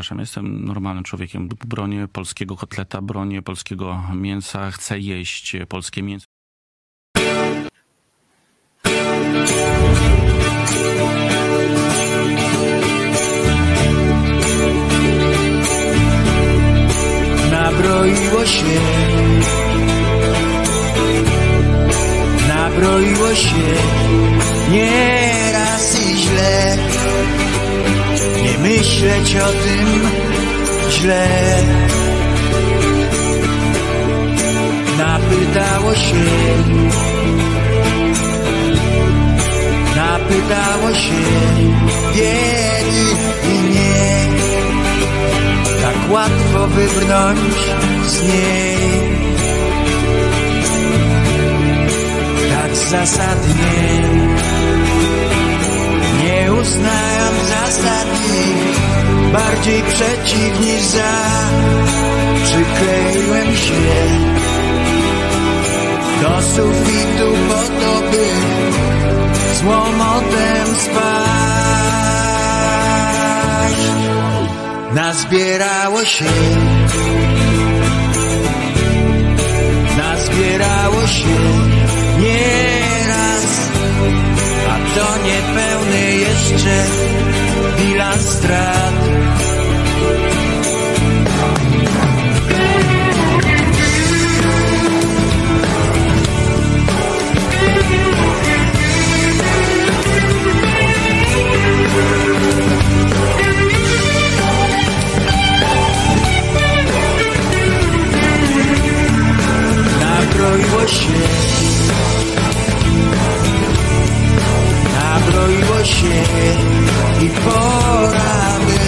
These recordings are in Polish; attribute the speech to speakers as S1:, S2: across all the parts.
S1: przepraszam, jestem normalnym człowiekiem. Bronię polskiego kotleta, bronię polskiego mięsa, chcę jeść polskie mięso.
S2: Się, nazbierało się nieraz, a to niepełny jeszcze Nabroiło się Nabroiło się i pora by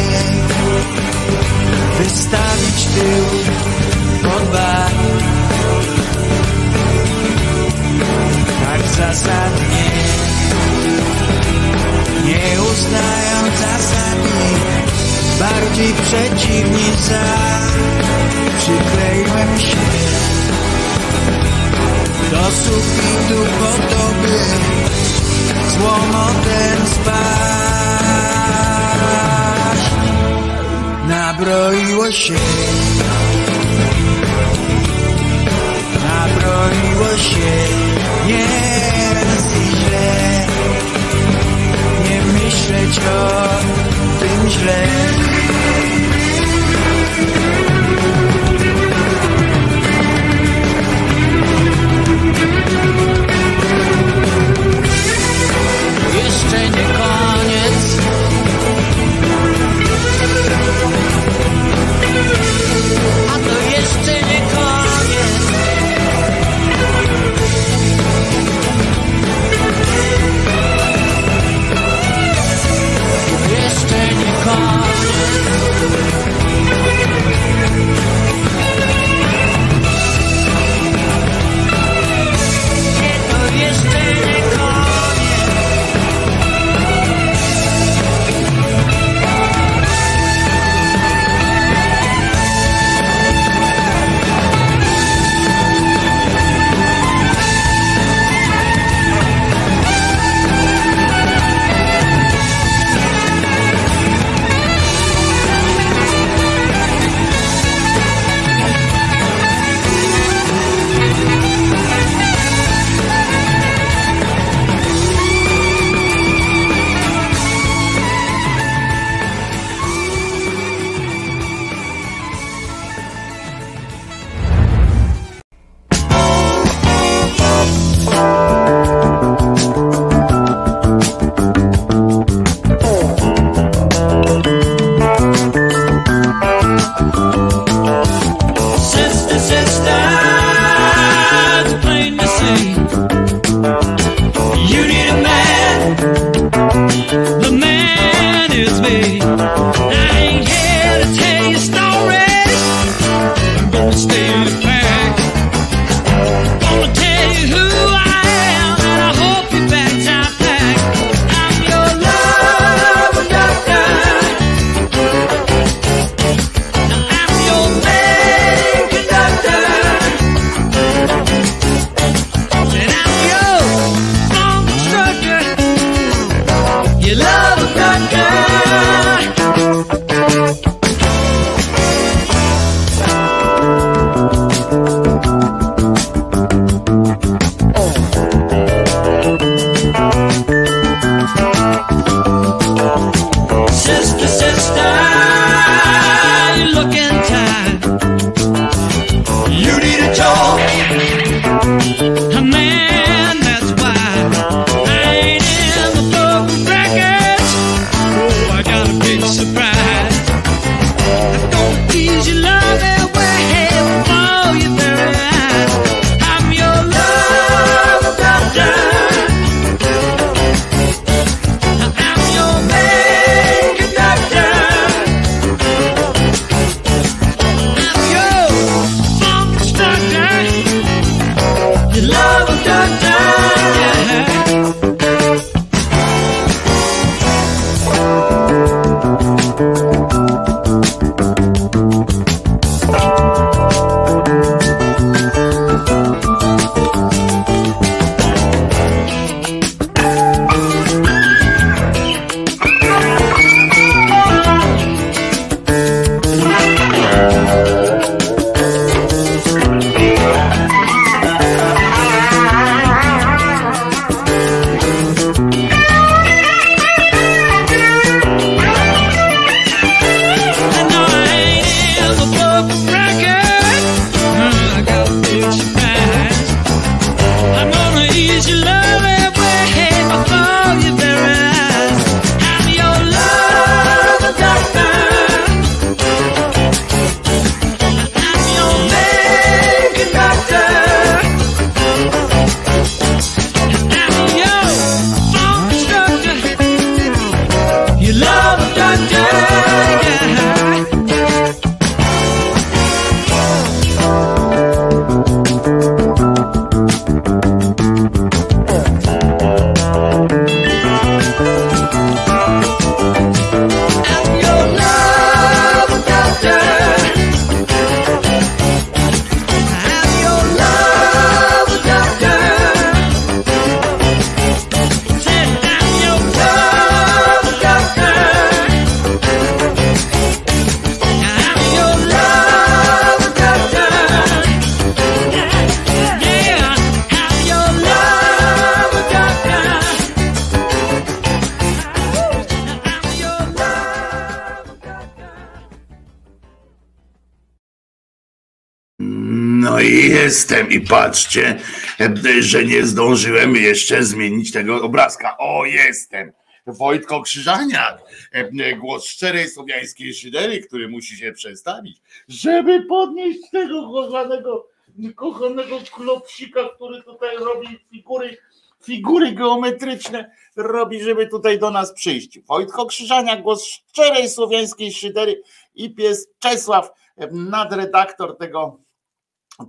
S2: Wystawić tył pod bar. Tak zasadnie Nie uznając zasady Bardziej przeciw niż za Przykleiłem się do sufitu po to, by z łomotem spać. Nabroiło się, nabroiło się nieraz i źle. Nie myśleć o tym źle.
S3: Thank you. Patrzcie, że nie zdążyłem jeszcze zmienić tego obrazka. O, jestem. Wojtko Krzyżaniak, głos szczerej słowiańskiej szydery, który musi się przedstawić, żeby podnieść tego kochanego, kochanego klopsika, który tutaj robi figury, figury geometryczne, robi, żeby tutaj do nas przyjść. Wojtko Krzyżaniak, głos szczerej słowiańskiej szydery i pies Czesław, nadredaktor tego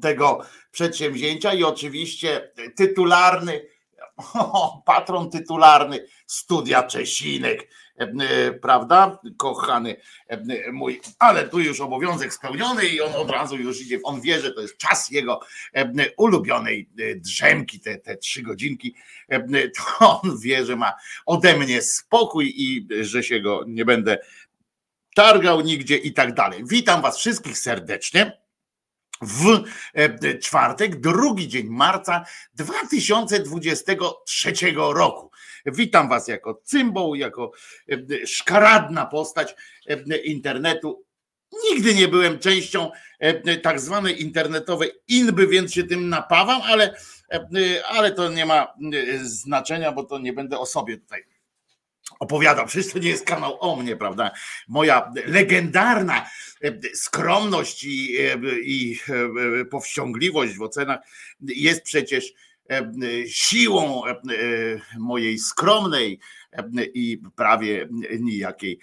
S3: tego przedsięwzięcia i oczywiście tytularny, patron tytularny studia Czesinek, e, prawda, kochany e, mój, ale tu już obowiązek spełniony i on od razu już idzie, on wie, że to jest czas jego e, ulubionej drzemki, te, te trzy godzinki, to on wie, że ma ode mnie spokój i że się go nie będę targał nigdzie i tak dalej. Witam was wszystkich serdecznie w e, czwartek, drugi dzień marca 2023 roku. Witam Was jako cymbał, jako e, szkaradna postać e, internetu. Nigdy nie byłem częścią tak zwanej internetowej inby, więc się tym napawam, ale, ale to nie ma znaczenia, bo to nie będę o sobie tutaj opowiadał. Przecież to nie jest kanał o mnie, prawda? Moja legendarna e, skromność i, e, i e, powściągliwość w ocenach jest przecież siłą mojej skromnej i prawie nijakiej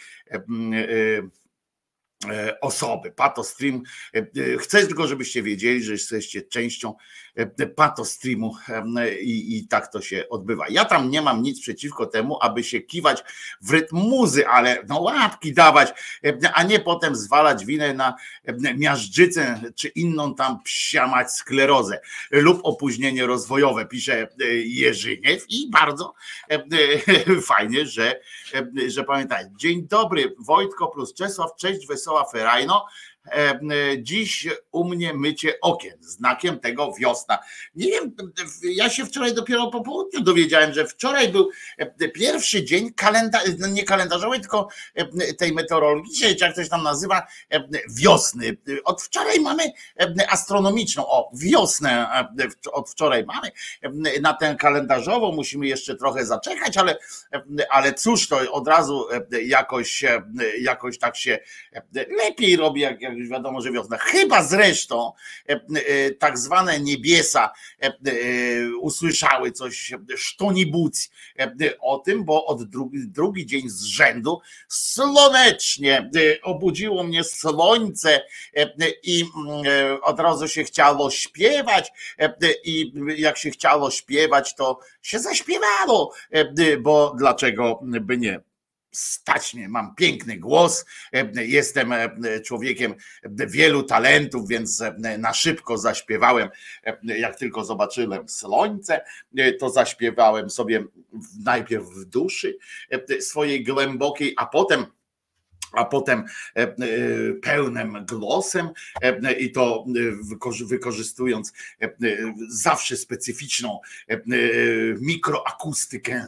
S3: osoby. Patostream. Chcę tylko, żebyście wiedzieli, że jesteście częścią E, patostreamu i, i tak to się odbywa. Ja tam nie mam nic przeciwko temu, aby się kiwać w rytm muzy, ale no łapki dawać, a nie potem zwalać winę na miażdżycę czy inną tam psiamać sklerozę lub opóźnienie rozwojowe, pisze e, Jerzyniew i bardzo fajnie, że, że pamiętaj. Dzień dobry, Wojtko plus Czesław, cześć, wesoła Ferajno. E, dziś u mnie mycie okien, znakiem tego wiosna. Nie wiem, ja się wczoraj dopiero po południu dowiedziałem, że wczoraj był e, pierwszy dzień kalenda, no nie kalendarzowej, tylko e, tej meteorologicznej, czy jak ktoś tam nazywa, wiosny. Od wczoraj mamy astronomiczną, o, wiosnę od wczoraj mamy. Na tę kalendarzową musimy jeszcze trochę zaczekać, ale, ale cóż, to od razu jakoś, jakoś tak się lepiej robi, jak, jak już wiadomo, że wiosna. Chyba zresztą e, e, tak zwane niebiesa e, usłyszały coś, sztonibuc o tym, bo od drugi, drugi dzień z rzędu słonecznie obudziło mnie słońce i od razu się chciało śpiewać i jak się chciało śpiewać, to się zaśpiewało, bo dlaczego by nie? Stać mnie, mam piękny głos, e, jestem e, człowiekiem wielu talentów, więc e, na szybko zaśpiewałem, jak tylko zobaczyłem słońce, to zaśpiewałem sobie najpierw w duszy swojej głębokiej, a potem a potem e, e, pełnym głosem e, i to wykorzystując zawsze specyficzną mikroakustykę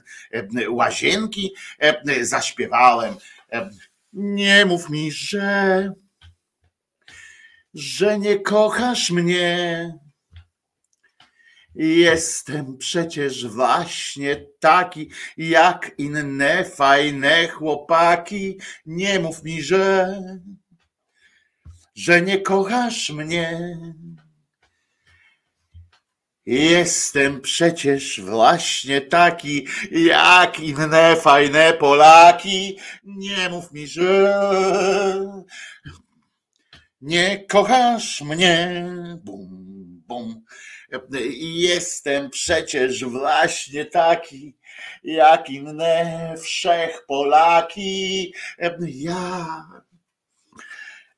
S3: łazienki, zaśpiewałem. Nie mów mi, że, że nie kochasz mnie Jestem przecież właśnie taki, jak inne fajne chłopaki. Nie mów mi, że, że nie kochasz mnie. Jestem przecież właśnie taki, jak inne fajne Polaki. Nie mów mi, że nie kochasz mnie. Bum, bum. Jestem przecież właśnie taki, jak inne wszech Polaki. Ja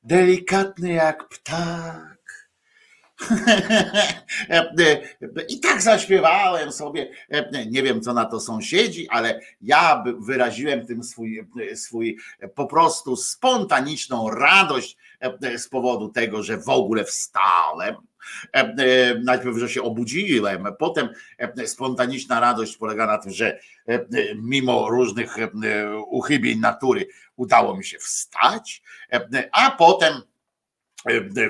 S3: delikatny jak ptak. I tak zaśpiewałem sobie. Nie wiem, co na to sąsiedzi, ale ja wyraziłem tym swój, swój po prostu spontaniczną radość z powodu tego, że w ogóle wstałem najpierw, że się obudziłem, potem e, spontaniczna radość polega na tym, że mimo różnych uchybień natury udało mi się wstać, a potem E,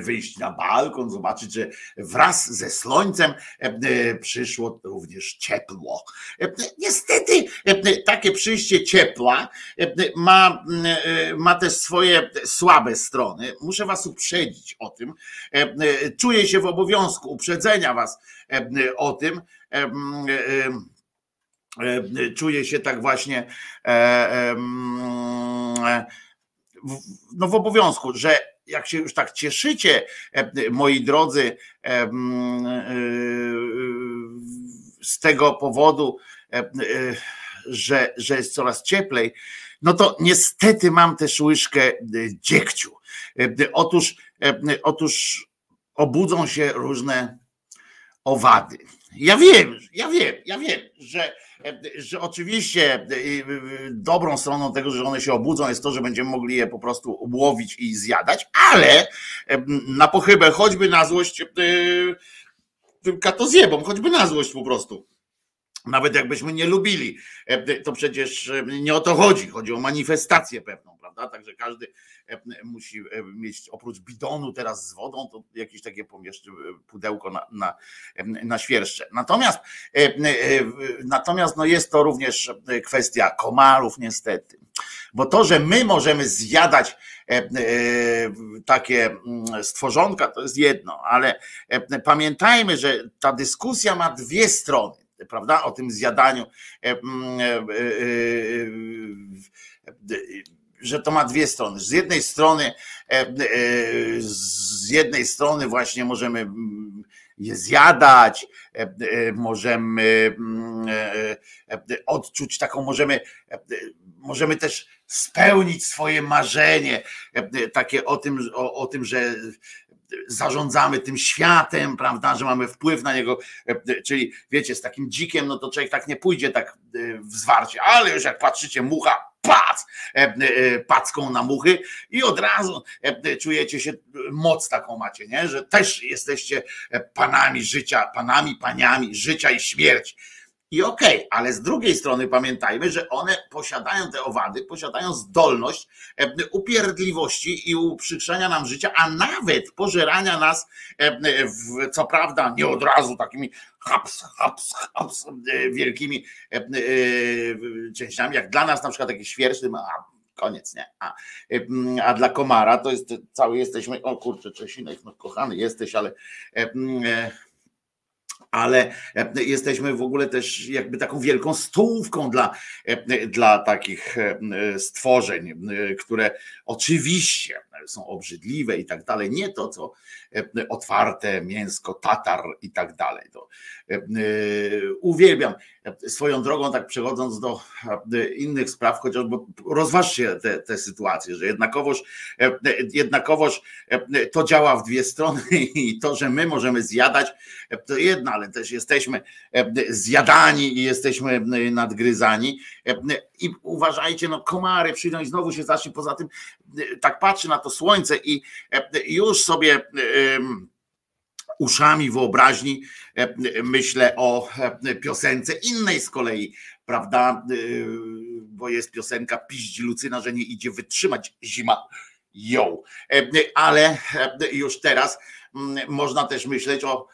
S3: wyjść na balkon, zobaczyć, że wraz ze słońcem e, przyszło również ciepło. E, niestety takie przyjście ciepła ma, ma też swoje słabe strony. Muszę was uprzedzić o tym. Czuję się w obowiązku uprzedzenia was o tym. Czuję się tak właśnie no w obowiązku, że jak się już tak cieszycie, e, moi drodzy, e, e, z tego powodu, że, że jest coraz cieplej, no to niestety mam też łyżkę dziegciu. Otóż, otóż obudzą się różne owady. Ja wiem, ja wiem, ja wiem, że że oczywiście dobrą stroną tego, że one się obudzą, jest to, że będziemy mogli je po prostu łowić i zjadać, ale na pochybę, choćby na złość tym katozjebom, choćby na złość po prostu. Nawet jakbyśmy nie lubili, to przecież nie o to chodzi. Chodzi o manifestację pewną, prawda? Także każdy musi mieć oprócz bidonu teraz z wodą, to jakieś takie pomieszczy pudełko na, na, na świerszcze. Natomiast, natomiast no jest to również kwestia komarów, niestety. Bo to, że my możemy zjadać takie stworzonka, to jest jedno, ale pamiętajmy, że ta dyskusja ma dwie strony prawda, o tym zjadaniu, że to ma dwie strony. Z jednej strony, z jednej strony właśnie możemy je zjadać, możemy odczuć taką, możemy, możemy też spełnić swoje marzenie, takie o tym, o, o tym, że zarządzamy tym światem, prawda, że mamy wpływ na niego, czyli wiecie, z takim dzikiem, no to człowiek tak nie pójdzie tak e, w zwarcie, ale już jak patrzycie, mucha, pac, e, e, packą na muchy i od razu czujecie się, moc taką macie, nie? że też jesteście panami życia, panami, paniami życia i śmierci. I okej, okay, ale z drugiej strony pamiętajmy, że one posiadają te owady, posiadają zdolność e, upierdliwości i uprzykrzania nam życia, a nawet pożerania nas, e, co prawda nie od razu takimi haps, haps, haps, e, wielkimi częściami, jak dla nas na przykład taki a koniec, nie? A, a dla komara to jest cały jesteśmy, o kurczę, Czesinek, no kochany jesteś, ale ale e, jesteśmy w ogóle też jakby taką wielką stołówką dla, e, dla takich e, stworzeń, które oczywiście są obrzydliwe i tak dalej. Nie to, co otwarte mięsko, tatar i tak dalej. To uwielbiam. Swoją drogą, tak przechodząc do innych spraw, chociażby rozważcie te, te sytuacje, że jednakowoż, jednakowoż to działa w dwie strony i to, że my możemy zjadać, to jedno, ale też jesteśmy zjadani i jesteśmy nadgryzani. I uważajcie, no komary przyjdą i znowu się zacznie. Poza tym tak patrzy na to słońce i już sobie uszami wyobraźni myślę o piosence innej z kolei, prawda? Bo jest piosenka Piździ Lucyna, że nie idzie wytrzymać zima. Ją. Ale już teraz można też myśleć o Mm,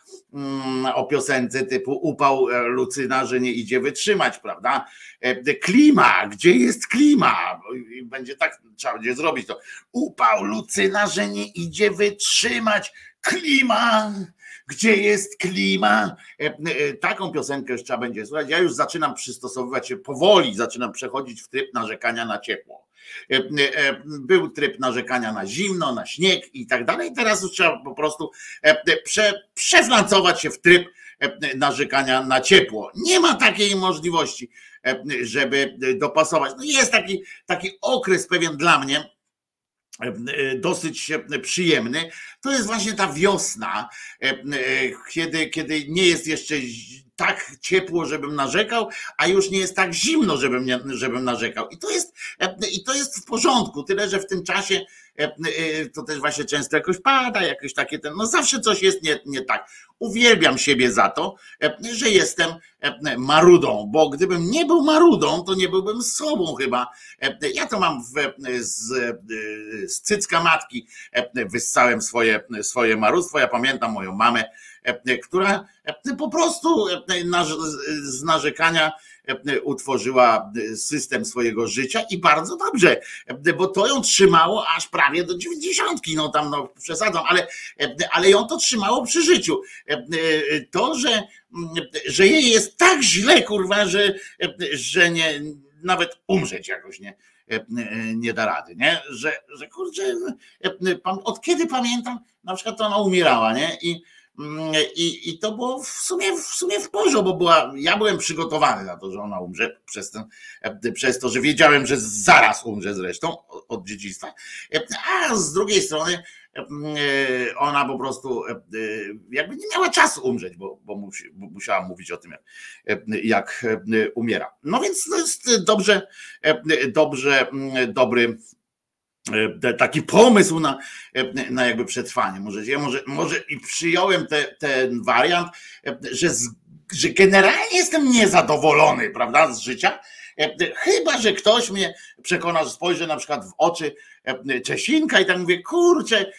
S3: o piosence typu upał e, Lucyna, że nie idzie wytrzymać, prawda? E, klima, gdzie jest klima? Będzie tak, trzeba będzie zrobić to. Upał Lucyna, że nie idzie wytrzymać. Klima, gdzie jest klima? E, taką piosenkę już trzeba będzie słuchać. Ja już zaczynam przystosowywać się powoli, zaczynam przechodzić w tryb narzekania na ciepło. E, e, był tryb narzekania na zimno, na śnieg i tak dalej. Teraz już trzeba po prostu e, prze, przeflancować się w tryb narzekania na ciepło. Nie ma takiej możliwości, żeby dopasować. No jest taki, taki okres pewien dla mnie, dosyć przyjemny, to jest właśnie ta wiosna, kiedy, kiedy nie jest jeszcze tak ciepło, żebym narzekał, a już nie jest tak zimno, żebym, nie, żebym narzekał. I to, jest, I to jest w porządku, tyle że w tym czasie to też właśnie często jakoś pada, jakieś takie ten, no zawsze coś jest nie, nie tak. Uwielbiam siebie za to, że jestem marudą, bo gdybym nie był marudą, to nie byłbym sobą chyba. Ja to mam w, z, z cycka matki, wyssałem swoje, swoje marudstwo. Ja pamiętam moją mamę, która po prostu z narzekania utworzyła system swojego życia i bardzo dobrze, bo to ją trzymało aż prawie do dziewięćdziesiątki, no tam no przesadzam, ale, ale ją to trzymało przy życiu. To, że, że jej jest tak źle, kurwa, że, że nie, nawet umrzeć jakoś nie, nie da rady, nie? Że, że kurczę, od kiedy pamiętam, na przykład ona umierała, nie? I, i, I to było w sumie, w sumie w porządku, bo była, ja byłem przygotowany na to, że ona umrze przez, ten, przez to, że wiedziałem, że zaraz umrze zresztą od dziedzictwa. A z drugiej strony ona po prostu jakby nie miała czasu umrzeć, bo, bo, musi, bo musiała mówić o tym, jak, jak umiera. No więc to jest dobrze, dobrze, dobry E, taki pomysł na, e, na jakby przetrwanie. Może, ja może, może i przyjąłem te, ten wariant, e, że, że generalnie jestem niezadowolony, prawda, z życia. Chyba, że ktoś mnie przekona, że spojrzę na przykład w oczy Czesinka i tak mówię, kurczę,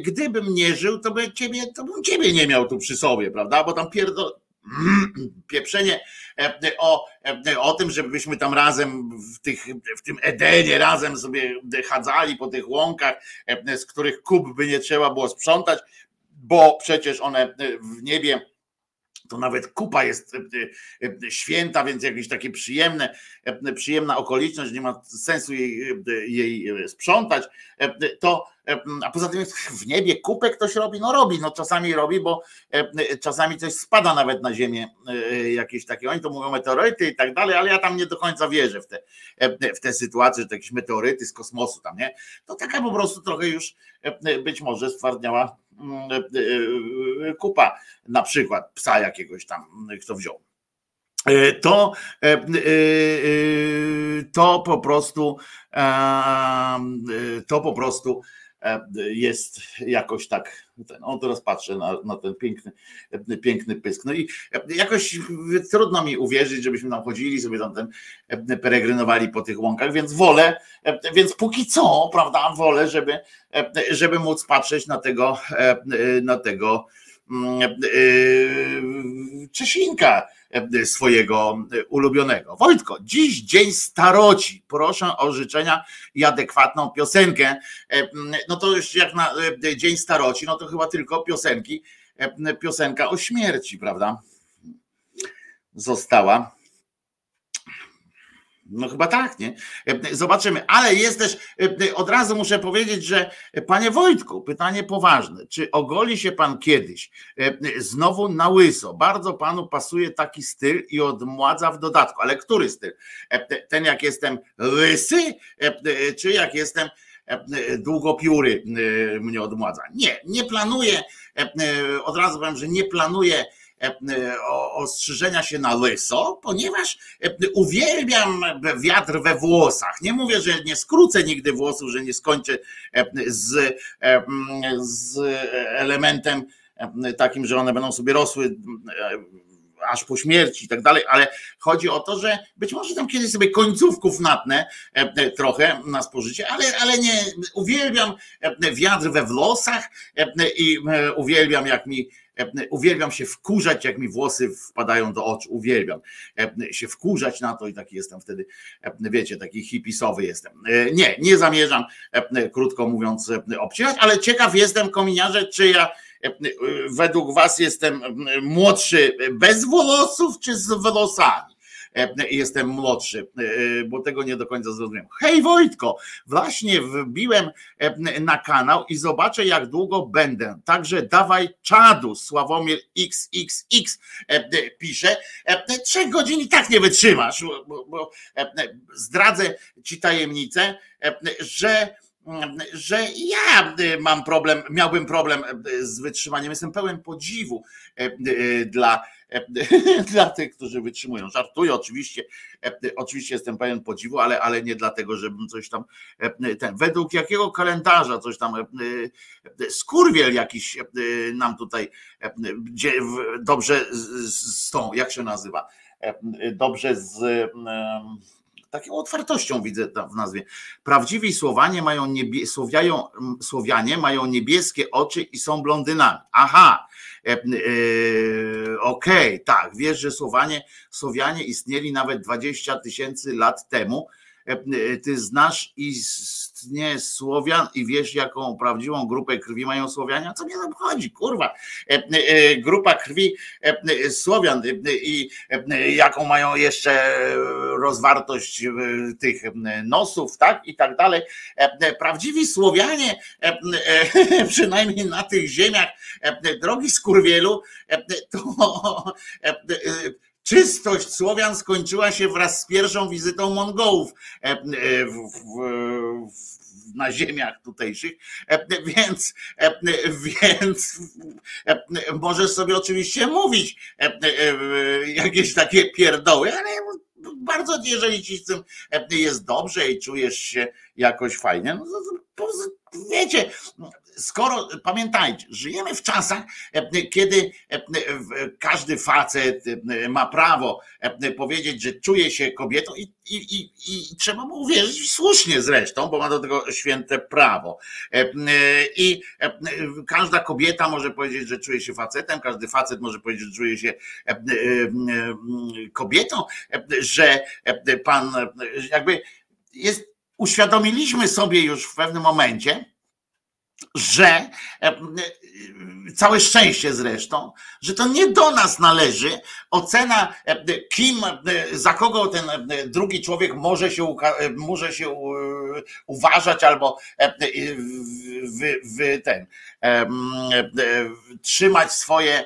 S3: gdybym nie żył, to, by ciebie, to bym ciebie nie miał tu przy sobie, prawda? Bo tam pierdol, pieprzenie e, o, e, o tym, żebyśmy tam razem w, tych, w tym Edenie razem sobie chadzali po tych łąkach, e, z których kup by nie trzeba było sprzątać, bo przecież one w niebie to nawet kupa jest święta, więc jakieś takie przyjemne, przyjemna okoliczność, nie ma sensu jej, jej sprzątać, to a poza tym w niebie kupę ktoś robi, no robi, no czasami robi, bo czasami coś spada nawet na ziemię, jakieś takie, oni to mówią meteoryty i tak dalej, ale ja tam nie do końca wierzę w te, w te sytuacje, że to jakieś meteoryty z kosmosu tam, nie? To taka po prostu trochę już być może stwardniała kupa, na przykład psa jakiegoś tam, kto wziął. To, to po prostu to po prostu E, jest jakoś tak, ten, o teraz patrzę na, na ten piękny, piękny pysk. No i jakoś trudno mi uwierzyć, żebyśmy tam chodzili, sobie tam ten e, peregrynowali po tych łąkach, więc wolę, e, więc póki co, prawda, wolę, żeby, żeby móc patrzeć na tego, na tego mm, Czesinka, E, swojego e, ulubionego. Wojtko, dziś dzień staroci. Proszę o życzenia i adekwatną piosenkę. E, no to już jak na dzień staroci, no to chyba tylko piosenki, piosenka o śmierci, prawda? Została. No chyba tak, nie? Zobaczymy, ale jest też, od razu muszę powiedzieć, że panie Wojtku, pytanie poważne. Czy ogoli się pan kiedyś znowu na łyso? Bardzo panu pasuje taki styl i odmładza w dodatku, ale który styl? Ten jak jestem łysy, czy jak jestem długopióry mnie odmładza? Nie, nie planuję, od razu powiem, że nie planuję E, e, ostrzyżenia się na łyso, ponieważ e, uwielbiam wiatr we włosach. Nie mówię, że nie skrócę nigdy włosów, że nie skończę z, z elementem takim, że one będą sobie rosły aż po śmierci i tak dalej, ale chodzi o to, że być może tam kiedyś sobie końcówków natnę trochę na spożycie, ale, ale nie, uwielbiam wiatr we włosach i uwielbiam jak mi Uwielbiam się wkurzać, jak mi włosy wpadają do oczu. Uwielbiam się wkurzać na to i taki jestem wtedy, wiecie, taki hipisowy jestem. Nie, nie zamierzam, krótko mówiąc, obcinać, ale ciekaw jestem, kominiarze, czy ja według was jestem młodszy bez włosów, czy z włosami? E, jestem młodszy, e, bo tego nie do końca zrozumiałem. Hej Wojtko, właśnie wbiłem e, na kanał i zobaczę jak długo będę. Także dawaj czadu, Sławomir XXX pisze. Trzech godzin i tak nie wytrzymasz, bo, bo zdradzę ci tajemnicę, że że ja mam problem, miałbym problem z wytrzymaniem. Jestem pełen podziwu dla dla tych, którzy wytrzymują. Żartuję oczywiście, oczywiście jestem pełen podziwu, ale, ale nie dlatego, żebym coś tam, ten, według jakiego kalendarza coś tam, skurwiel jakiś nam tutaj dobrze z tą, jak się nazywa, dobrze z taką otwartością widzę w nazwie. Prawdziwi Słowanie mają niebie, Słowiają, Słowianie mają niebieskie oczy i są blondynami. Aha, e, e, okej, okay, tak, wiesz, że Słowanie, Słowianie istnieli nawet 20 tysięcy lat temu. E, ty znasz istnienie Słowian i wiesz, jaką prawdziwą grupę krwi mają Słowianie? Co mnie tam chodzi, kurwa? Grupa krwi Słowian i jaką mają jeszcze rozwartość tych nosów, tak? I tak dalej. Prawdziwi Słowianie, przynajmniej na tych ziemiach, drogi skurwielu, to Czystość Słowian skończyła się wraz z pierwszą wizytą Mongołów e, e, w, w, na ziemiach tutejszych, e, więc, więc możesz sobie oczywiście mówić jakieś takie pierdoły, ale bardzo jeżeli ci z tym jest dobrze i czujesz się jakoś fajnie, no to, wiecie, skoro pamiętajcie, żyjemy w czasach, e, kiedy e, każdy facet e, ma prawo powiedzieć, że czuje się kobietą i, i, i, i trzeba mu uwierzyć słusznie zresztą, bo ma do tego święte prawo. I każda kobieta może powiedzieć, że czuje się facetem, każdy facet może powiedzieć, że czuje się kobietą, że pan jakby jest, uświadomiliśmy sobie już w pewnym momencie, że całe szczęście zresztą, że to nie do nas należy ocena, kim, za kogo ten drugi człowiek może się, może się uważać albo ten, trzymać swoje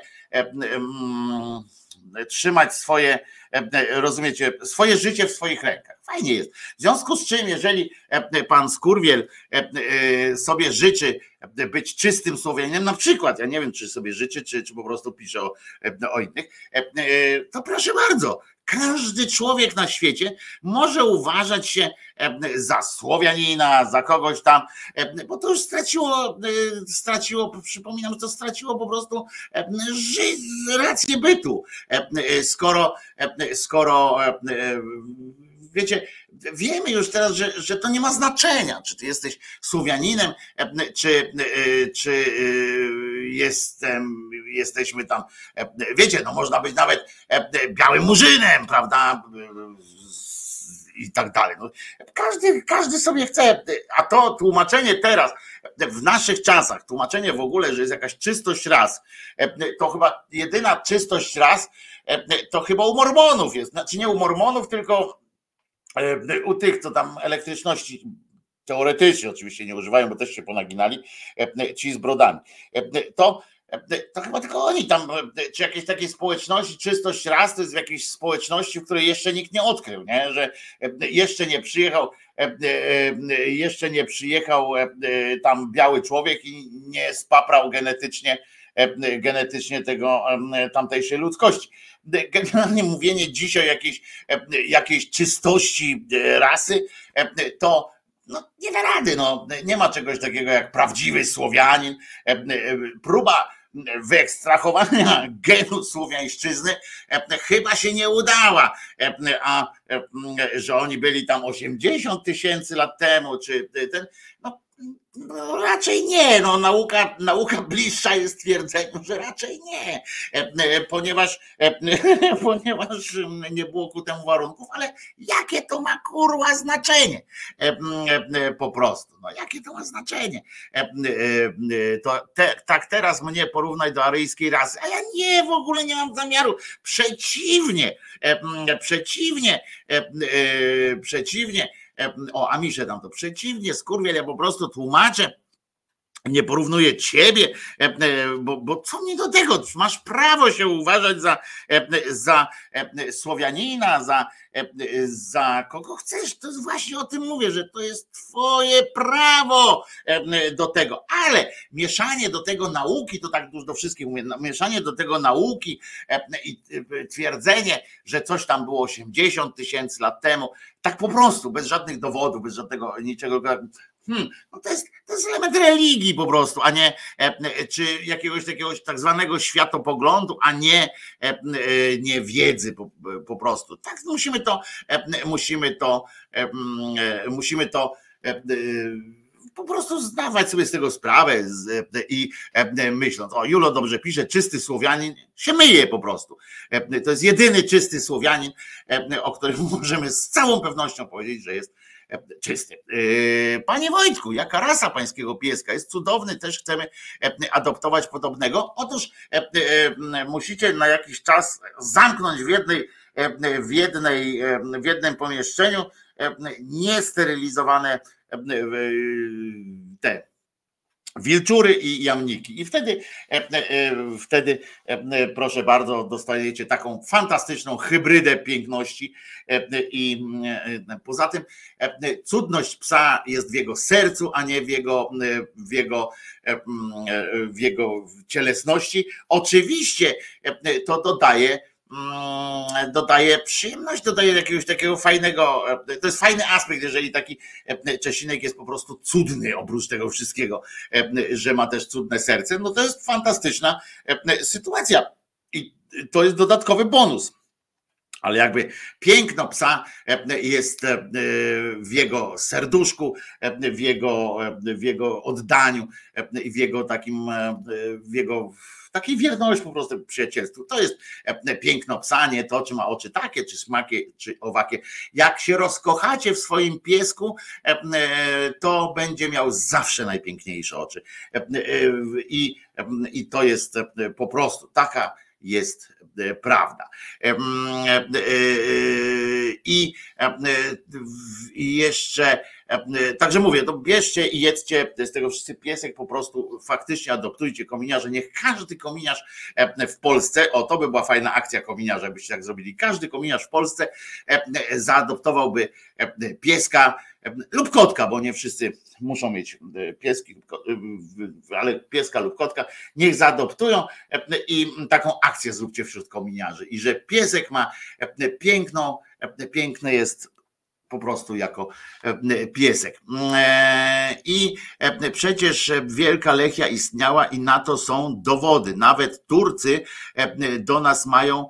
S3: trzymać swoje, rozumiecie, swoje życie w swoich rękach. Fajnie jest. W związku z czym, jeżeli e, pan Skurwiel e, e, sobie życzy być czystym Słowianinem, na przykład, ja nie wiem, czy sobie życzy, czy, czy po prostu pisze o, o innych, to proszę bardzo, każdy człowiek na świecie może uważać się za Słowianina, za kogoś tam, bo to już straciło, straciło, przypominam, że to straciło po prostu rację bytu. Skoro, skoro wiecie, wiemy już teraz, że, że to nie ma znaczenia, czy ty jesteś Słowianinem, e, czy, e, czy e, jestem, jesteśmy tam, wiecie, no można być nawet białym murzynem, prawda? I tak dalej. No, każdy, każdy sobie chce, a to tłumaczenie teraz, w naszych czasach, tłumaczenie w ogóle, że jest jakaś czystość ras, to chyba jedyna czystość ras, to chyba u Mormonów jest. Znaczy nie u Mormonów, tylko u tych, co tam elektryczności teoretycznie oczywiście nie używają, bo też się ponaginali, e, ci z brodami, e, to, to chyba tylko oni tam, czy jakieś takiej społeczności, czystość raz to jest w jakiejś społeczności, w której jeszcze nikt nie odkrył, nie? że jeszcze nie przyjechał, jeszcze nie przyjechał tam biały człowiek i nie spaprał genetycznie genetycznie tego tamtejszej ludzkości generalnie mówienie dziś o jakiejś, jakiejś czystości e, rasy, to no, nie da rady. No. Nie ma czegoś takiego jak prawdziwy Słowianin. Próba wyekstrahowania genu słowiańszczyzny chyba się nie udała, a że oni byli tam 80 tysięcy lat temu, czy ten, no no, raczej nie. No, nauka, nauka bliższa jest twierdzeniu, że raczej nie, e, e, ponieważ, e, ponieważ nie było ku temu warunków, ale jakie to ma kurwa znaczenie? Po prostu. No, jakie to ma znaczenie? To te, tak teraz mnie porównaj do aryjskiej rasy, a ja nie, w ogóle nie mam zamiaru. Przeciwnie, przeciwnie, przeciwnie o Amisze tam to przeciwnie, skurwiel, ja po prostu tłumaczę nie porównuję ciebie, e, e, bo, bo co mnie do tego? Masz prawo się uważać za, e, za Słowianina, za, za kogo chcesz. To jest właśnie o tym mówię, że to jest twoje prawo do tego. Ale mieszanie do tego nauki, to tak dużo do wszystkich mówię, mieszanie do tego nauki i twierdzenie, że coś tam było 80 tysięcy lat temu, tak po prostu, bez żadnych dowodów, bez żadnego niczego Hmm, no to, jest, to jest element religii po prostu, a nie e, czy jakiegoś takiego tak zwanego światopoglądu, a nie, e, e, nie wiedzy po, po prostu. Tak musimy to, musimy to, musimy to po prostu zdawać sobie z tego sprawę i myśląc, o Julo dobrze pisze, czysty Słowianin się myje po prostu. To jest jedyny czysty Słowianin, o którym możemy z całą pewnością powiedzieć, że jest czysty. Yy, panie Wojtku, jaka rasa pańskiego pieska? Jest cudowny, też chcemy e, adoptować podobnego. Otóż e, e, musicie na jakiś czas zamknąć w jednej, w jednej, w jednym pomieszczeniu niesterylizowane te wilczury i jamniki. I wtedy, e, e, wtedy, e, proszę bardzo, dostajecie taką fantastyczną hybrydę piękności. I poza tym, cudność psa jest w jego sercu, a nie w jego, w jego, w jego cielesności. Oczywiście to dodaje Mm, dodaje przyjemność, dodaje jakiegoś takiego fajnego, to jest fajny aspekt, jeżeli taki e, Czesinek jest po prostu cudny oprócz tego wszystkiego, e, że ma też cudne serce, no to jest fantastyczna e, sytuacja i to jest dodatkowy bonus. Ale jakby piękno psa jest w jego serduszku, w jego, w jego oddaniu, w jego takim, w jego takiej wierność po prostu przyjacielstwu. To jest e, piękno psa, nie to, czy ma oczy takie, czy smakie, czy owakie. Jak się rozkochacie w swoim piesku, e, e, to będzie miał zawsze najpiękniejsze oczy. I, i to jest po prostu taka jest prawda. I, i jeszcze E, także mówię, to bierzcie i jedzcie z tego wszyscy piesek, po prostu faktycznie adoptujcie kominiarze. Niech każdy kominiarz e, w Polsce, o to by była fajna akcja kominiarza, byście tak zrobili. Każdy kominiarz w Polsce e, zaadoptowałby pieska lub kotka, bo nie wszyscy muszą mieć pieski, ale pieska lub kotka, niech zaadoptują i taką akcję zróbcie wśród kominiarzy. I że piesek ma piękną, piękne jest po prostu jako e, piesek. E, I e, przecież Wielka Lechia istniała i na to są dowody. Nawet Turcy do nas mają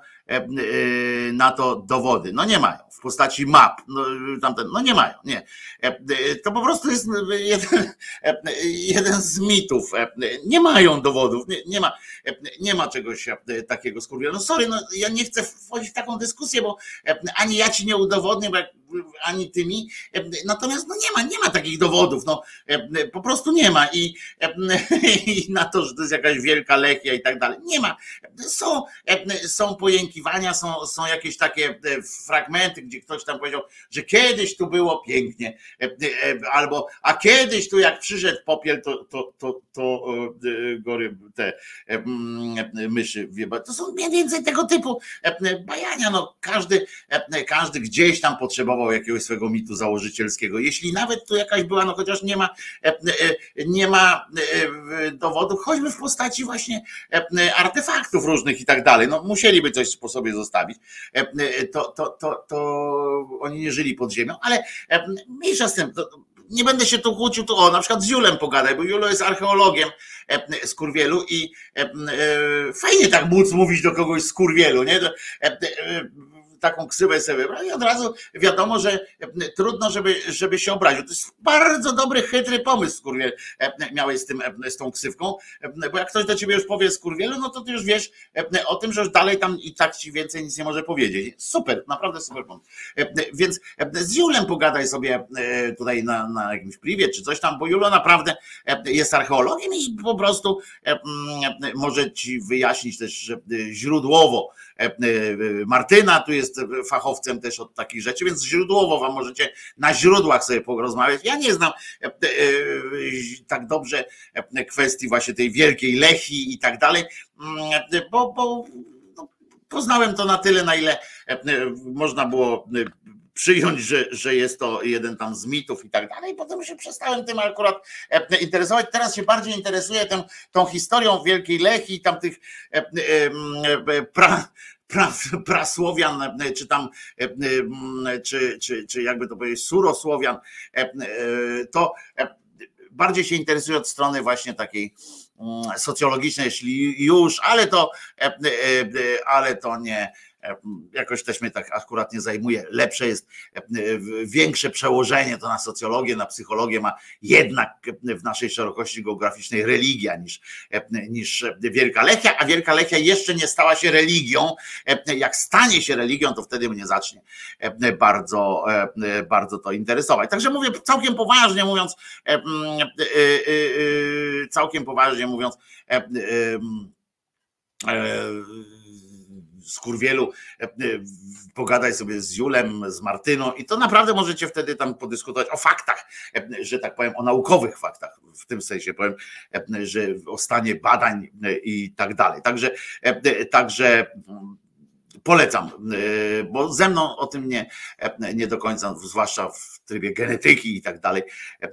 S3: na to dowody. No nie mają w postaci map. No, tamten, no nie mają, nie. To po prostu jest jeden, jeden z mitów. Nie mają dowodów, nie, nie ma, nie ma czegoś takiego skurwiela. No sorry, no ja nie chcę wchodzić w taką dyskusję, bo ani ja ci nie udowodnię, bo jak ani tymi. Natomiast no nie ma, nie ma takich dowodów. No, po prostu nie ma. I, I na to, że to jest jakaś wielka lechia i tak dalej. Nie ma. Są, są pojękiwania, są, są jakieś takie fragmenty, gdzie ktoś tam powiedział, że kiedyś tu było pięknie. Albo, a kiedyś tu jak przyszedł popiel, to, to, to, to gory te myszy wie, To są mniej więcej tego typu bajania. No, każdy, każdy gdzieś tam potrzebował jakiegoś swojego mitu założycielskiego. Jeśli nawet tu jakaś była, no chociaż nie ma, e, e, nie ma e, dowodu, choćby w postaci właśnie artefaktów różnych i tak dalej. No musieliby coś po sobie zostawić. To, to, to, to oni nie żyli pod ziemią, ale mniejsza z tym, nie będę się tu kłócił, tu o, na przykład z Julem pogadaj, bo Julo jest archeologiem z Kurwielu i fajnie tak móc mówić do kogoś z Kurwielu, nie? Taką ksywę sobie wybrał i od razu wiadomo, że trudno, żeby, żeby się obraził. To jest bardzo dobry, chytry pomysł, skurwiel, miałeś z, tym, z tą ksywką, bo jak ktoś do ciebie już powie skurwielu, no to ty już wiesz o tym, że już dalej tam i tak ci więcej nic nie może powiedzieć. Super, naprawdę super pomysł. Więc z Julem pogadaj sobie tutaj na, na jakimś priwie czy coś tam, bo Julo naprawdę jest archeologiem i po prostu może ci wyjaśnić też źródłowo Martyna tu jest fachowcem też od takich rzeczy, więc źródłowo wam możecie na źródłach sobie porozmawiać. Ja nie znam tak dobrze kwestii właśnie tej wielkiej Lechi i tak dalej, mm, bo, bo no, poznałem to na tyle, na ile można było przyjąć, że, że jest to jeden tam z mitów i tak dalej. Potem się przestałem tym akurat e, interesować. Teraz się bardziej interesuję tą, tą historią Wielkiej Lechi i tamtych e, e, pra, pra, prasłowian, czy tam, czy, czy, czy jakby to powiedzieć, surosłowian, to bardziej się interesuję od strony właśnie takiej mm, socjologicznej, jeśli już, ale to, ale to nie, jakoś też mnie tak akurat nie zajmuje. Lepsze jest, większe przełożenie to na socjologię, na psychologię ma jednak w naszej szerokości geograficznej religia niż, niż Wielka Lechia, a Wielka Lechia jeszcze nie stała się religią. Jak stanie się religią, to wtedy mnie zacznie bardzo, bardzo to interesować. Także mówię całkiem poważnie mówiąc, całkiem poważnie mówiąc, Skurwielu, e, e, pogadaj sobie z Julem, z Martyną i to naprawdę możecie wtedy tam podyskutować o faktach, e, że tak powiem, o naukowych faktach, w tym sensie powiem, że o stanie badań i tak dalej. Także, także polecam, bo ze mną o tym nie, nie do końca, zwłaszcza w trybie genetyki i tak dalej,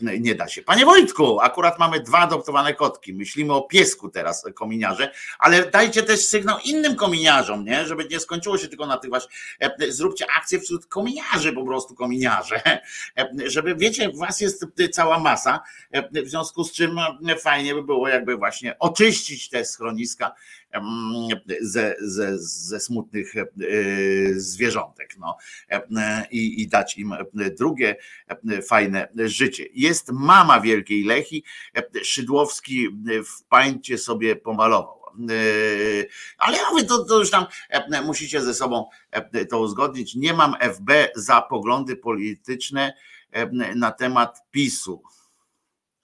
S3: nie da się. Panie Wojtku, akurat mamy dwa adoptowane kotki. Myślimy o piesku teraz, kominiarze, ale dajcie też sygnał innym kominiarzom, nie? żeby nie skończyło się tylko na tych właśnie. Zróbcie akcję wśród kominiarzy, po prostu kominiarze, żeby wiecie, was jest cała masa, w związku z czym fajnie by było jakby właśnie oczyścić te schroniska ze, ze, ze smutnych e, zwierzątek no, i, i dać im drugie fajne życie. Jest mama Wielkiej Lechi, Szydłowski w pańcie sobie pomalował. Ale ja mówię, to, to już tam musicie ze sobą to uzgodnić. Nie mam FB za poglądy polityczne na temat PiSu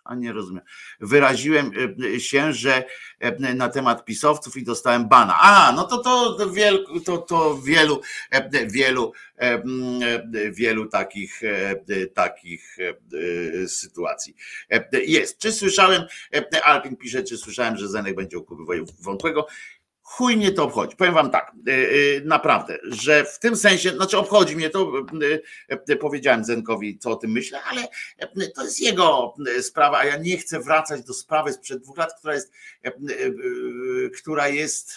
S3: a nie rozumiem. Wyraziłem e, się, że e, na temat pisowców i dostałem bana. A, no to to, wiel, to, to wielu, e, wielu, wielu takich, takich sytuacji jest. Czy słyszałem, Alpin pisze, czy słyszałem, że Zenek będzie Kuby Wątłego chuj mnie to obchodzi. Powiem wam tak, y, y, naprawdę, że w tym sensie, znaczy obchodzi mnie to, y, powiedziałem Zenkowi, co o tym myślę, ale to jest jego sprawa, a ja nie chcę wracać do sprawy sprzed dwóch lat, która jest, która jest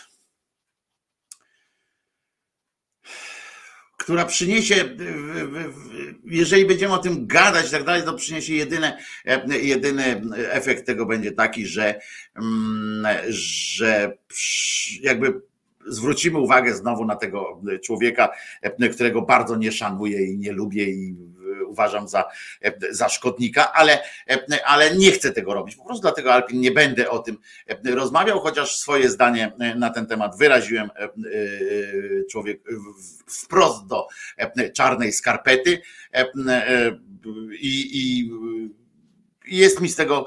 S3: która przyniesie, jeżeli będziemy o tym gadać i tak dalej, to przyniesie jedyne, jedyny efekt tego będzie taki, że, mm, że jakby zwrócimy uwagę znowu na tego człowieka, którego bardzo nie szanuję i nie lubię i uważam za, za szkodnika, ale, ale nie chcę tego robić. Po prostu dlatego Alpin nie będę o tym rozmawiał, chociaż swoje zdanie na ten temat wyraziłem człowiek wprost do czarnej skarpety i, i jest mi z tego,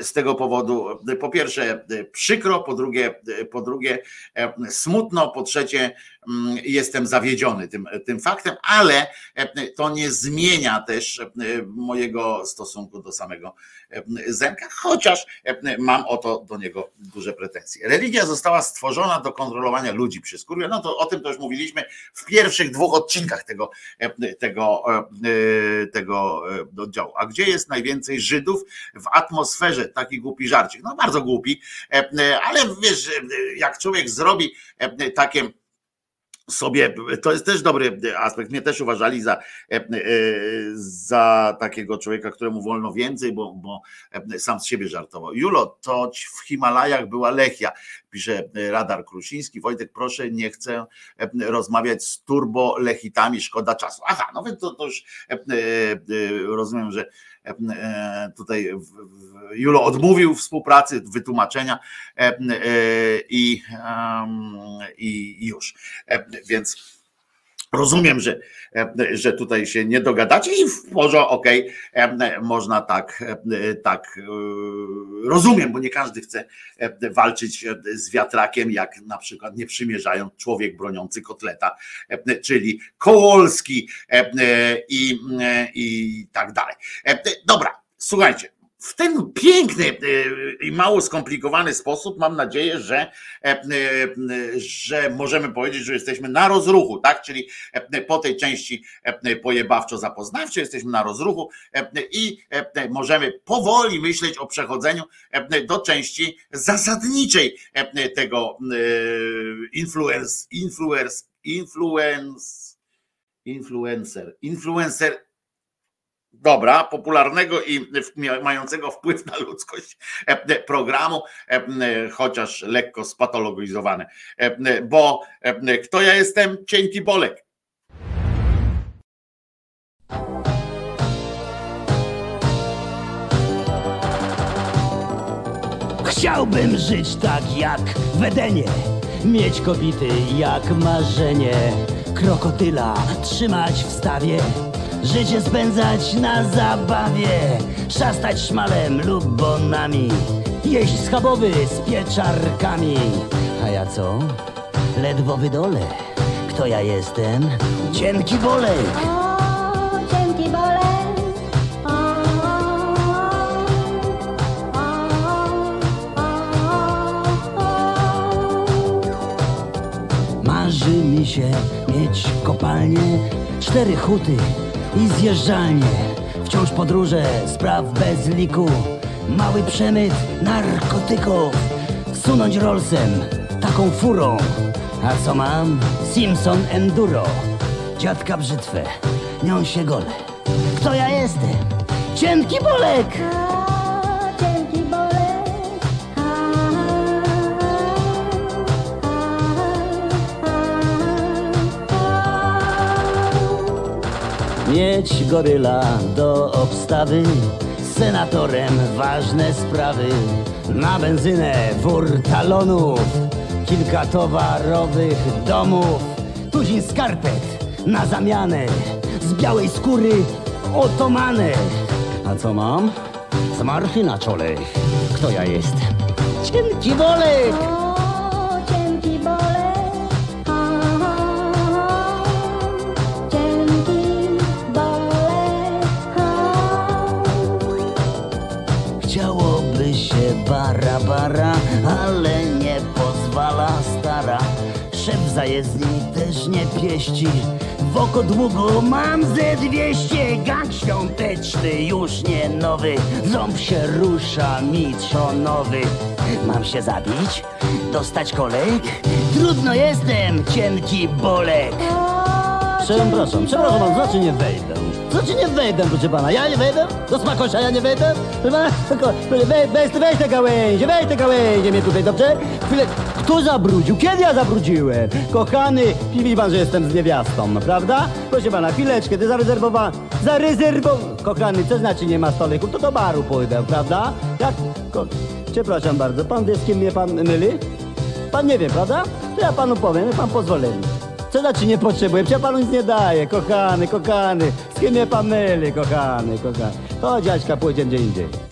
S3: z tego powodu po pierwsze przykro, po drugie, po drugie smutno, po trzecie jestem zawiedziony tym, tym faktem, ale e, to nie zmienia też e, mojego stosunku do samego e, Zenka, chociaż mam o to do niego duże pretensje. Religia została stworzona do kontrolowania ludzi przez kurwę, no to o tym też mówiliśmy w pierwszych dwóch odcinkach tego, tego, tego oddziału. A gdzie jest najwięcej Żydów w atmosferze? Taki głupi żarcik. No bardzo głupi, ale wiesz, jak człowiek zrobi takie sobie, to jest też dobry aspekt. Mnie też uważali za, e, e, za takiego człowieka, któremu wolno więcej, bo, bo sam z siebie żartował. Julo, to w Himalajach była Lechia, pisze Radar Krusiński. Wojtek, proszę, nie chcę rozmawiać z turbolechitami, szkoda czasu. Aha, no więc to, to już e, rozumiem, że E, tutaj Julo odmówił współpracy, wytłumaczenia e, i, i już. Więc Rozumiem, że, e, że tutaj się nie dogadacie i w porządku, okej, okay, można tak, tak, rozumiem, bo nie każdy chce walczyć z wiatrakiem, jak na przykład nie przymierzając człowiek broniący kotleta, czyli Kołolski i, i tak dalej. Dobra, słuchajcie, w ten piękny e, i mało skomplikowany sposób mam nadzieję, że, e, e, że możemy powiedzieć, że jesteśmy na rozruchu, tak? Czyli po tej części pojebawczo-zapoznawczej jesteśmy na rozruchu i możemy powoli myśleć o przechodzeniu do części zasadniczej tego influence, influence, influence, influencer, influencer dobra, popularnego i mającego wpływ na ludzkość e, programu, e, chociaż lekko spatologizowane. E, bo kto ja jestem? Cienki Bolek.
S4: Chciałbym żyć tak jak w Edenie Mieć kobity jak marzenie Krokodyla trzymać w stawie Życie spędzać na zabawie Szastać szmalem lub bonami Jeść schabowy z pieczarkami. A ja co? Ledwo wydole Kto ja jestem? Cienki bolek Marzy mi się mieć kopalnię Cztery huty i zjeżdżalnie. Wciąż podróże spraw bez liku. Mały przemyt narkotyków. Sunąć Rollsem, taką furą. A co mam? Simpson Enduro. Dziadka brzytwę, nią się gole. Kto ja jestem? Cienki Bolek! Mieć goryla do obstawy senatorem ważne sprawy Na benzynę wór talonów Kilka towarowych domów Tuzin skarpet na zamianę Z białej skóry otomany A co mam? Zmarchy na czole Kto ja jestem? Cienki bolek! Ale nie pozwala stara. Szef zajezdni też nie pieści. W oko długo mam ze dwieście Gang świąteczny już nie nowy Ząb się rusza mi trzonowy Mam się zabić? Dostać kolek? Trudno jestem, cienki bolek Przepraszam, przepraszam, znaczy nie wejdę. Znaczy nie wejdę, proszę pana. Ja nie wejdę? Do smakosia ja nie wejdę? Proszę pana, weź, weź, te gałęzie, weź te gałęzie mnie tutaj, dobrze? Chwilę, kto zabrudził? Kiedy ja zabrudziłem? Kochany, widzi pan, że jestem z niewiastą, no, prawda? Proszę pana, chwileczkę, ty zarezerwowałem, zarezerwowałem. Kochany, co znaczy nie ma stoliku? To do baru pójdę, prawda? Jak? Ko... Przepraszam bardzo, pan wie, z kim mnie pan myli? Pan nie wie, prawda? To ja panu powiem, pan pozwolenie. Co znaczy nie potrzebuję? Przecież panu nic nie daję, kochany, kochany. Z kim mnie pan myli, kochany, kochany. Chodź, Jaśka, pójdziemy gdzie indziej.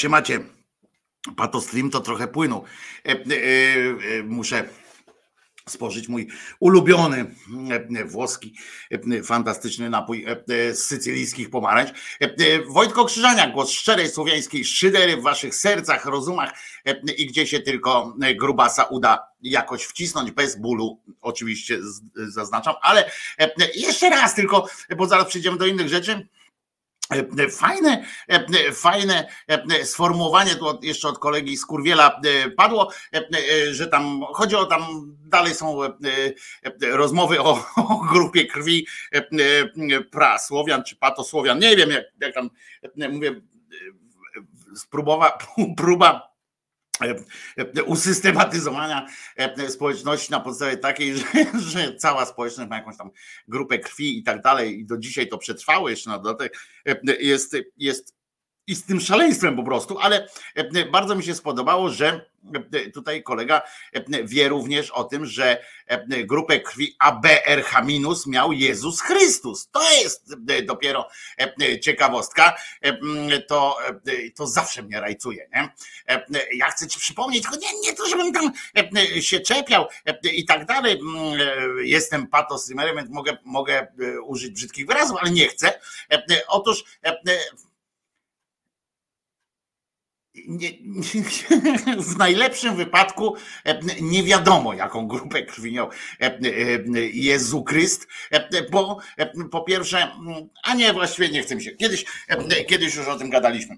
S3: O, siemacie. Patostream to trochę płynął. E, e, e, muszę spożyć mój ulubiony e, włoski e, fantastyczny napój e, e, z sycylijskich pomarańcz. E, e, Wojtko Krzyżania, głos szczerej słowiańskiej szydery w waszych sercach, rozumach e, i gdzie się tylko e, grubasa uda jakoś wcisnąć bez bólu, oczywiście zaznaczam, ale e, e, jeszcze raz tylko, bo zaraz przejdziemy do innych rzeczy. E, Fajne, e, fajne e, sformułowanie tu od- jeszcze od kolegi z Kurwiela padło, że tam chodzi o tam dalej są rozmowy o, o grupie krwi prasłowian czy patosłowian. Nie wiem jak, jak tam mówię, spróbowa, próba usystematyzowania e, społeczności na podstawie takiej, że, że cała społeczność ma jakąś tam grupę krwi i tak dalej. I do dzisiaj to przetrwało jeszcze na dodatek. E, jest, jest i z tym szaleństwem po prostu, ale e, bardzo mi się spodobało, że e, tutaj kolega e, wie również o tym, że e, grupę krwi ABRH- miał Jezus Chrystus. To jest e, dopiero e, ciekawostka. E, To, e, to zawsze mnie rajcuje. Nie? E, Ja chcę ci przypomnieć, tylko nie, nie to, żebym tam e, się czepiał e, i tak dalej. E, Jestem patostreamerem, więc mogę, mogę e, użyć brzydkich wyrazów, ale nie chcę. E, Otóż nie, w najlepszym wypadku e, nie wiadomo, jaką grupę krwi miał e, e, Jezu Chryst, bo po pierwsze, mm, a nie, właściwie nie chcę się. Kiedyś, kiedyś już o tym gadaliśmy.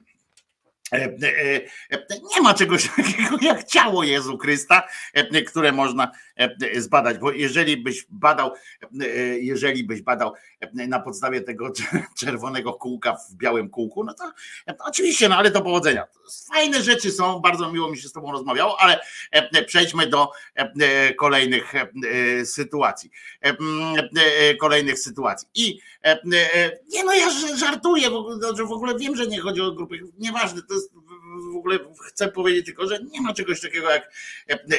S3: E, e, e, Nie ma czegoś takiego jak ciało Jezu Chrysta, które można zbadać, bo jeżeli byś badał, jeżeli byś badał na podstawie tego czer- czerwonego kółka w białym kółku, no to oczywiście, no ale do powodzenia. Fajne rzeczy są, bardzo miło mi się z tobą rozmawiało, ale przejdźmy do kolejnych sytuacji. Mm, Kolejnych sytuacji. I nie no, ja żartuję, znaczy w ogóle wiem, że nie chodzi o grupy, nieważne, to jest w ogóle chcę powiedzieć tylko, że nie ma czegoś takiego jak,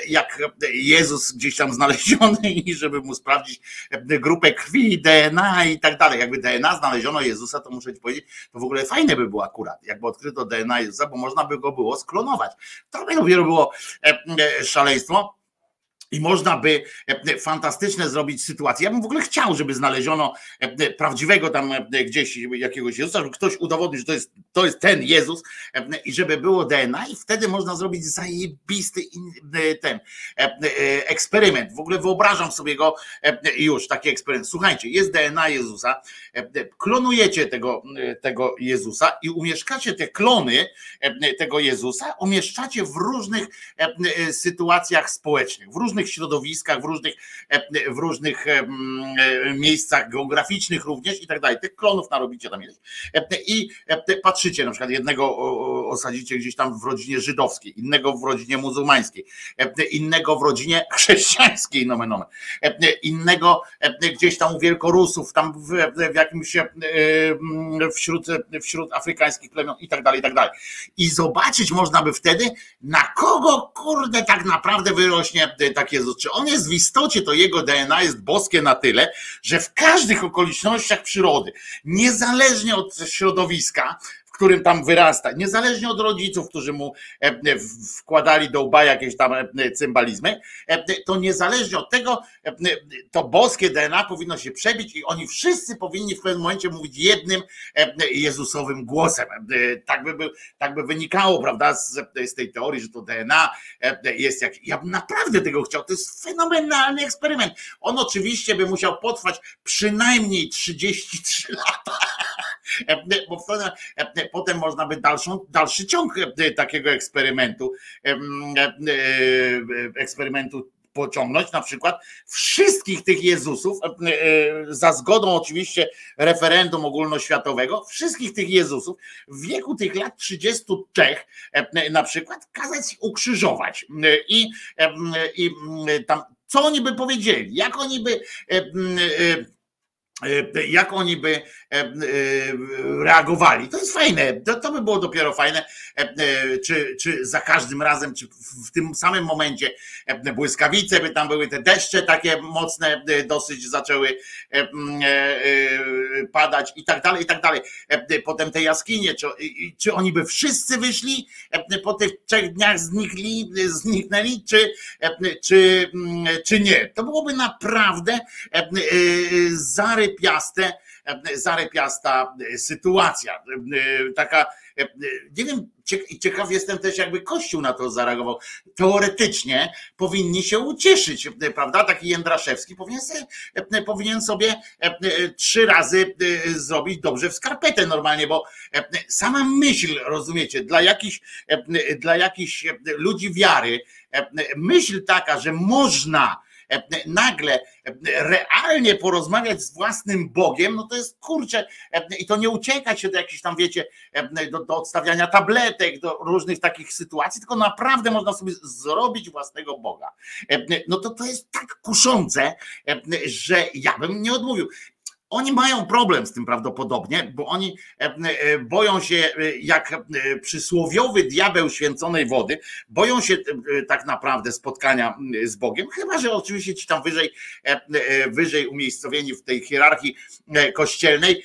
S3: jak Jezus gdzieś tam znaleziony i żeby mu sprawdzić grupę krwi, DNA i tak dalej. Jakby DNA znaleziono Jezusa, to muszę ci powiedzieć, to w ogóle fajne by było akurat, jakby odkryto DNA Jezusa, bo można by go było sklonować. To by dopiero było e, e, szaleństwo. I można by e, fantastyczne zrobić sytuacje. Ja bym w ogóle chciał, żeby znaleziono e, prawdziwego tam e, gdzieś jakiegoś Jezusa, żeby ktoś udowodnił, że to jest, to jest ten Jezus i żeby było DNA i wtedy można zrobić zajebisty ten eksperyment. W ogóle wyobrażam sobie go już, taki eksperyment. Słuchajcie, jest DNA Jezusa, klonujecie tego, tego Jezusa i umieszczacie te klony tego Jezusa, umieszczacie w różnych sytuacjach społecznych, w różnych środowiskach, w różnych, e, w różnych em, e, miejscach geograficznych również i tak dalej. Tych klonów narobicie tam ileś. E, I e, patrzycie, na przykład jednego osadzicie gdzieś tam w rodzinie żydowskiej, innego w rodzinie muzułmańskiej, e, innego w rodzinie chrześcijańskiej, nomen omen, e, innego e, gdzieś tam u Wielkorusów, tam w, w jakimś e, wśród, wśród afrykańskich plemion i tak dalej, i tak dalej. I zobaczyć można by wtedy, na kogo kurde tak naprawdę wyrośnie taki Jezus, czy on jest w istocie, to jego DNA jest boskie na tyle, że w każdych okolicznościach przyrody, niezależnie od środowiska, w którym tam wyrasta, niezależnie od rodziców, którzy mu e, wkładali do łba jakieś tam e, cymbalizmy, e, to niezależnie od tego, to boskie DNA powinno się przebić i oni wszyscy powinni w pewnym momencie mówić jednym Jezusowym głosem. Tak by, był, tak by wynikało, prawda, z, z tej teorii, że to DNA jest jak. Ja bym naprawdę tego chciał. To jest fenomenalny eksperyment. On oczywiście by musiał potrwać przynajmniej 33 lata. Bo potem można by dalszą, dalszy ciąg takiego eksperymentu, e, e, eksperymentu pociągnąć, na przykład wszystkich tych Jezusów, e, za zgodą oczywiście referendum ogólnoświatowego, wszystkich tych Jezusów w wieku tych lat 33 e, na przykład kazać ukrzyżować. I, i e, tam, co oni by powiedzieli, jak oni by jak oni by reagowali. To jest fajne, to, to by było dopiero fajne, e, e, czy, czy za każdym razem, czy w- tym samym momencie e, błyskawice by tam były, te deszcze takie mocne e, dosyć zaczęły e, e, e, padać i tak dalej, i tak dalej. E, Potem te jaskinie, czy, czy oni by wszyscy wyszli, e, po tych trzech dniach znikli, zniknęli, czy, e, czy, czy nie. To byłoby naprawdę e, e, zarypiaste, e, zarypiasta sytuacja. E, Taka, e, nie wiem, cie- ciekaw jestem też, jakby Kościół na to zareagował. Teoretycznie powinni się ucieszyć, e, prawda? Taki Jędraszewski powinien sobie, e, powinien sobie e, e, trzy razy e, zrobić dobrze w skarpetę normalnie, bo e, sama myśl, rozumiecie, dla jakichś, e, dla jakichś e, ludzi wiary, e, myśl taka, że można e, nagle e, realnie porozmawiać z własnym Bogiem, no to jest kurczę, e, i to nie uciekać się do jakichś tam, wiecie, e, do, do odstawiania tabletek, do różnych takich sytuacji, tylko naprawdę można sobie zrobić własnego Boga. E, No to to jest tak kuszące, e, że ja bym nie odmówił. Oni mają problem z tym prawdopodobnie, bo oni e, e, boją się, e, jak przysłowiowy diabeł święconej wody, boją się tak naprawdę spotkania z Bogiem, chyba że oczywiście ci tam wyżej, wyżej umiejscowieni w tej hierarchii kościelnej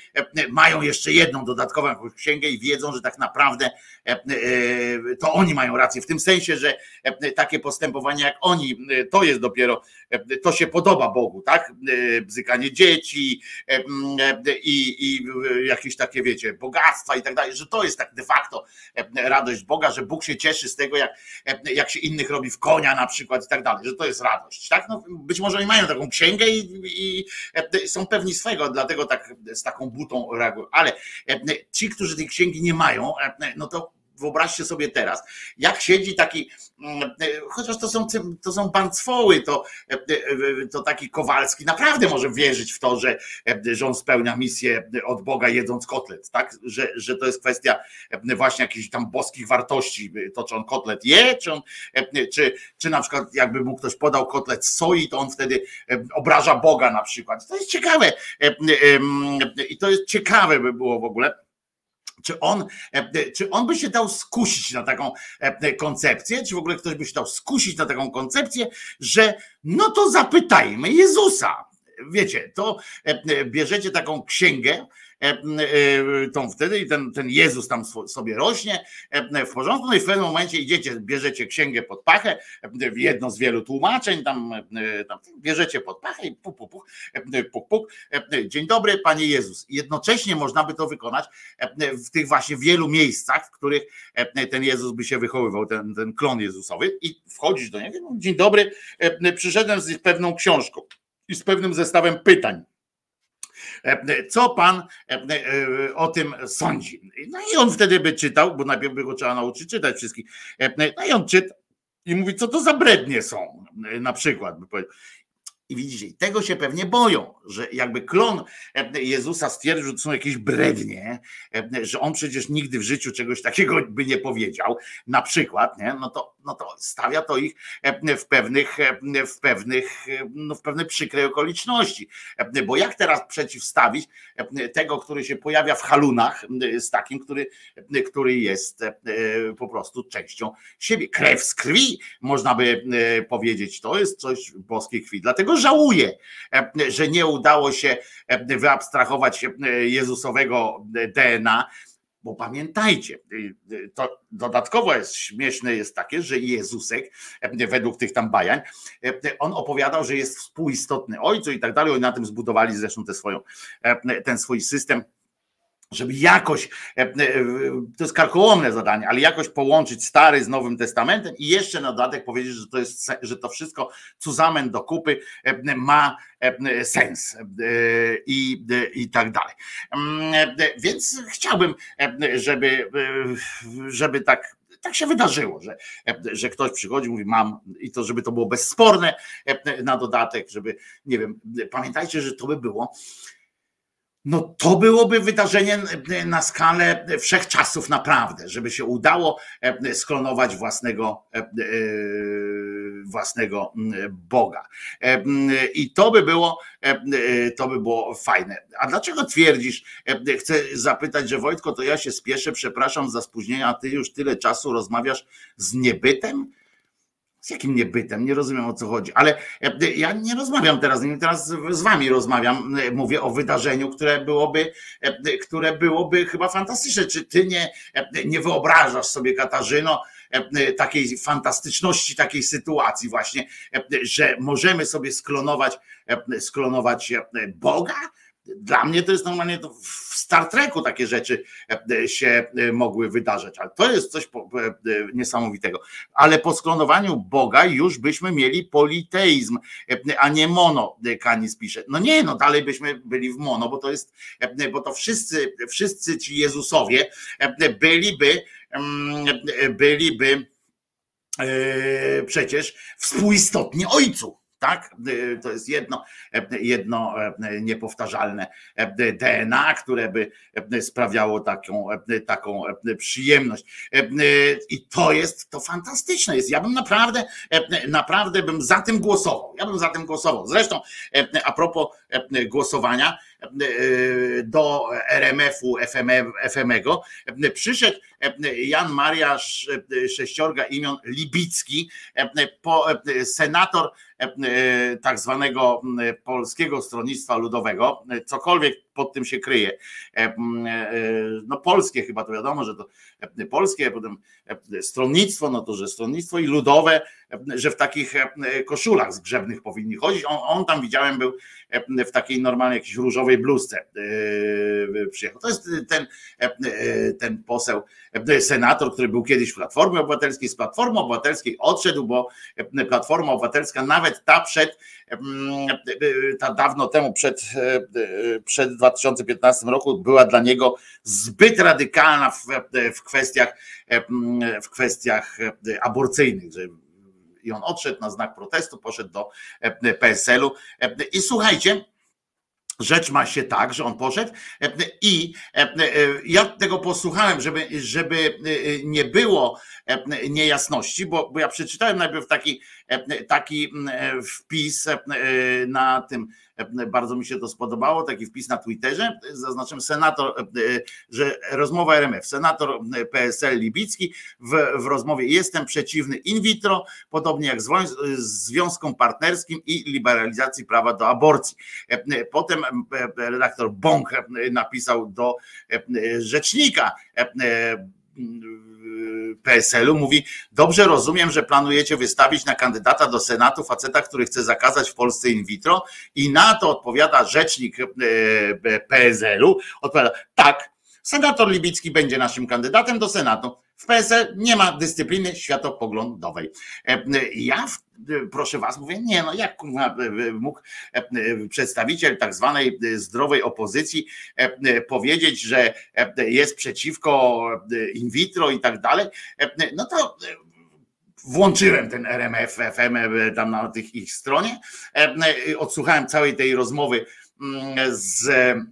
S3: mają jeszcze jedną dodatkową księgę i wiedzą, że tak naprawdę to oni mają rację, w tym sensie, że takie postępowanie jak oni, to jest dopiero, to się podoba Bogu, tak? Bzykanie dzieci, i, i e, jakieś takie, wiecie, bogactwa i tak dalej, że to jest tak de facto e, radość Boga, że Bóg się cieszy z tego, jak, e, jak się innych robi w konia na przykład i tak dalej, że to jest radość, tak? No, być może oni mają taką księgę i, i e, są pewni swego, dlatego tak z taką butą reagują, ale e, ci, którzy tej księgi nie mają, e, no to wyobraźcie sobie teraz, jak siedzi taki, mm, e, chociaż to są, to są bancwoły, to, e, e, to taki Kowalski naprawdę może wierzyć w to, że, że on spełnia misję od Boga jedząc kotlet, tak? Że, że to jest kwestia właśnie jakichś tam boskich wartości, to czy on kotlet je, czy on, czy, czy na przykład jakby mu ktoś podał kotlet soi, to on wtedy obraża Boga na przykład. To jest ciekawe i to jest ciekawe by było w ogóle. Czy on, e, czy on by się dał skusić na taką e, koncepcję, czy w ogóle ktoś by się dał skusić na taką koncepcję, że no to zapytajmy Jezusa. Wiecie, to e, bierzecie taką księgę, e, e, tą wtedy i ten, ten Jezus tam sobie rośnie e, w porządku, no i w pewnym momencie idziecie, bierzecie księgę pod pachę, e, jedno z wielu tłumaczeń, tam, e, tam bierzecie pod pachę i puk, puk, puk, e, puk, puk. E, Dzień dobry, Panie Jezus. Jednocześnie można by to wykonać e, w tych właśnie wielu miejscach, w których e, ten Jezus by się wychowywał, ten, ten klon Jezusowy i wchodzisz do niego, no, dzień dobry, e, przyszedłem z pewną książką i z pewnym zestawem pytań. E, Co pan e, e, o tym sądzi? No i on wtedy by czytał, bo najpierw by go trzeba nauczyć czytać wszystkich. E, No i on czyta i mówi, co to za brednie są, e, na przykład. By. I widzicie, tego się pewnie boją, że jakby klon e, Jezusa stwierdził, że są jakieś brednie, e, że on przecież nigdy w życiu czegoś takiego by nie powiedział, na przykład, nie? No, to, no to stawia to ich e, w pewnych, e, w pewnych, e, no w pewne przykre okoliczności. Bo jak teraz przeciwstawić tego, który się pojawia w halunach, z takim, który, który jest po prostu częścią siebie. Krew z krwi, można by powiedzieć, to jest coś boskiej krwi. Dlatego żałuję, że nie udało się wyabstrahować Jezusowego DNA, bo pamiętajcie, y, y, to dodatkowo jest śmieszne jest takie, że Jezusek, e, według tych tam bajań, e, on opowiadał, że jest współistotny ojcu i tak dalej. Oni na tym zbudowali zresztą tę swoją, e, ten swój system żeby jakoś, e, e, to jest karkołomne zadanie, ale jakoś połączyć Stary z Nowym Testamentem i jeszcze na dodatek powiedzieć, że to jest, że to wszystko cuzamen do kupy e, ma sens i, i tak dalej. Mm, Więc chciałbym, żeby, żeby tak tak się wydarzyło, że, że ktoś przychodzi, mówi mam i to, żeby to było bezsporne na dodatek, żeby, nie wiem, pamiętajcie, że to by było no to byłoby wydarzenie na skalę wszechczasów naprawdę, żeby się udało e, sklonować własnego, e, e, własnego mm, Boga. E, I to by było, e, e, to by było fajne. A dlaczego twierdzisz, e, chcę zapytać, że Wojtko, to ja się spieszę, przepraszam za spóźnienie, a ty już tyle czasu rozmawiasz z niebytem? Z jakim niebytem? Nie rozumiem o co chodzi, ale e, ja nie rozmawiam teraz, z nim, teraz z wami rozmawiam, e, mówię o wydarzeniu, które byłoby, e, które byłoby chyba fantastyczne. Czy ty nie, e, nie wyobrażasz sobie, Katarzyno, e, takiej fantastyczności takiej sytuacji właśnie, e, że możemy sobie sklonować, e, sklonować e, Boga? Dla mnie to jest normalnie to w Star Treku takie rzeczy e, się e, mogły wydarzyć, ale to jest coś e, e, niesamowitego. Ale po sklonowaniu Boga już byśmy mieli politeizm, e, a nie mono, e, Kanis pisze. No nie, no dalej byśmy byli w mono, bo to jest, e, bo to wszyscy, wszyscy ci Jezusowie e, byliby, mm, e, byliby e, przecież współistotni ojcu. Tak, E, to jest jedno, jedno e, niepowtarzalne e, DNA, które by sprawiało taką, taką przyjemność. I to jest, to fantastyczne jest. Ja bym naprawdę, naprawdę bym za tym głosował. Ja bym za tym głosował. Zresztą, a propos głosowania, do RMF-u FM, FM-ego przyszedł e, Jan Mariasz e, Sześciorga imion Libicki, e, e, senator e, tak zwanego Polskiego Stronnictwa Ludowego, e, cokolwiek pod tym się kryje. E, e, No polskie chyba to wiadomo, że to e, polskie, potem stronnictwo, no to że stronnictwo i ludowe, że w takich koszulach zgrzebnych powinni chodzić. On, on tam widziałem był w takiej normalnej jakiejś różowej bluzce przyjechał. To jest ten, ten poseł, senator, który był kiedyś w Platformie Obywatelskiej, z Platformy Obywatelskiej odszedł, bo e, Platforma Obywatelska, nawet ta przed, e, ta dawno temu, przed, e, przed 2015 roku, była dla niego zbyt radykalna w, w kwestiach, e, w kwestiach e, aborcyjnych, że i on odszedł na znak protestu, poszedł do e, PSL-u. E, I słuchajcie, rzecz ma się tak, że on poszedł e, i e, e, ja tego posłuchałem, żeby, żeby e, nie było e, niejasności, bo, bo ja przeczytałem najpierw taki, e, taki mm, wpis e, na tym, e, bardzo mi się to spodobało, taki wpis na Twitterze, zaznaczyłem senator, e, że rozmowa RMF, senator PSL Libicki w, w rozmowie jestem przeciwny in vitro, podobnie jak związkom partnerskim i liberalizacji prawa do aborcji. E, Potem e, redaktor Bąk e, napisał do e, rzecznika e, e, PSL-u, mówi, dobrze rozumiem, że planujecie wystawić na kandydata do Senatu faceta, który chce zakazać w Polsce in vitro i na to odpowiada rzecznik e, PSL-u, odpowiada, tak, senator Libicki będzie naszym kandydatem do Senatu. W PSL nie ma dyscypliny światopoglądowej. E, Ja, w- proszę was, mówię, nie no, jak e, mógł e, przedstawiciel tak zwanej zdrowej opozycji e, powiedzieć, że e, jest przeciwko e, in vitro i tak dalej, e, no to e, włączyłem ten RMF FM e, tam na tych ich stronie, e, e, odsłuchałem całej tej rozmowy mm, z e,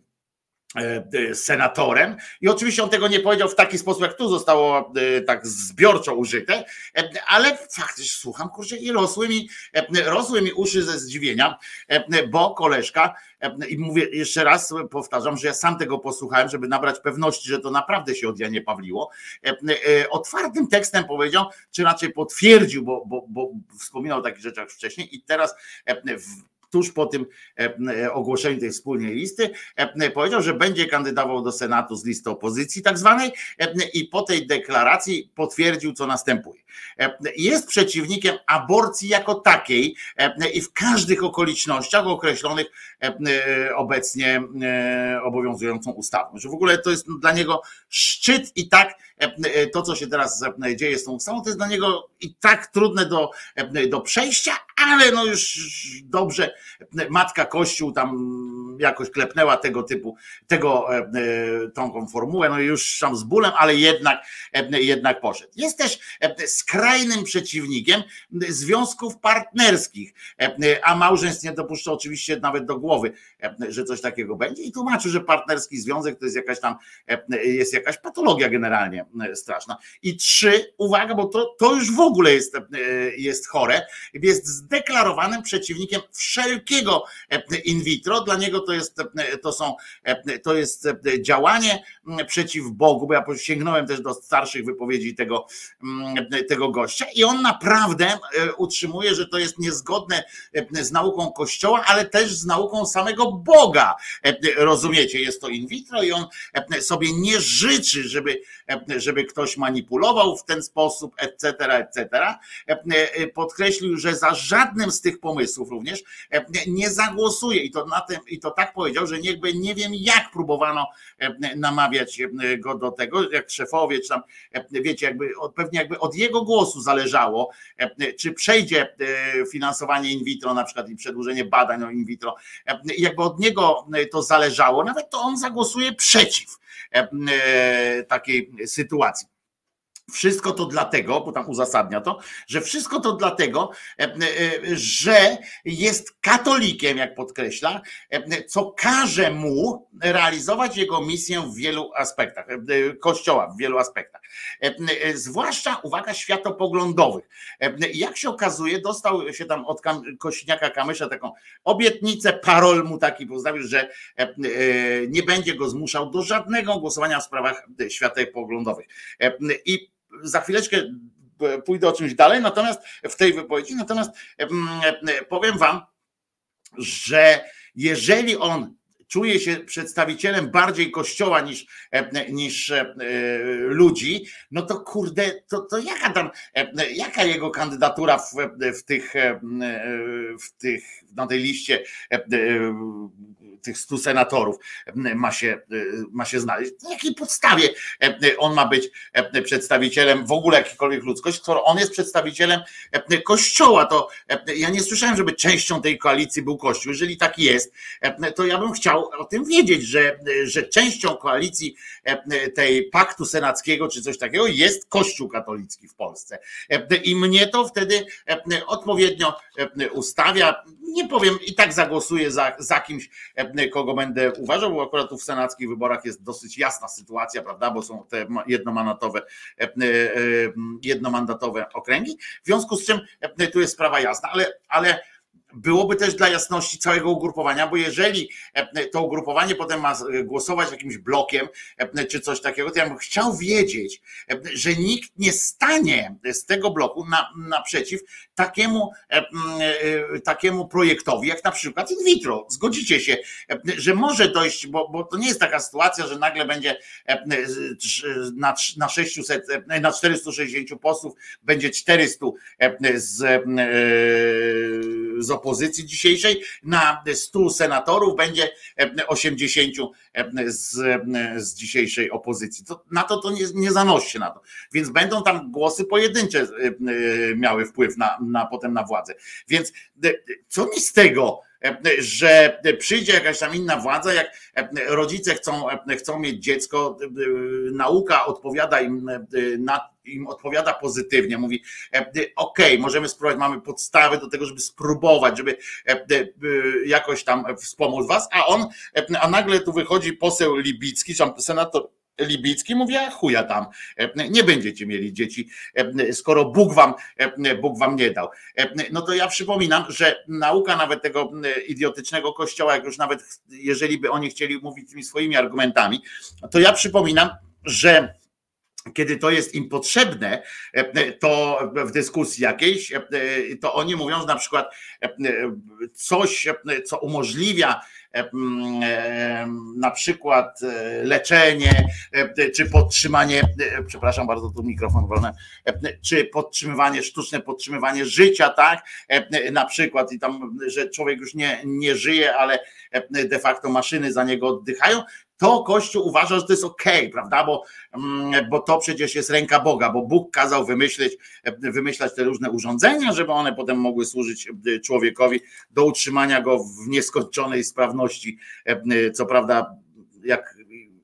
S3: senatorem. I oczywiście on tego nie powiedział w taki sposób, jak tu zostało e, tak zbiorczo użyte, e, ale faktycznie słucham, kurczę, i rosły mi, e, rosły mi uszy ze zdziwienia, e, bo koleżka, e, i mówię jeszcze raz, powtarzam, że ja sam tego posłuchałem, żeby nabrać pewności, że to naprawdę się od Janie Pawliło, e, e, otwartym tekstem powiedział, czy raczej potwierdził, bo, bo, bo wspominał o takich rzeczach wcześniej i teraz e, w, tuż po tym e, ogłoszeniu tej wspólnej listy, e, powiedział, że będzie kandydował do Senatu z listy opozycji tak zwanej e, i po tej deklaracji potwierdził, co następuje. E, Jest przeciwnikiem aborcji jako takiej e, i w każdych okolicznościach określonych e, e, obecnie e, obowiązującą ustawą. Że w ogóle to jest dla niego szczyt i tak e, e, to, co się teraz e, dzieje z tą ustawą, to jest dla niego i tak trudne do, e, do przejścia, ale no już dobrze, matka Kościół tam jakoś klepnęła tego typu, tego, e, e, tą formułę, no już tam z bólem, ale jednak, e, jednak poszedł. Jest też skrajnym przeciwnikiem związków partnerskich, a małżeństw nie dopuszcza oczywiście nawet do głowy, że coś takiego będzie i tłumaczy, że partnerski związek to jest jakaś tam, jest jakaś patologia generalnie straszna. I trzy, uwaga, bo to, to już w ogóle jest, jest chore, jest zdeklarowanym przeciwnikiem wszelkiego in vitro. Dla niego to jest, to są, to jest działanie przeciw Bogu, bo ja sięgnąłem też do starszych wypowiedzi tego, tego gościa i on naprawdę e, utrzymuje, że to jest niezgodne e, z nauką Kościoła, ale też z nauką samego Boga. E, Rozumiecie, jest to in vitro i on sobie nie życzy, żeby, żeby ktoś manipulował w ten sposób, etc., etc. Podkreślił, że za żadnym z tych pomysłów również nie zagłosuje i to, na tym, i to tak powiedział, że niechby nie wiem jak próbowano e, namawiać e, go do tego, jak szefowie, czy tam, e, wiecie, jakby pewnie jakby od jego głosu zależało, czy przejdzie finansowanie in vitro na przykład i przedłużenie badań o in vitro, jakby od niego to zależało, nawet to on zagłosuje przeciw takiej sytuacji. Wszystko to dlatego, bo tam uzasadnia to, że wszystko to dlatego, e, e, że jest katolikiem, jak podkreśla, e, co każe mu realizować jego misję w wielu aspektach, kościoła w wielu aspektach. Zwłaszcza, uwaga, światopoglądowych. Jak się okazuje, dostał się tam od Kośniaka Kamysza taką obietnicę, parol mu taki postawił, że nie będzie go zmuszał do żadnego głosowania w sprawach światopoglądowych. I za chwileczkę e, pójdę o czymś dalej, natomiast w tej wypowiedzi, natomiast em, e, powiem wam, że jeżeli on czuje się przedstawicielem bardziej kościoła niż, e, niż e, ludzi, no to kurde, to, to jaka tam, e, jaka jego kandydatura w, w tych, e, w tych, na tej liście e, tych stu senatorów ma się, ma się znaleźć? Na jakiej podstawie e, on ma być e, przedstawicielem w ogóle jakiejkolwiek ludzkości, skoro on jest przedstawicielem e, kościoła, to ja nie słyszałem, żeby częścią tej koalicji był kościół. Jeżeli tak jest, to ja bym chciał o tym wiedzieć, że, że częścią koalicji tej paktu senackiego czy coś takiego jest kościół katolicki w Polsce. I mnie to wtedy odpowiednio ustawia. Nie powiem, i tak zagłosuję za, za kimś, kogo będę uważał, bo akurat tu w senackich wyborach jest dosyć jasna sytuacja, prawda, bo są te ma- jednomandatowe, e, e, e, jednomandatowe okręgi. W związku z czym tu jest sprawa jasna, ale, ale byłoby też dla jasności całego ugrupowania, bo jeżeli e, to ugrupowanie potem ma e, głosować jakimś blokiem e, czy coś takiego, to ja bym chciał wiedzieć, że nikt nie stanie z tego bloku na, naprzeciw takiemu, takiemu projektowi, jak na przykład in vitro. Zgodzicie się, że może dojść, bo, bo to nie jest taka sytuacja, że nagle będzie na, na 600, e, na 460 posłów będzie 400 e, z, z opozycji dzisiejszej, na 100 senatorów będzie e, 80 z, z dzisiejszej opozycji. To, na to to nie, nie zanosi się na to. Więc będą tam głosy pojedyncze e, e, miały wpływ na, na potem na władzę. Więc e, co mi z tego, e, że przyjdzie jakaś tam inna władza, jak e, rodzice chcą, e, chcą mieć dziecko, e, nauka odpowiada im e, na im odpowiada pozytywnie, mówi okej, możemy spróbować, mamy podstawy do tego, żeby spróbować, żeby jakoś tam wspomóc was, a on, a nagle tu wychodzi poseł Libicki, czy senator Libicki mówi, a chuja tam, nie będziecie mieli dzieci, skoro Bóg wam, Bóg wam nie dał. No to ja przypominam, że nauka nawet tego idiotycznego kościoła, jak już nawet jeżeli by oni chcieli mówić tymi swoimi argumentami, to ja przypominam, że kiedy to jest im potrzebne, to w dyskusji jakiejś, to oni mówią, że na przykład coś, co umożliwia na przykład e, leczenie, czy podtrzymanie, przepraszam bardzo, tu mikrofon wolny, czy podtrzymywanie, sztuczne podtrzymywanie życia, tak, na przykład i tam, że człowiek już nie, nie żyje, ale de facto maszyny za niego oddychają, to Kościół uważa, że to jest okej, okay, prawda? Bo, mm, bo to przecież jest ręka Boga, bo Bóg kazał wymyślić, wymyślać te różne urządzenia, żeby one potem mogły służyć człowiekowi do utrzymania go w nieskończonej sprawności. Co prawda, jak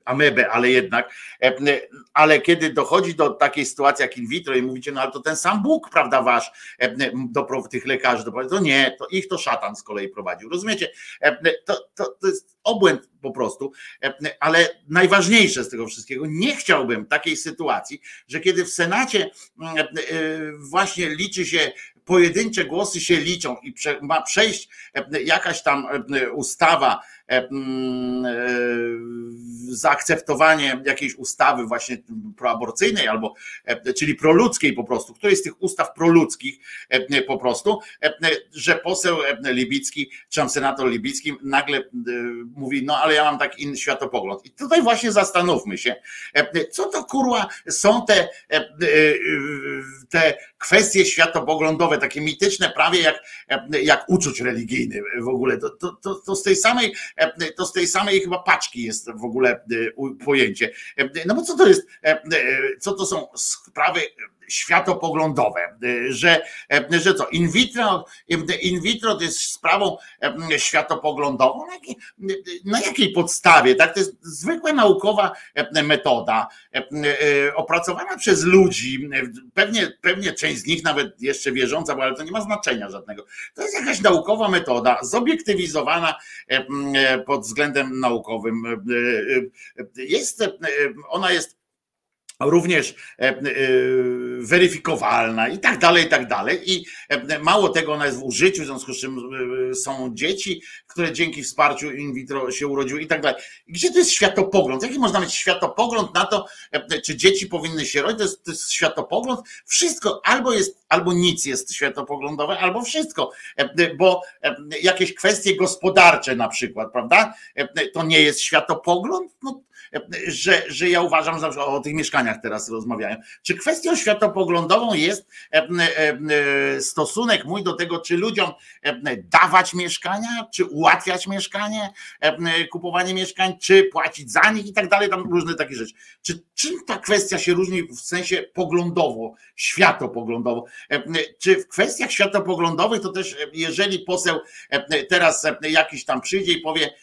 S3: amebę, ale jednak, ale kiedy dochodzi do takiej sytuacji jak in vitro i mówicie, no ale to ten sam Bóg, prawda, wasz, do tych lekarzy, to nie, to ich to szatan z kolei prowadził, rozumiecie? To, to, to jest obłęd po prostu, ale najważniejsze z tego wszystkiego, nie chciałbym takiej sytuacji, że kiedy w Senacie właśnie liczy się pojedyncze głosy się liczą i ma przejść jakaś tam ustawa, zaakceptowanie jakiejś ustawy właśnie proaborcyjnej albo czyli proludzkiej po prostu, której z tych ustaw proludzkich po prostu, że poseł Libicki, czy tam senator Libicki nagle mówi, no ale ja mam taki inny światopogląd. I tutaj właśnie zastanówmy się, co to kurwa są te, te kwestie światopoglądowe, takie mityczne prawie jak, jak uczuć religijny w ogóle. To, to, to, to z tej samej, to z tej samej chyba paczki jest w ogóle pojęcie. No bo co to jest, co to są sprawy światopoglądowe, że, że co, in vitro, in vitro to jest sprawą światopoglądową, na jakiej, na jakiej podstawie, tak, to jest zwykła naukowa metoda, opracowana przez ludzi, pewnie, pewnie część z nich nawet jeszcze wierząca, bo ale to nie ma znaczenia żadnego, to jest jakaś naukowa metoda, zobiektywizowana pod względem naukowym, jest, ona jest również e, e, weryfikowalna i tak dalej, i tak dalej. I e, mało tego, ona jest w użyciu, w związku z czym są dzieci, które dzięki wsparciu in vitro się urodziły i tak dalej. Gdzie to jest światopogląd? Jaki można mieć światopogląd na to, czy dzieci powinny się rodzić? To jest, to jest światopogląd. Wszystko albo jest, albo nic jest światopoglądowe, albo wszystko, bo jakieś kwestie gospodarcze na przykład, prawda? To nie jest światopogląd? No, że, że ja uważam, że o tych mieszkaniach teraz rozmawiają. Czy kwestią światopoglądową jest e, e, stosunek mój do tego, czy ludziom dawać mieszkania, czy ułatwiać mieszkanie, kupowanie mieszkań, czy płacić za nich i tak dalej, tam różne takie rzeczy. Czy czym ta kwestia się różni w sensie poglądowo, światopoglądowo? Czy w kwestiach światopoglądowych to też, jeżeli poseł teraz jakiś tam przyjdzie i powie,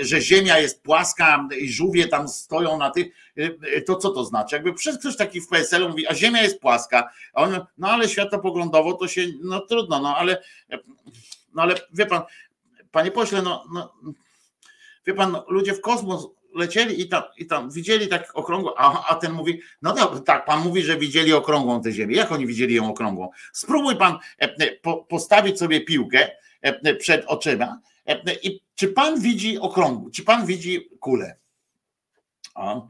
S3: że Ziemia jest płaska i żółwie tam stoją na tych, to co to znaczy? Jakby przez ktoś taki w PSL mówi, a Ziemia jest płaska, a on, no ale światopoglądowo to się, no trudno, no ale, no ale wie pan, panie pośle, no, no wie pan, no, ludzie w kosmos lecieli i tam, i tam widzieli tak okrągłą, a, a ten mówi, no tak, tak, pan mówi, że widzieli okrągłą tę ziemię. Jak oni widzieli ją okrągłą? Spróbuj pan po, postawić sobie piłkę przed oczyma i czy pan widzi okrągłą, czy pan widzi kulę? A,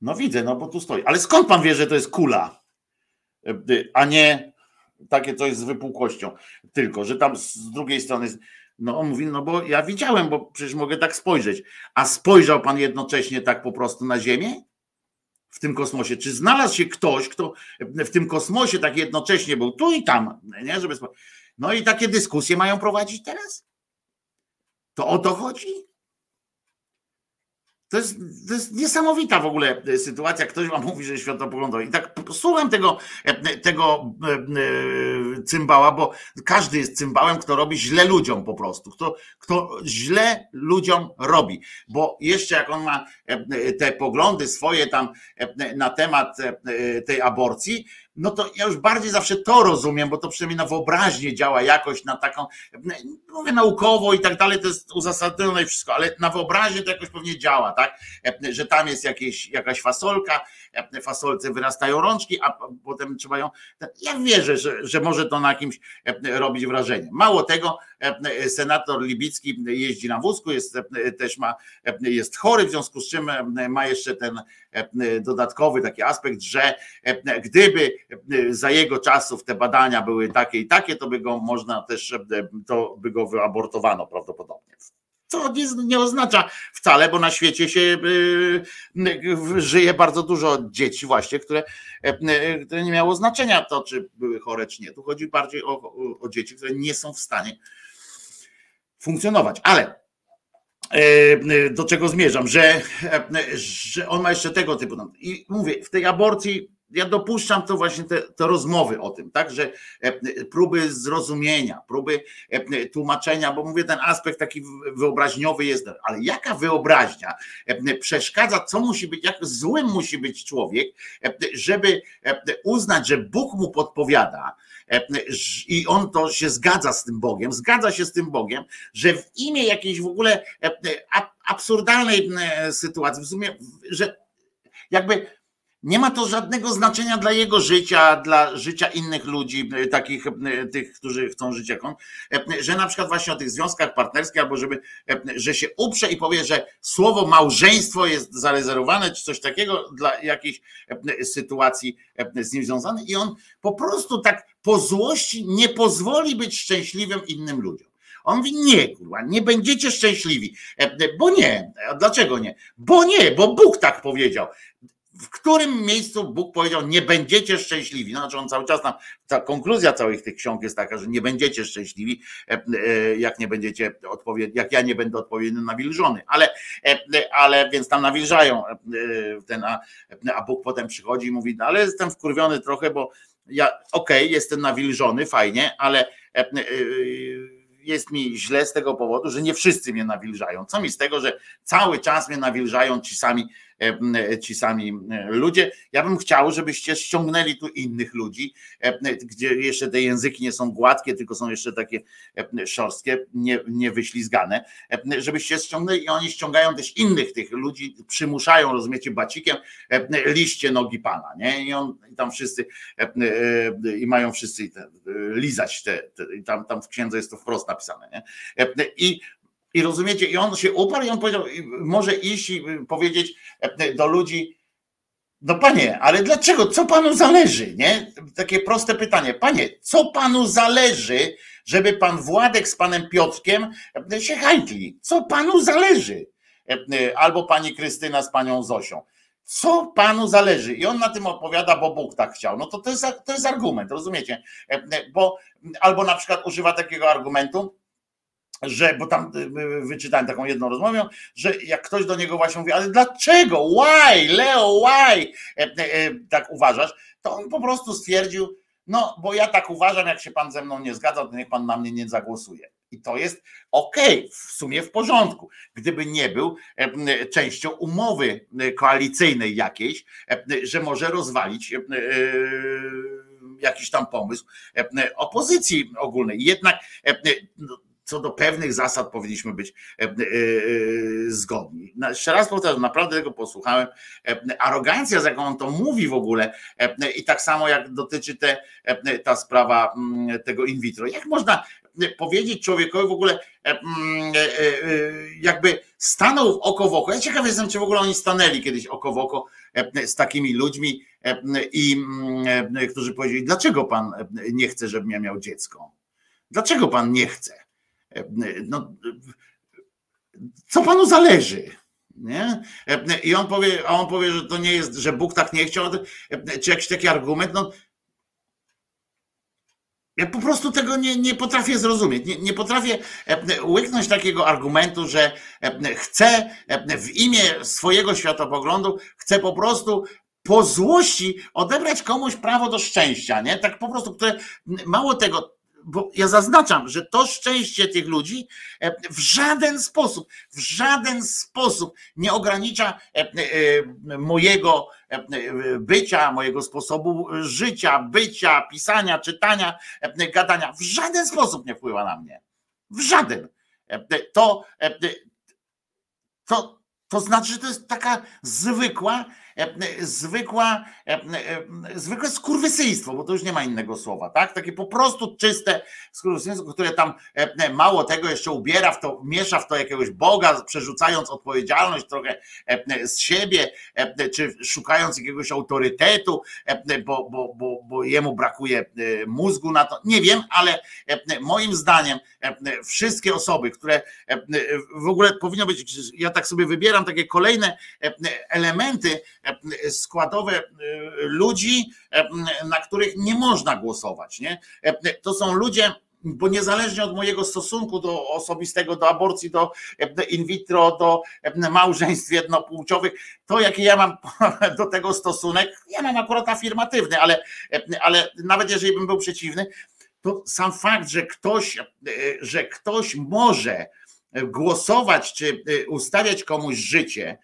S3: no widzę, no bo tu stoi. Ale skąd pan wie, że to jest kula, a nie takie coś z wypukłością? Tylko, że tam z drugiej strony jest. No on mówi, no bo ja widziałem, bo przecież mogę tak spojrzeć. A spojrzał pan jednocześnie tak po prostu na Ziemię? W tym kosmosie. Czy znalazł się ktoś, kto w tym kosmosie tak jednocześnie był tu i tam, nie? Żeby... No i takie dyskusje mają prowadzić teraz? To o to chodzi? To jest, to jest niesamowita w ogóle sytuacja. Ktoś wam mówi, że światopoglądowy. I tak słucham tego, tego cymbała, bo każdy jest cymbałem, kto robi źle ludziom po prostu, kto, kto źle ludziom robi, bo jeszcze jak on ma e, te poglądy swoje tam e, na temat e, tej aborcji, no to ja już bardziej zawsze to rozumiem, bo to przynajmniej na wyobraźnię działa jakoś, na taką, mówię naukowo i tak dalej, to jest uzasadnione i wszystko, ale na wyobraźnię to jakoś pewnie działa, tak, że tam jest jakieś, jakaś fasolka, fasolce wyrastają rączki, a potem trzeba ją, ja wierzę, że, że może to na kimś robić wrażenie. Mało tego, senator Libicki jeździ na wózku, jest, też ma, jest chory, w związku z czym ma jeszcze ten dodatkowy taki aspekt, że gdyby za jego czasów te badania były takie i takie, to by go można też, to by go wyabortowano prawdopodobnie. Co nie, nie oznacza wcale, bo na świecie się y, y, żyje bardzo dużo dzieci właśnie, które, y, które nie miało znaczenia to, czy były chore, czy nie. Tu chodzi bardziej o, o, dzieci, które nie są w stanie funkcjonować. Ale do czego zmierzam, że, że on ma jeszcze tego typu. I mówię, w tej aborcji ja dopuszczam to właśnie te, te, rozmowy o tym, tak, że próby zrozumienia, próby tłumaczenia, bo mówię, ten aspekt taki wyobraźniowy jest, ale jaka wyobraźnia przeszkadza, co musi być, jak złym musi być człowiek, żeby uznać, że Bóg mu podpowiada, i on to się zgadza z tym Bogiem, zgadza się z tym Bogiem, że w imię jakiejś w ogóle absurdalnej sytuacji, w sumie, że jakby nie ma to żadnego znaczenia dla jego życia, dla życia innych ludzi, takich tych, którzy chcą żyć jak on, że na przykład właśnie o tych związkach partnerskich, albo żeby, że się uprze i powie, że słowo małżeństwo jest zarezerwowane, czy coś takiego dla jakiejś sytuacji z nim związanej i on po prostu tak po złości nie pozwoli być szczęśliwym innym ludziom. On mówi, nie, kurwa, nie będziecie szczęśliwi. Bo nie. Dlaczego nie? Bo nie, bo Bóg tak powiedział w którym miejscu Bóg powiedział, nie będziecie szczęśliwi. Znaczy on cały czas tam, ta konkluzja całych tych ksiąg jest taka, że nie będziecie szczęśliwi, e, e, jak nie będziecie odpowiedni, jak ja nie będę odpowiednio nawilżony. Ale, e, ale więc tam nawilżają ten, a, a Bóg potem przychodzi i mówi, no, ale jestem wkurwiony trochę, bo ja, okej, okay, jestem nawilżony, fajnie, ale jest mi źle z tego powodu, że nie wszyscy mnie nawilżają. Co mi z tego, że cały czas mnie nawilżają ci sami ci sami e, ludzie. Ja bym chciał, żebyście ściągnęli tu innych ludzi, e, gdzie jeszcze te języki nie są gładkie, tylko są jeszcze takie szorstkie, nie, nie wyślizgane, żebyście ściągnęli i oni ściągają też innych tych ludzi, przymuszają, rozumiecie, bacikiem, liście nogi Pana, nie? I, on, i tam wszyscy i mają wszyscy te, lizać te, te, tam, tam w księdze jest to wprost napisane, nie? I i rozumiecie, i on się uparł i on powiedział, może iść i powiedzieć do ludzi, no panie, ale dlaczego, co panu zależy, nie? Takie proste pytanie. Panie, co panu zależy, żeby pan Władek z panem Piotrkiem się hajtli? Co panu zależy? Albo pani Krystyna z panią Zosią. Co panu zależy? I on na tym opowiada, bo Bóg tak chciał. No to to jest, to jest argument, rozumiecie? Bo albo na przykład używa takiego argumentu, że, bo tam y, y, wyczytałem taką jedną rozmowę, że jak ktoś do niego właśnie mówi, ale dlaczego, why, Leo, why, e, e, e, tak uważasz, to on po prostu stwierdził, no bo ja tak uważam, jak się pan ze mną nie zgadza, to niech pan na mnie nie zagłosuje. I to jest okay, w sumie w porządku. Gdyby nie był częścią umowy koalicyjnej jakiejś, że może rozwalić jakiś tam pomysł opozycji ogólnej. Jednak co do pewnych zasad powinniśmy być e, e, e, zgodni. Jeszcze raz powtarzam, naprawdę tego posłuchałem. Arogancja, z jaką on to mówi w ogóle, i tak samo jak dotyczy te, ta sprawa mm, tego in vitro. Jak można powiedzieć człowiekowi w ogóle, mm, jakby stanął oko w oko. Ja ciekaw jestem, czy w ogóle oni stanęli kiedyś oko w oko z takimi ludźmi, i mm, którzy powiedzieli, dlaczego pan nie chce, żebym ja miał dziecko? Dlaczego pan nie chce? No, co panu zależy? Nie? I on powie, a on powie, że to nie jest, że Bóg tak nie chciał, czy jakiś taki argument, no ja po prostu tego nie, nie potrafię zrozumieć. Nie, nie potrafię łyknąć takiego argumentu, że chcę w imię swojego światopoglądu, chcę po prostu po złości odebrać komuś prawo do szczęścia, nie? Tak po prostu, które mało tego, bo ja zaznaczam, że to szczęście tych ludzi e, w żaden sposób, w żaden sposób nie ogranicza e, e, mojego bycia, mojego sposobu życia, bycia, pisania, czytania, gadania. W żaden sposób nie wpływa na mnie. W żaden. To, to, to znaczy, że to jest taka zwykła, zwykła, e, e, zwykłe skurwysyństwo, bo to już nie ma innego słowa, tak? Takie po prostu czyste skurwysyństwo, które tam e, mało tego jeszcze ubiera w to, miesza w to jakiegoś Boga, przerzucając odpowiedzialność trochę e, z siebie, e, czy szukając jakiegoś autorytetu, e, bo, bo, bo, bo jemu brakuje e, mózgu na to. Nie wiem, ale e, moim zdaniem e, wszystkie osoby, które e, w ogóle powinno być, ja tak sobie wybieram takie kolejne e, elementy e, składowe e, ludzi, e, na których nie można głosować. Nie? E, To są ludzie, bo niezależnie od mojego stosunku do osobistego, do aborcji, do e, in vitro, do e, małżeństw jednopłciowych, to jaki ja mam do tego stosunek, ja mam akurat afirmatywny, ale, e, ale nawet jeżeli bym był przeciwny, to sam fakt, że ktoś, e, że ktoś może głosować czy e, ustawiać komuś życie e,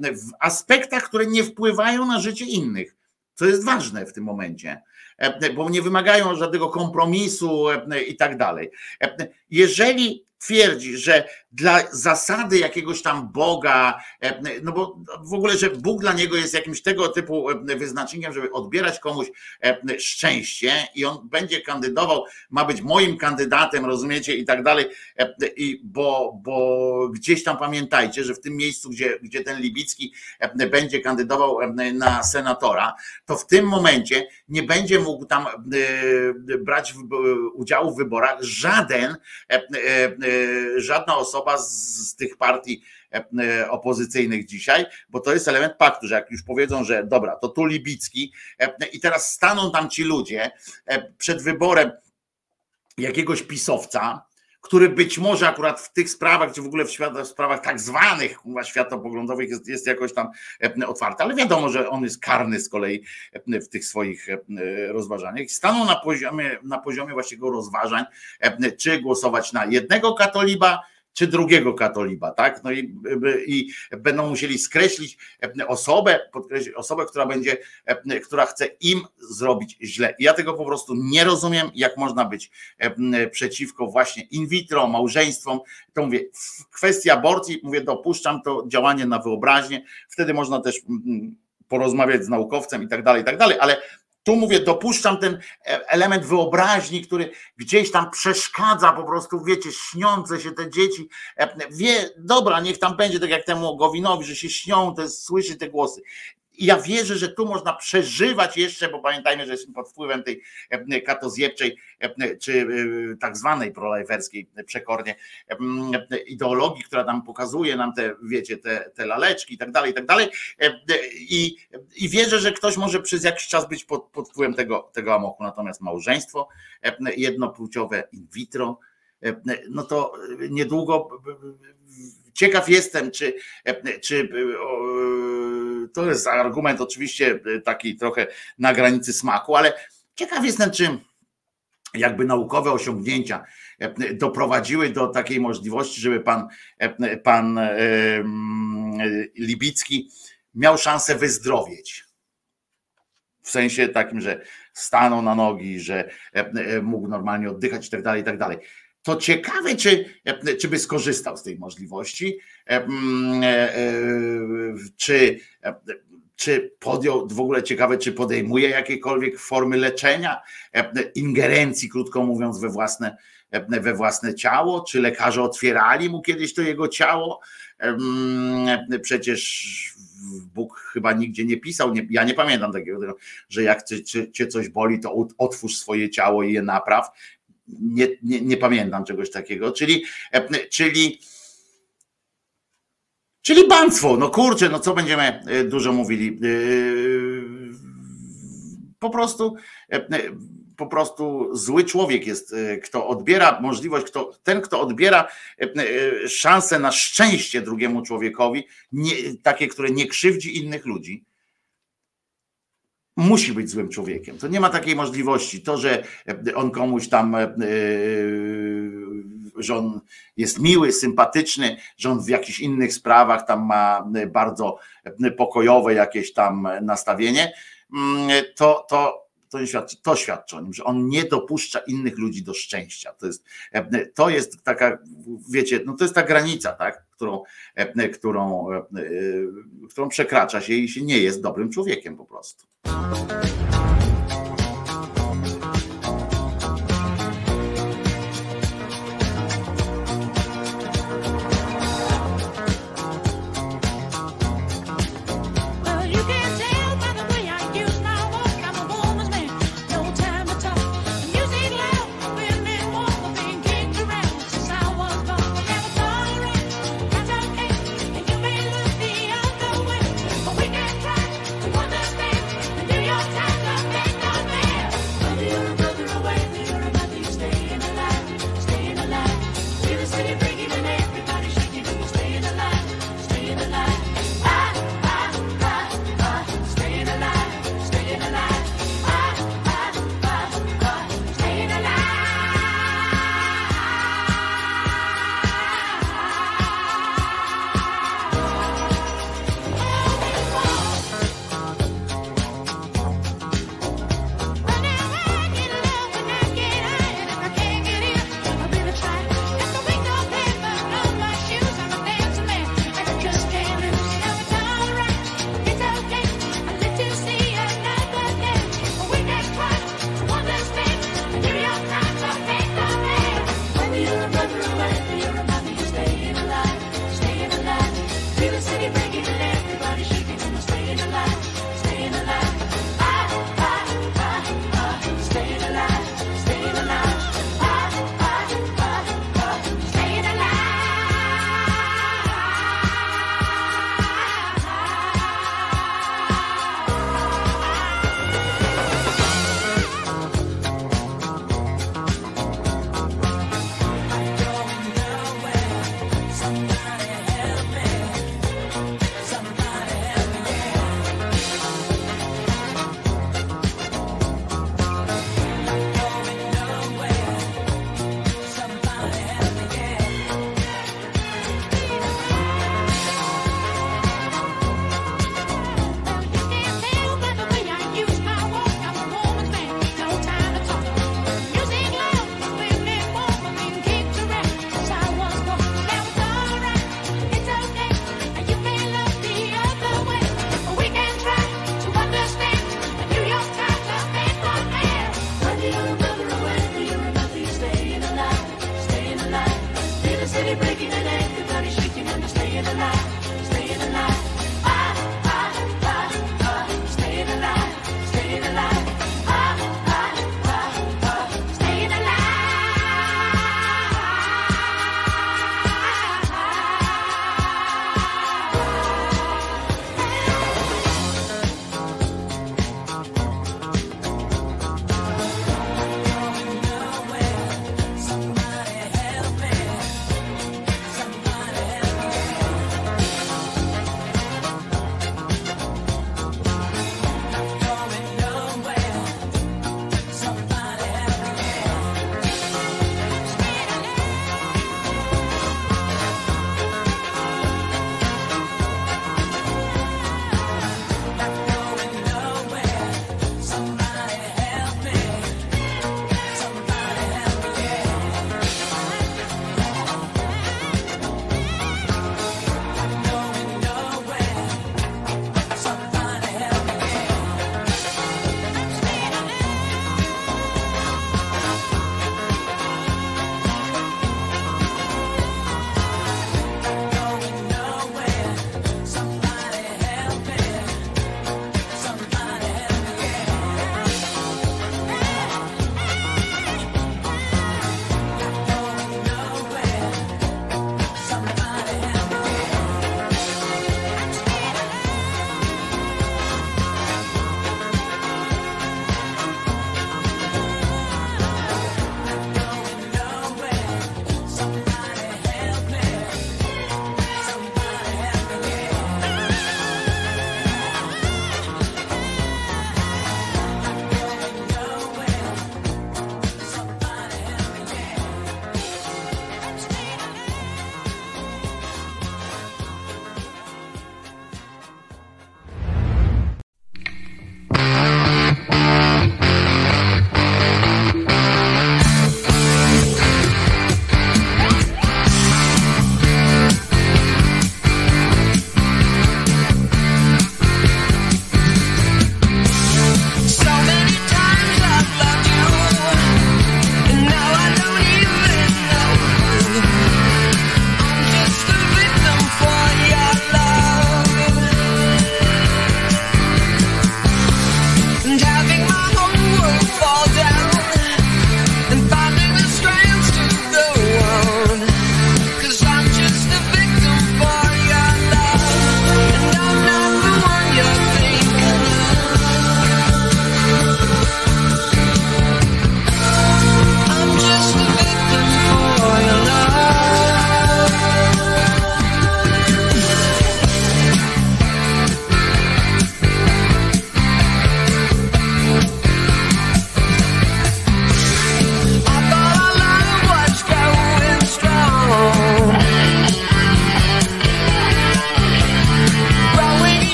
S3: w aspektach, które nie wpływają na życie innych, co jest ważne w tym momencie, e, bo nie wymagają żadnego kompromisu e, i tak dalej. E, Jeżeli twierdzi, że dla zasady jakiegoś tam Boga, e, no bo w ogóle, że Bóg dla niego jest jakimś tego typu e, wyznacznikiem, żeby odbierać komuś e, szczęście i on będzie kandydował, ma być moim kandydatem, rozumiecie, i tak dalej, i bo, bo gdzieś tam pamiętajcie, że w tym miejscu, gdzie, gdzie ten Libicki będzie kandydował na senatora, to w tym momencie nie będzie mógł tam brać udziału w wyborach żaden, żadna osoba z, z tych partii e, e, opozycyjnych dzisiaj, bo to jest element paktu, że jak już powiedzą, że dobra, to tu Libicki e, i teraz staną tam ci ludzie przed wyborem jakiegoś pisowca, który być może akurat w tych sprawach, czy w ogóle w, świat, w sprawach tak zwanych światopoglądowych jest, jest jakoś tam otwarty, ale wiadomo, że on jest karny z kolei w tych swoich rozważaniach. Staną na poziomie, na poziomie właściwego rozważań, czy głosować na jednego katoliba, czy drugiego katoliba, tak? No i, i będą musieli skreślić osobę, podkreślić osobę, która będzie, która chce im zrobić źle. Ja tego po prostu nie rozumiem, jak można być przeciwko właśnie in vitro, małżeństwom. To mówię, w kwestii aborcji, mówię, dopuszczam to działanie na wyobraźnię, wtedy można też porozmawiać z naukowcem i tak dalej, i tak dalej, ale tu mówię, dopuszczam ten e, element wyobraźni, który gdzieś tam przeszkadza po prostu, wiecie, śniące się te dzieci. E, Wie, dobra, niech tam będzie tak jak temu Gowinowi, że się śnią, jest, słyszy te głosy. Ja wierzę, że tu można przeżywać jeszcze, bo pamiętajmy, że jesteśmy pod wpływem tej e, katozjebczej, e, czy e, tak zwanej prolajferskiej przekornie ideologii, która tam pokazuje nam te, wiecie, te, te laleczki i tak dalej, i tak dalej. I, I wierzę, że ktoś może przez jakiś czas być pod, pod wpływem tego, tego amoku. Natomiast małżeństwo jednopłciowe in vitro, no to niedługo ciekaw jestem, czy, czy to jest argument oczywiście taki trochę na granicy smaku, ale ciekaw jestem, czy jakby naukowe osiągnięcia doprowadziły do takiej możliwości, żeby pan, pan em, Libicki miał szansę wyzdrowieć. W sensie takim, że stanął na nogi, że mógł normalnie oddychać i tak dalej, i tak dalej. To ciekawe, czy, czy by skorzystał z tej możliwości, e, e, czy, czy podjął, w ogóle ciekawe, czy podejmuje jakiekolwiek formy leczenia, ingerencji, krótko mówiąc, we własne, we własne ciało, czy lekarze otwierali mu kiedyś to jego ciało. Em, Przecież Bóg chyba nigdzie nie pisał, nie, ja nie pamiętam takiego, że jak cię, cię- coś boli, to otwórz swoje ciało i je napraw. Nie, nie, nie pamiętam czegoś takiego, czyli, czyli Czyli banstwo, no kurczę, no co będziemy e, dużo mówili. Yy, Po prostu, e, e, po prostu zły człowiek jest, e, kto odbiera możliwość, kto, ten, kto odbiera e, e, szansę na szczęście drugiemu człowiekowi, nie, takie, które nie krzywdzi innych ludzi. Musi być złym człowiekiem. To nie ma takiej możliwości. To, że on komuś tam, e, że on jest miły, sympatyczny, że on w jakichś innych sprawach tam ma bardzo pokojowe jakieś tam nastawienie, mm, to, to, to, świadczy, to świadczy o nim, że on nie dopuszcza innych ludzi do szczęścia. To jest, to jest taka, wiecie, no to jest ta granica, tak, którą, którą, którą przekracza się i się nie jest dobrym człowiekiem po prostu. どうも。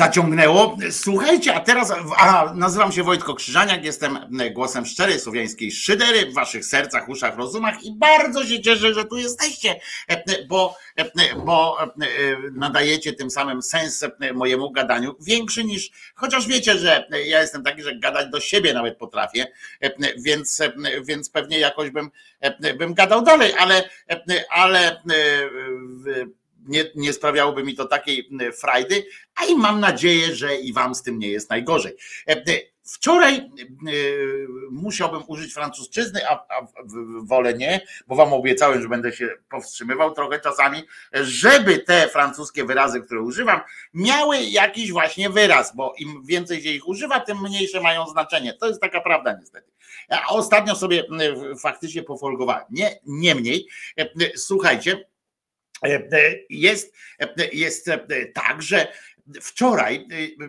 S3: Zaciągnęło. Słuchajcie, a teraz, a, nazywam się Wojtko Krzyżaniak, jestem e, głosem szczerej słowiańskiej szydery w waszych sercach, uszach, rozumach i bardzo się cieszę, że tu jesteście, e, bo, e, bo e, nadajecie tym samym sens mojemu gadaniu, większy niż, chociaż wiecie, że ja jestem taki, że gadać do siebie nawet potrafię, więc, więc pewnie jakoś bym, bym gadał dalej, ale, ale nie, nie sprawiałoby mi to takiej frajdy, a i mam nadzieję, że i wam z tym nie jest najgorzej. E, Wczoraj e, musiałbym użyć francuszczyzny, a, a wolę nie, bo wam obiecałem, że będę się powstrzymywał trochę czasami, żeby te francuskie wyrazy, które używam, miały jakiś właśnie wyraz, bo im więcej się ich używa, tym mniejsze mają znaczenie. To jest taka prawda niestety. A ostatnio sobie faktycznie pofolgowałem. Nie, niemniej, e, słuchajcie, Jest, e, jest e, tak, że wczoraj e, e,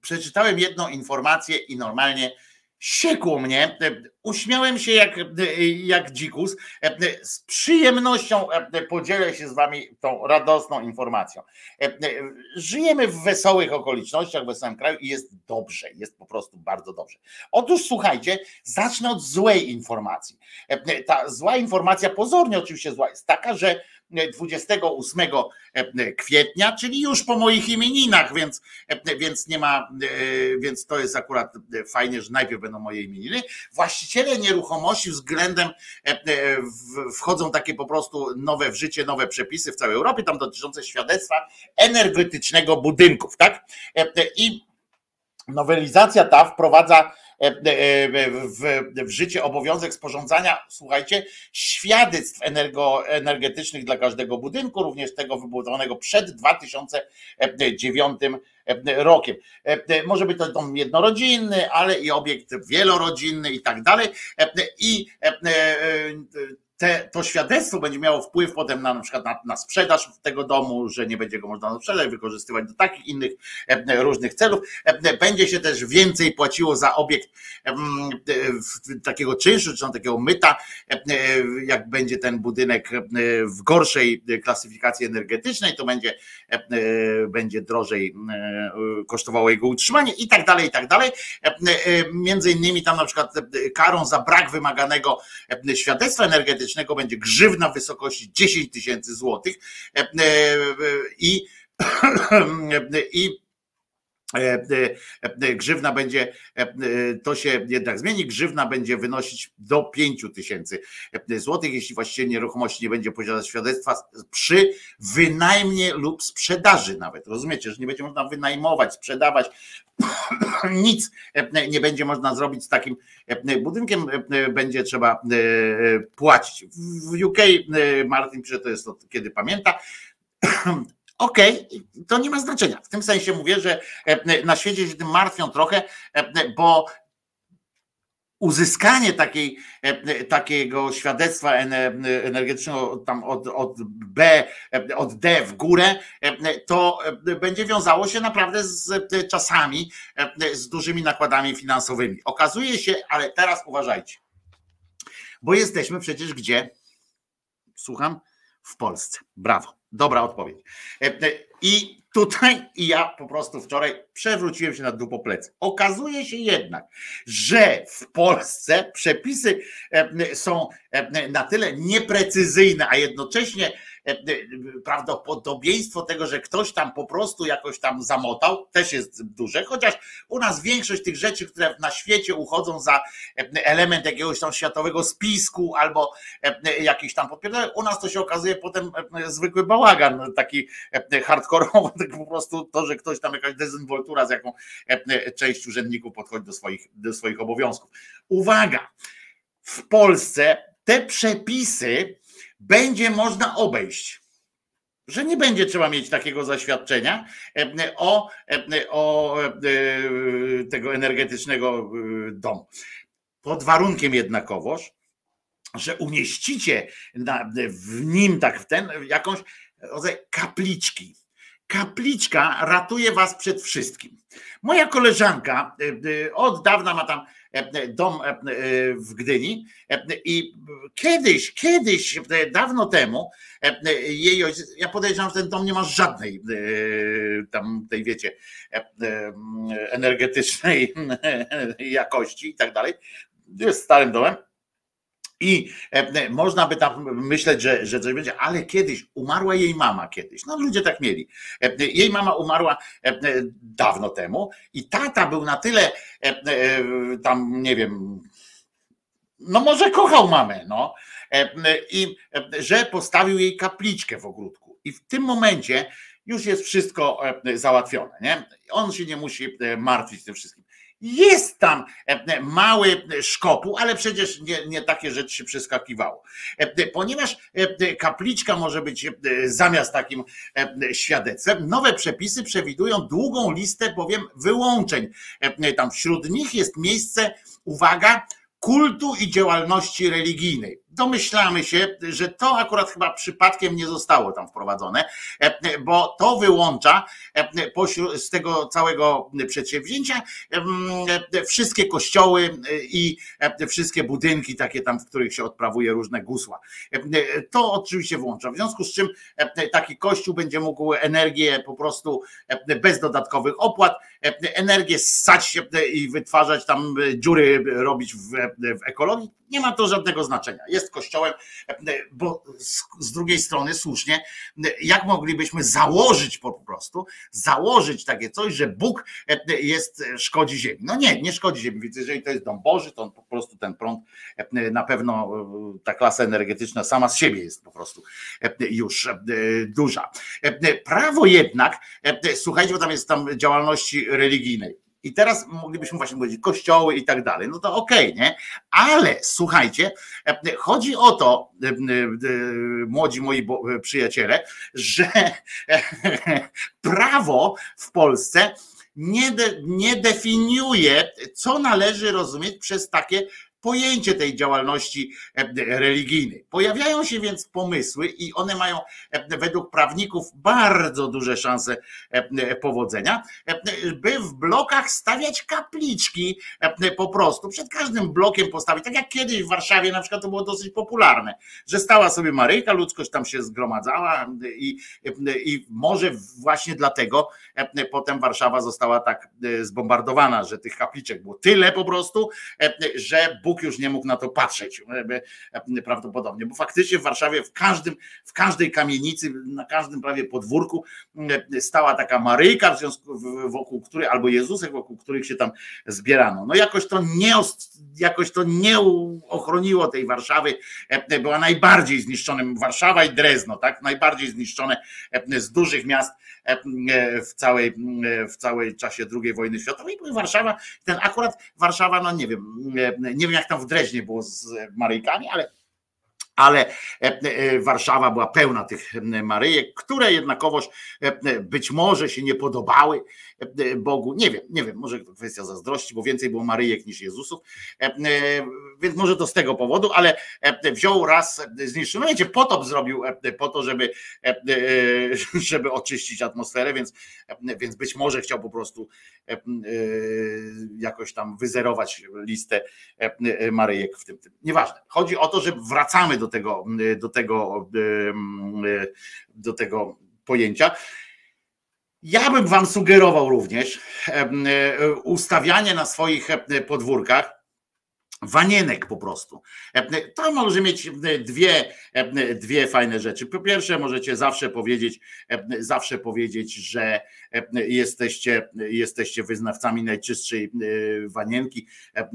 S3: przeczytałem jedną informację i normalnie siekło mnie. E, Uśmiałem się jak, e, jak dzikus. E, Z przyjemnością e, podzielę się z wami tą radosną informacją. E, e, Żyjemy w wesołych okolicznościach, w wesołym kraju i jest dobrze, jest po prostu bardzo dobrze. Otóż słuchajcie, zacznę od złej informacji. E, Ta zła informacja, pozornie oczywiście zła, jest taka, że 28 kwietnia, czyli już po moich imieninach, więc, więc nie ma, więc to jest akurat fajnie, że najpierw będą moje imieniny. Właściciele nieruchomości względem wchodzą takie po prostu nowe w życie, nowe przepisy w całej Europie, tam dotyczące świadectwa energetycznego budynków, tak? I nowelizacja ta wprowadza e, e, w, w życie obowiązek sporządzania, słuchajcie, świadectw energo, energetycznych dla każdego budynku, również tego wybudowanego przed 2009 rokiem. E, Może być to dom jednorodzinny, ale i obiekt wielorodzinny i tak dalej. E, I e, e, te, to świadectwo będzie miało wpływ potem na, na przykład na, na sprzedaż tego domu, że nie będzie go można sprzedać, wykorzystywać do takich innych e, różnych celów. E, Będzie się też więcej płaciło za obiekt e, takiego czynszu, czy tam takiego myta, jak będzie ten budynek w gorszej klasyfikacji energetycznej, to będzie, będzie drożej kosztowało jego utrzymanie i tak dalej, i tak dalej. Między innymi tam na przykład karą za brak wymaganego świadectwa energetycznego będzie grzywna w wysokości 10 tysięcy złotych. E, e, i i e, e, e, grzywna będzie, e, e, to się jednak zmieni, grzywna będzie wynosić do 5 tysięcy złotych, jeśli właściciel nieruchomości nie będzie posiadać świadectwa przy wynajmie lub sprzedaży nawet. Rozumiecie, że nie będzie można wynajmować, sprzedawać, nic e, nie będzie można zrobić z takim e, budynkiem, e, będzie trzeba e, płacić. W UK e, Martin pisze, to jest od kiedy pamięta, Okej, to nie ma znaczenia. W tym sensie mówię, że e, na świecie się tym martwią trochę, e, bo uzyskanie takiej, e, takiego świadectwa ene- energetycznego tam od, od B, od D w górę, to będzie wiązało się naprawdę z czasami, z dużymi nakładami finansowymi. Okazuje się, ale teraz uważajcie, bo jesteśmy przecież gdzie? Słucham? W Polsce. Brawo. Dobra odpowiedź. E, e, I tutaj i ja po prostu wczoraj przewróciłem się na dół po plecy. Okazuje się jednak, że w Polsce przepisy e, są na tyle nieprecyzyjne, a jednocześnie prawdopodobieństwo tego, że ktoś tam po prostu jakoś tam zamotał, też jest duże, chociaż u nas większość tych rzeczy, które na świecie uchodzą za e, element jakiegoś tam światowego spisku albo e, jakiś tam podpierdolę, u nas to się okazuje potem e, zwykły bałagan, taki e, hardkorowy, tak po prostu to, że ktoś tam jakaś dezynwoltura, z jaką e, część urzędników podchodzi do swoich, do swoich obowiązków. Uwaga! W Polsce te przepisy będzie można obejść. Że nie będzie trzeba mieć takiego zaświadczenia e, o, e, o e, tego energetycznego domu. Pod warunkiem jednakowoż, że umieścicie w nim tak w ten jakąś rodzaj kapliczki. Kapliczka ratuje was przed wszystkim. Moja koleżanka od dawna ma tam dom e, w Gdyni e, i kiedyś, kiedyś, e, dawno temu e, jej ojciec, ja podejrzewam, że ten dom nie ma żadnej e, tam tej wiecie e, e, energetycznej jakości i tak dalej. Jest starym domem. I e, można by tam myśleć, że, że coś będzie, ale kiedyś umarła jej mama kiedyś. No ludzie tak mieli. E, Jej mama umarła e, dawno temu i tata był na tyle e, e, tam, nie wiem, no może kochał mamę, no. E, I e, że postawił jej kapliczkę w ogródku. I w tym momencie już jest wszystko e, załatwione, nie? On się nie musi e, martwić tym wszystkim. Jest tam e, mały szkopuł, ale przecież nie, nie takie rzeczy się przeskakiwało. E, Ponieważ e, kapliczka może być e, zamiast takim e, świadectwem, nowe przepisy przewidują długą listę bowiem wyłączeń. E, Tam wśród nich jest miejsce, uwaga, kultu i działalności religijnej. Domyślamy się, że to akurat chyba przypadkiem nie zostało tam wprowadzone, e, bo to wyłącza e, z tego całego przedsięwzięcia e, wszystkie kościoły i wszystkie budynki takie tam, w których się odprawuje różne gusła. To oczywiście włącza. W związku z czym taki kościół będzie mógł energię po prostu bez dodatkowych opłat, energię ssać i wytwarzać tam dziury, robić w, w ekologii. Nie ma to żadnego znaczenia. Jest kościołem, e, bo z, drugiej strony słusznie, e, jak moglibyśmy założyć po prostu, założyć takie coś, że Bóg e, jest, szkodzi ziemi. No nie, nie szkodzi ziemi, więc jeżeli to jest dom Boży, to on po prostu ten prąd na pewno ta klasa energetyczna sama z siebie jest po prostu już duża. Prawo jednak, słuchajcie, bo tam jest tam działalności religijnej. I teraz moglibyśmy właśnie powiedzieć kościoły i tak dalej. No to okej, nie? Ale słuchajcie, e, chodzi o to, e, e, młodzi moi przyjaciele, że prawo w Polsce nie, de, nie definiuje, co należy rozumieć przez takie pojęcie tej działalności e, religijnej. Pojawiają się więc pomysły i one mają e, według prawników bardzo duże szanse e, powodzenia, by w blokach stawiać kapliczki po prostu. Przed każdym blokiem postawić, tak jak kiedyś w Warszawie na przykład to było dosyć popularne, że stała sobie Maryjka, ludzkość tam się zgromadzała i, i może właśnie dlatego potem Warszawa została tak zbombardowana, że tych kapliczek było tyle po prostu, że Bóg już nie mógł na to patrzeć e, e, prawdopodobnie, bo faktycznie w Warszawie w każdym, w każdej kamienicy, na każdym prawie podwórku e, stała taka Maryjka, w związku, wokół której, albo Jezusek, wokół których się tam zbierano. No jakoś to nie, jakoś to nie ochroniło tej Warszawy, była najbardziej zniszczonym, Warszawa i Drezno, tak, najbardziej zniszczone z dużych miast w całej, e, w całej czasie II wojny światowej. Były Warszawa, ten akurat Warszawa, no nie wiem, e, nie wiem jak tam w Dreźnie było z Maryjkami, ale ale e, e, Warszawa była pełna tych e, Maryjek, które jednakowoż e, e, być może się nie podobały e, Bogu. Nie wiem, nie wiem, może kwestia zazdrości, bo więcej było Maryjek niż Jezusów, E, e, więc może to z tego powodu, ale e, wziął raz, e, zniszczył. No wiecie, potop zrobił e, po to, żeby, e, e, żeby oczyścić atmosferę, więc, e, więc być może chciał po prostu e, e, jakoś tam wyzerować listę e, e, Maryjek w tym, tym. Nieważne. Chodzi o to, że wracamy do tego, do tego, e, do tego pojęcia. Ja bym wam sugerował również e, ustawianie na swoich e, podwórkach wanienek po prostu. To może mieć dwie, dwie fajne rzeczy. Po pierwsze, możecie zawsze powiedzieć, zawsze powiedzieć, że jesteście, jesteście wyznawcami najczystszej e, wanienki, e,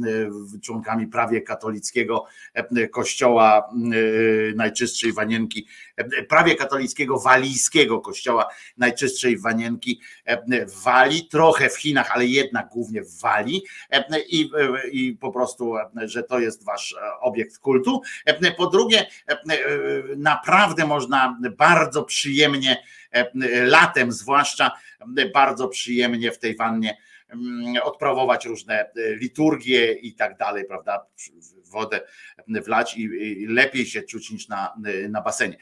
S3: członkami prawie katolickiego e, kościoła e, najczystszej wanienki, e, prawie katolickiego walijskiego kościoła najczystszej wanienki e, w Walii, trochę w Chinach, ale jednak głównie w Walii e, i, e, i po prostu, e, że to jest wasz e, obiekt kultu. E, Po drugie, e, e, naprawdę można bardzo przyjemnie e, latem zwłaszcza e, bardzo przyjemnie w tej wannie odprawować różne e, liturgie i tak dalej, prawda? Wodę wlać i, lepiej się czuć niż na, na basenie.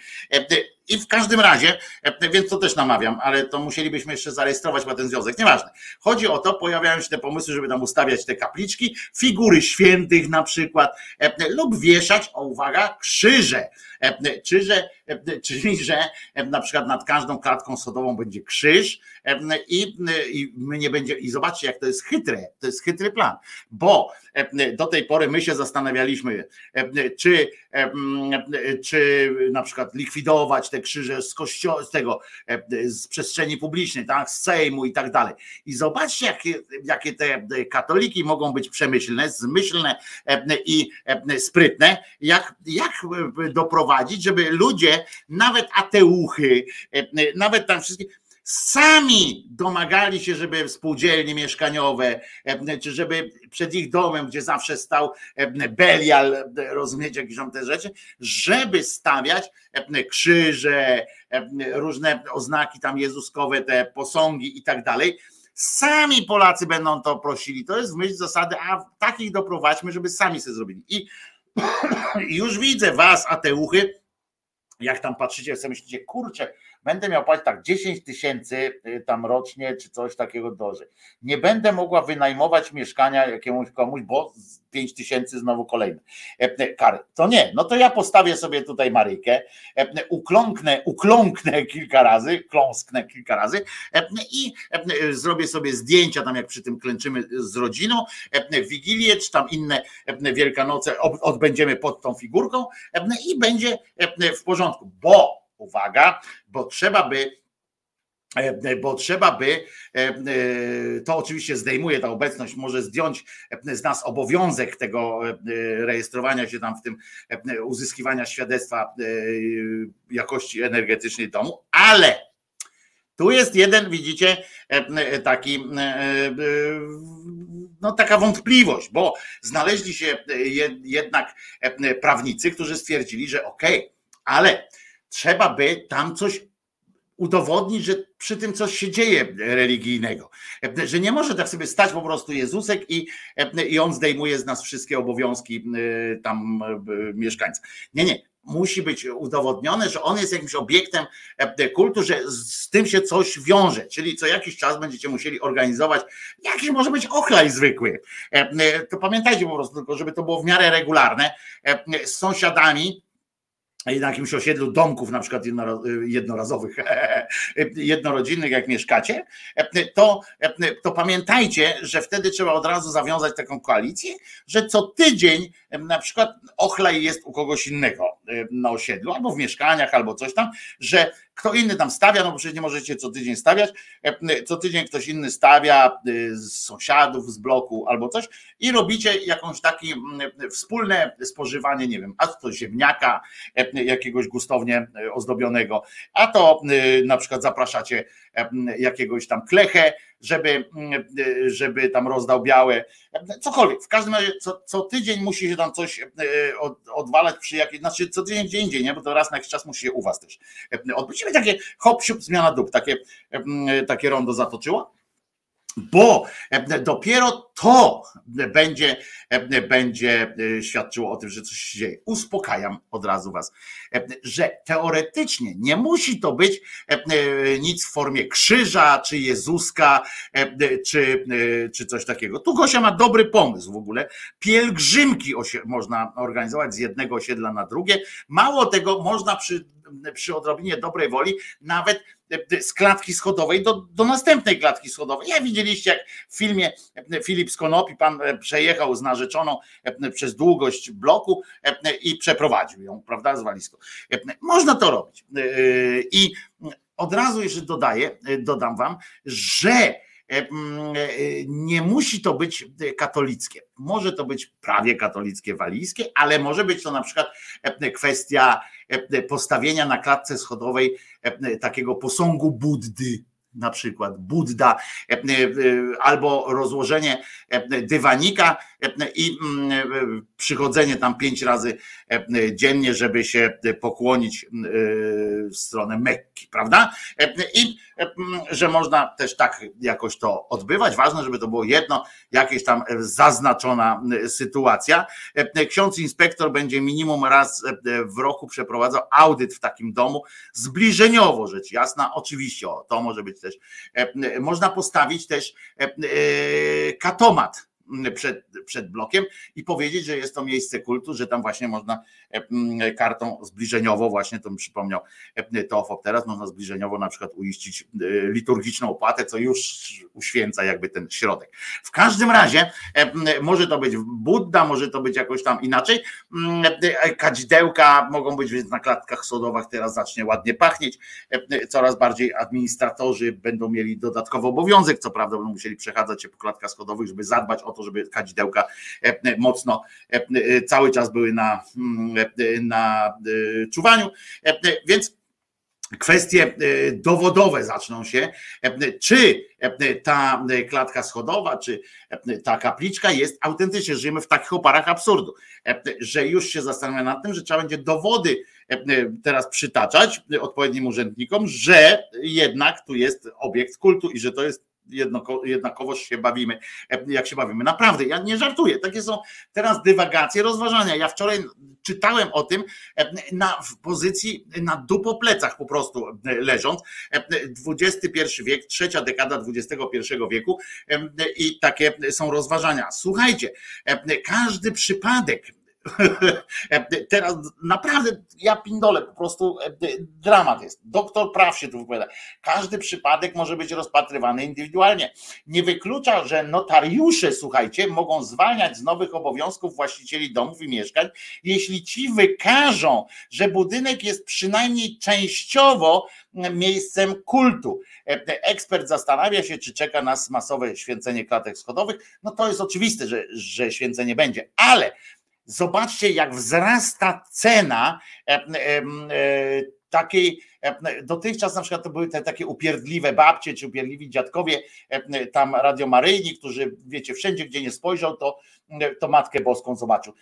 S3: I w każdym razie, e, więc to też namawiam, ale to musielibyśmy jeszcze zarejestrować chyba ten związek. Nieważne. Chodzi o to, pojawiają się te pomysły, żeby tam ustawiać te kapliczki, figury świętych na przykład, e, lub wieszać, o uwaga, krzyże. E, Krzyże, e, czyli że na przykład nad każdą klatką sodową będzie krzyż i, i my nie będzie, i zobaczcie, jak to jest chytre, to jest chytry plan, bo do tej pory my się zastanawialiśmy, czy, czy na przykład likwidować te krzyże z kościoła, z tego, e, z przestrzeni publicznej, tak, z Sejmu i tak dalej. I zobaczcie, jakie, jakie te katoliki mogą być przemyślne, zmyślne e, i e, sprytne, jak, jak doprowadzić, żeby ludzie, nawet ateuchy, e, nawet tam wszystkie, sami domagali się, żeby spółdzielnie mieszkaniowe, e, czy żeby przed ich domem, gdzie zawsze stał e, Belial, rozumiecie, jakieś tam te rzeczy, żeby stawiać e, krzyże, różne oznaki tam jezuskowe, te posągi i tak dalej. Sami Polacy będą to prosili. To jest w myśl zasady, a takich doprowadźmy, żeby sami sobie zrobili. I już widzę was, ateuchy, jak tam patrzycie, sobie myślicie, kurczę, będę miał płacić tak 10 tysięcy y, tam rocznie, czy coś takiego doży. Nie będę mogła wynajmować mieszkania jakiemuś komuś, bo 5 tysięcy znowu kolejne e, kary. To nie, no to ja postawię sobie tutaj Maryjkę, e, ukląknę, ukląknę kilka razy, kląsknę kilka razy e, i zrobię sobie zdjęcia tam, jak przy tym klęczymy z rodziną, Wigilię, czy tam inne Wielkanoce odbędziemy pod tą figurką i będzie w porządku, bo uwaga, bo trzeba by e, bo trzeba by, e, e, to oczywiście zdejmuje ta obecność, może zdjąć z nas obowiązek tego rejestrowania się tam w tym, uzyskiwania świadectwa jakości energetycznej domu, ale tu jest jeden, widzicie, taki, no taka wątpliwość, bo znaleźli się je- jednak prawnicy, którzy stwierdzili, że okej, ale trzeba by tam coś udowodnić, że przy tym coś się dzieje religijnego. Że nie może tak sobie stać po prostu Jezusek i, i on zdejmuje z nas wszystkie obowiązki e, tam e, mieszkańca. Nie, nie. Musi być udowodnione, że on jest jakimś obiektem e, kultu, że z tym się coś wiąże. Czyli co jakiś czas będziecie musieli organizować jakiś może być ochlaj zwykły. To pamiętajcie po prostu, tylko żeby to było w miarę regularne. Z sąsiadami, na jakimś osiedlu domków, na przykład jednorazowych, jednorodzinnych, jak mieszkacie, to, to pamiętajcie, że wtedy trzeba od razu zawiązać taką koalicję, że co tydzień na przykład ochlaj jest u kogoś innego na osiedlu, albo w mieszkaniach, albo coś tam, że kto inny tam stawia, no bo przecież nie możecie co tydzień stawiać, co tydzień ktoś inny stawia z sąsiadów z bloku albo coś i robicie jakąś taki mm, wspólne spożywanie, nie wiem, a to ziemniaka, e, jakiegoś gustownie e, ozdobionego, a to e, na przykład zapraszacie e, jakiegoś tam klechę, żeby, mm, e, żeby tam rozdał białe, cokolwiek. W każdym razie co, co tydzień musi się tam coś e, od, odwalać przy jakiejś, znaczy co tydzień gdzie indziej, nie? bo to raz na jakiś czas musi się u was też odbyć. I takie hop, siup, zmiana dób, takie, e, takie rondo zatoczyło bo e, dopiero to będzie, e, będzie e, świadczyło o tym, że coś się dzieje. Uspokajam od razu Was, że teoretycznie nie musi to być nic w formie krzyża, czy Jezuska, czy, czy coś takiego. Tu Gosia ma dobry pomysł w ogóle. Pielgrzymki można organizować z jednego osiedla na drugie. Mało tego, można przy, przy odrobinie dobrej woli nawet z klatki schodowej do, do następnej klatki schodowej. Ja widzieliście, jak w filmie e, Filip Skonopi, pan e, przejechał z narzeczoną e, przez długość bloku e, i przeprowadził ją, prawda, z walizką. E, Można to robić. E, I od razu jeszcze dodaję, e, dodam wam, że e, e, nie musi to być e, katolickie. Może to być prawie katolickie walijskie, ale może być to na przykład e, kwestia e, postawienia na klatce schodowej e, takiego posągu Buddy, na przykład Budda, e, e, albo rozłożenie e, dywanika e, i mm, e, przychodzenie tam pięć razy e, dziennie, żeby się pokłonić e, w stronę Mekki, prawda? E, I e, że można też tak jakoś to odbywać. Ważne, żeby to było jedno, jakieś tam e, zaznaczona sytuacja. Ksiądz inspektor będzie minimum raz w roku przeprowadzał audyt w takim domu, zbliżeniowo rzecz jasna. Oczywiście, o, to może być też. Można postawić też katomat przed, przed blokiem i powiedzieć, że jest to miejsce kultu, że tam właśnie można e, kartą zbliżeniowo, właśnie to mi przypomniał e, Teofop teraz, można zbliżeniowo na przykład uiścić e, liturgiczną opłatę, co już uświęca jakby ten środek. W każdym razie może to być Budda, może to być jakoś tam inaczej. Kadzidełka mogą być więc na klatkach sodowych, teraz zacznie ładnie pachnieć. Coraz bardziej administratorzy będą mieli dodatkowy obowiązek, co prawda będą musieli przechadzać się po klatkach schodowych, żeby zadbać o to, żeby kadzidełka e, mocno e, cały czas były na, mm, e, na e, czuwaniu. E, Więc kwestie e, dowodowe zaczną się. E, Czy e, ta klatka schodowa, czy e, ta kapliczka jest autentycznie, żyjemy w takich oparach absurdu, e, że już się zastanawia nad tym, że trzeba będzie dowody e, teraz przytaczać odpowiednim urzędnikom, że jednak tu jest obiekt kultu i że to jest jednako, jednakowoż się bawimy, e, jak się bawimy. Naprawdę, ja nie żartuję. Takie są teraz dywagacje, rozważania. Ja wczoraj czytałem o tym e, na, w pozycji na dupoplecach po prostu e, leżąc. XXI wiek, trzecia dekada XXI wieku i takie są rozważania. Słuchajcie, każdy przypadek Teraz naprawdę ja pindolę, po prostu e, dramat jest. Doktor praw się tu wypowiada. Każdy przypadek może być rozpatrywany indywidualnie. Nie wyklucza, że notariusze, słuchajcie, mogą zwalniać z nowych obowiązków właścicieli domów i mieszkań, jeśli ci wykażą, że budynek jest przynajmniej częściowo miejscem kultu. E, Ekspert zastanawia się, czy czeka nas masowe święcenie klatek schodowych. No to jest oczywiste, że, że święcenie będzie, ale Zobaczcie, jak wzrasta cena e, takiej. E, Dotychczas na przykład to były te takie upierdliwe babcie czy upierdliwi dziadkowie, e, tam radiomaryjni, którzy wiecie, wszędzie gdzie nie spojrzał, to, to Matkę Boską zobaczył.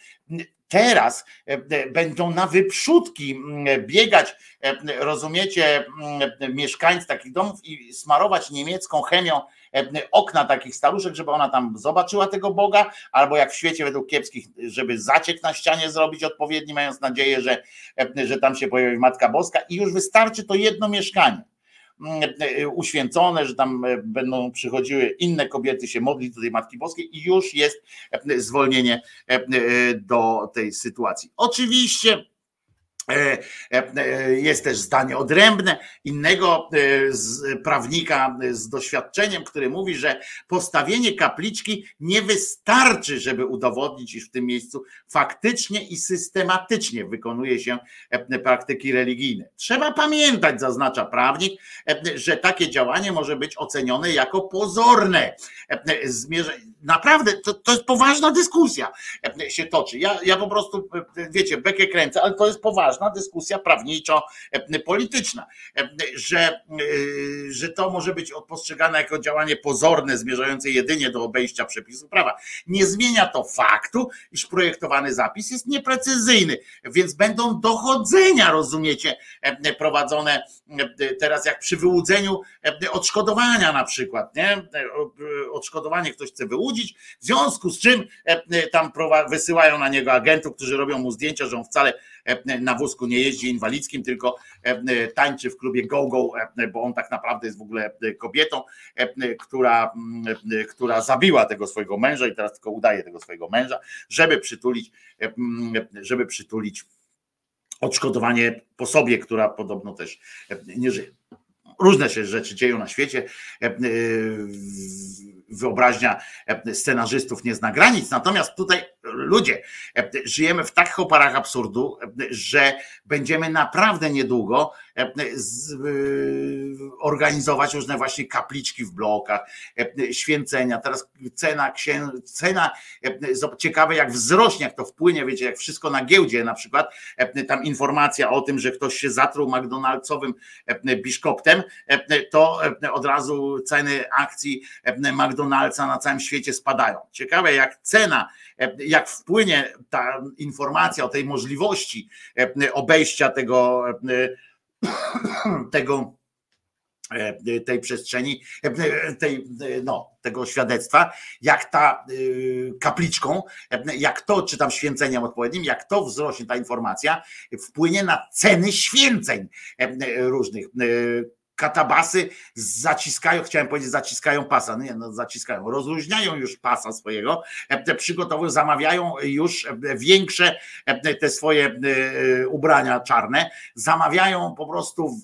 S3: Teraz e, będą na wyprzódki biegać, e, rozumiecie, mieszkańcy takich domów i smarować niemiecką chemią e, okna takich staruszek, żeby ona tam zobaczyła tego Boga, albo jak w świecie według kiepskich, żeby zaciek na ścianie zrobić odpowiedni, mając nadzieję, że, e, że tam się pojawi Matka Boska i już wystarczy to jedno mieszkanie mm, e, uświęcone, że tam e, będą przychodziły inne kobiety się modlić do tej Matki Boskiej i już jest e, zwolnienie do tej sytuacji. Oczywiście Jest też zdanie odrębne innego e, prawnika z doświadczeniem, który mówi, że postawienie kapliczki nie wystarczy, żeby udowodnić, iż w tym miejscu faktycznie i systematycznie wykonuje się praktyki religijne. Trzeba pamiętać, zaznacza prawnik, że takie działanie może być ocenione jako pozorne. Naprawdę, to, to jest poważna dyskusja się toczy. Ja, ja po prostu, wiecie, bekę kręcę, ale to jest poważna dyskusja prawniczo-polityczna, że, że to może być postrzegane jako działanie pozorne, zmierzające jedynie do obejścia przepisów prawa. Nie zmienia to faktu, iż projektowany zapis jest nieprecyzyjny, więc będą dochodzenia, rozumiecie, prowadzone teraz jak przy wyłudzeniu odszkodowania na przykład, nie? Odszkodowanie ktoś chce wyłudzić, w związku z czym tam wysyłają na niego agentów, którzy robią mu zdjęcia, że on wcale na wózku nie jeździ inwalidzkim, tylko tańczy w klubie go-go, bo on tak naprawdę jest w ogóle kobietą, która, która zabiła tego swojego męża i teraz tylko udaje tego swojego męża, żeby przytulić, żeby przytulić odszkodowanie po sobie, która podobno też nie żyje. Różne się rzeczy dzieją na świecie. Wyobraźnia scenarzystów nie zna granic. Natomiast tutaj ludzie, żyjemy w takich oparach absurdu, że będziemy naprawdę niedługo organizować różne właśnie kapliczki w blokach, święcenia. Teraz cena, cena ciekawe jak wzrośnie, jak to wpłynie, wiecie, jak wszystko na giełdzie na przykład, tam informacja o tym, że ktoś się zatruł McDonald'sowym biszkoptem, to od razu ceny akcji McDonald'sa na całym świecie spadają. Ciekawe jak cena, jak wpłynie ta informacja o tej możliwości obejścia tego tego e, tej przestrzeni, e, tej, no, tego świadectwa, jak ta kapliczką, e, jak to, czy tam święceniem odpowiednim, jak to wzrośnie ta informacja, wpłynie na ceny święceń e, różnych. Katabasy zaciskają, chciałem powiedzieć, zaciskają pasa, nie, no zaciskają, rozluźniają już pasa swojego, e, przygotowują, zamawiają już e, większe e, te swoje ubrania czarne, zamawiają po prostu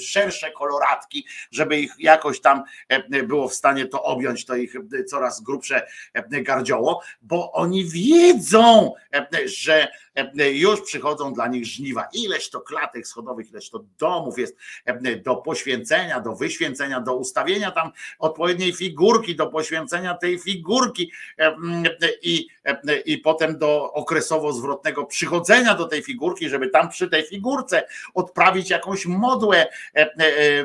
S3: szersze koloratki, żeby ich jakoś tam było w stanie to objąć, to ich coraz grubsze gardzioło, bo oni wiedzą, że już przychodzą dla nich żniwa. Ileś to klatek schodowych, ileś to domów jest do poświęcenia, do wyświęcenia, do ustawienia tam odpowiedniej figurki, do poświęcenia tej figurki e, mm, i, e, i potem do okresowo zwrotnego przychodzenia do tej figurki, żeby tam przy tej figurce odprawić jakąś modłę e, e,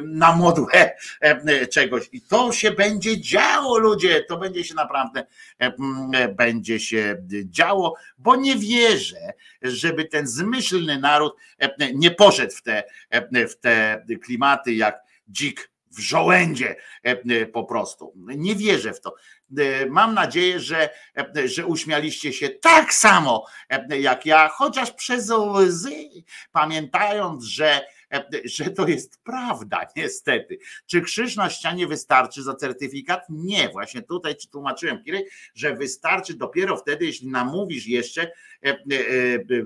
S3: na modłę e, czegoś. I to się będzie działo, ludzie, to będzie się naprawdę e, będzie się działo, bo nie wierzę, żeby ten zmyślny naród e, nie poszedł w te, e, w te klimaty jak dzik w żołędzie e, po prostu. Nie wierzę w to. E, Mam nadzieję, że, e, że uśmialiście się tak samo e, jak ja, chociaż przez łzy, pamiętając, że, e, że to jest prawda, niestety. Czy krzyż na ścianie wystarczy za certyfikat? Nie, właśnie tutaj tłumaczyłem, Kiry, że wystarczy dopiero wtedy, jeśli namówisz jeszcze e, e, e,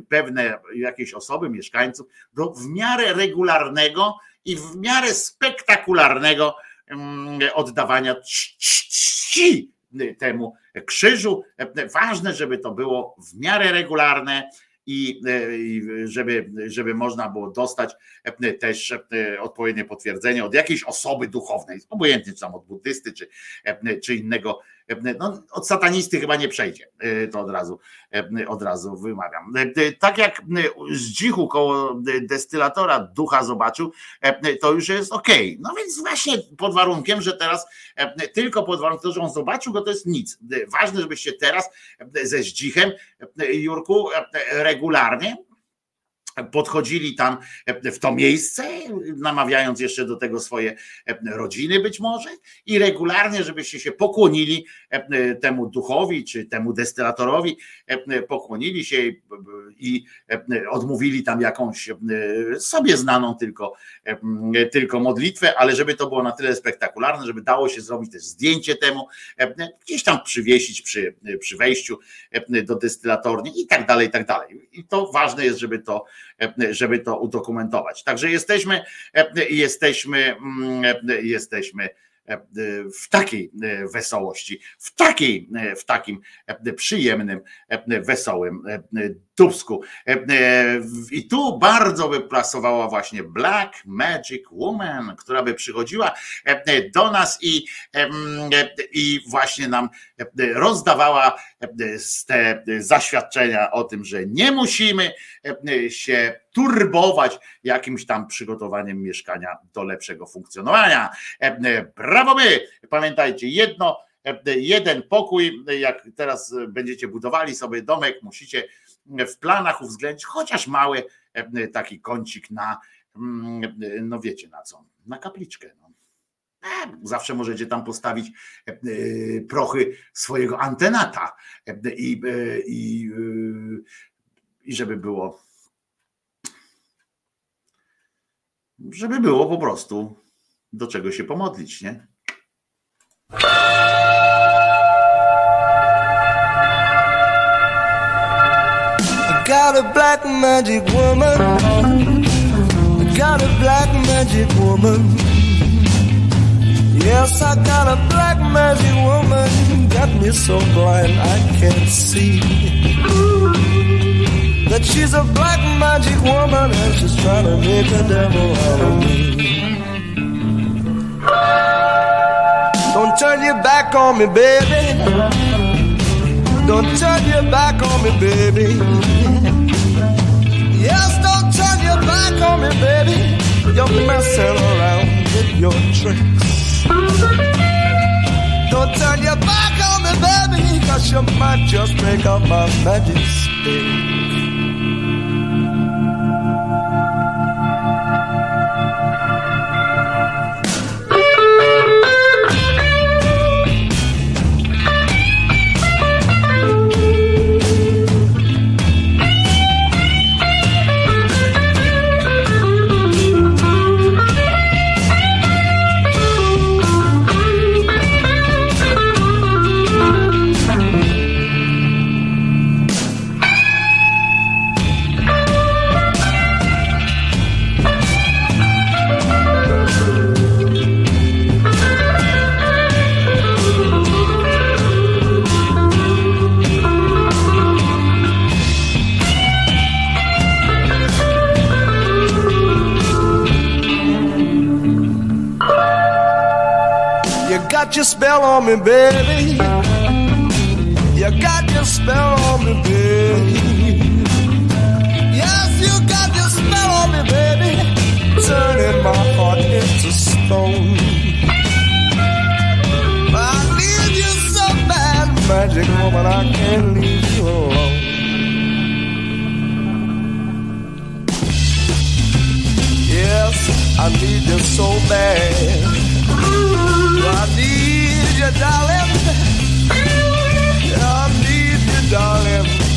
S3: pewne jakieś osoby, mieszkańców do w miarę regularnego i w miarę spektakularnego mm, oddawania czci- temu krzyżu. Ważne, żeby to było w miarę regularne i e, żeby, żeby można było dostać e, też e, odpowiednie potwierdzenie od jakiejś osoby duchownej, obojętnie czy tam od buddysty, czy, czy innego, no, od satanisty chyba nie przejdzie, e, to od razu, od razu wymawiam. E, Tak jak e, z dzichu koło destylatora ducha zobaczył, to już jest okej. No więc właśnie pod warunkiem, że teraz tylko pod warunkiem, że on zobaczył go, to jest nic. Ważne, żebyście teraz ze zdzichem, Jurku, regularnie podchodzili tam e, w to miejsce, namawiając jeszcze do tego swoje e, rodziny być może i regularnie, żebyście się pokłonili e, temu duchowi czy temu destylatorowi, pokłonili się i- odmówili tam jakąś sobie znaną tylko, tylko modlitwę, ale żeby to było na tyle spektakularne, żeby dało się zrobić też zdjęcie temu, gdzieś tam przywiesić przy, przy wejściu do destylatorni i tak dalej, i tak dalej. I to ważne jest, żeby to, żeby to udokumentować. Także jesteśmy, e, jesteśmy, mm, e, jesteśmy e, w takiej e, wesołości, w takiej, e, w takim e, przyjemnym, e, wesołym e, dubsku. E, e, I tu bardzo by pasowała właśnie Black Magic Woman, która by przychodziła e, do nas i, e, i właśnie nam e, rozdawała e, te zaświadczenia o tym, że nie musimy e, się turbować jakimś tam przygotowaniem mieszkania do lepszego funkcjonowania. E, Brawo my! Pamiętajcie, jedno, e, jeden pokój, jak teraz będziecie budowali sobie domek, musicie w planach uwzględnić chociaż mały e, taki kącik na, mm, no wiecie na co, na kapliczkę. No. Zawsze możecie tam postawić e, e, prochy swojego antenata e, i, i, i żeby było żeby było po prostu do czego się pomodlić, nie?
S5: Got a black magic woman. I got a black magic woman. Yes, I got a black magic woman. Got me so blind I can't see. That she's a black magic woman and she's trying to make a devil out of me. Don't turn your back on me, baby. Don't turn your back on me, baby. Yes, don't turn your back on me, baby. You're messing around with your tricks. Don't turn your back on me, baby, cause you might just break up my magic stick.
S6: spell on me, baby. You got your spell on me, baby. Yes, you got your spell on me, baby. Turning my heart into stone. I need you so bad, magic woman. I can't leave you alone. Yes, I need you so bad. I need you, darling. I need you, darling.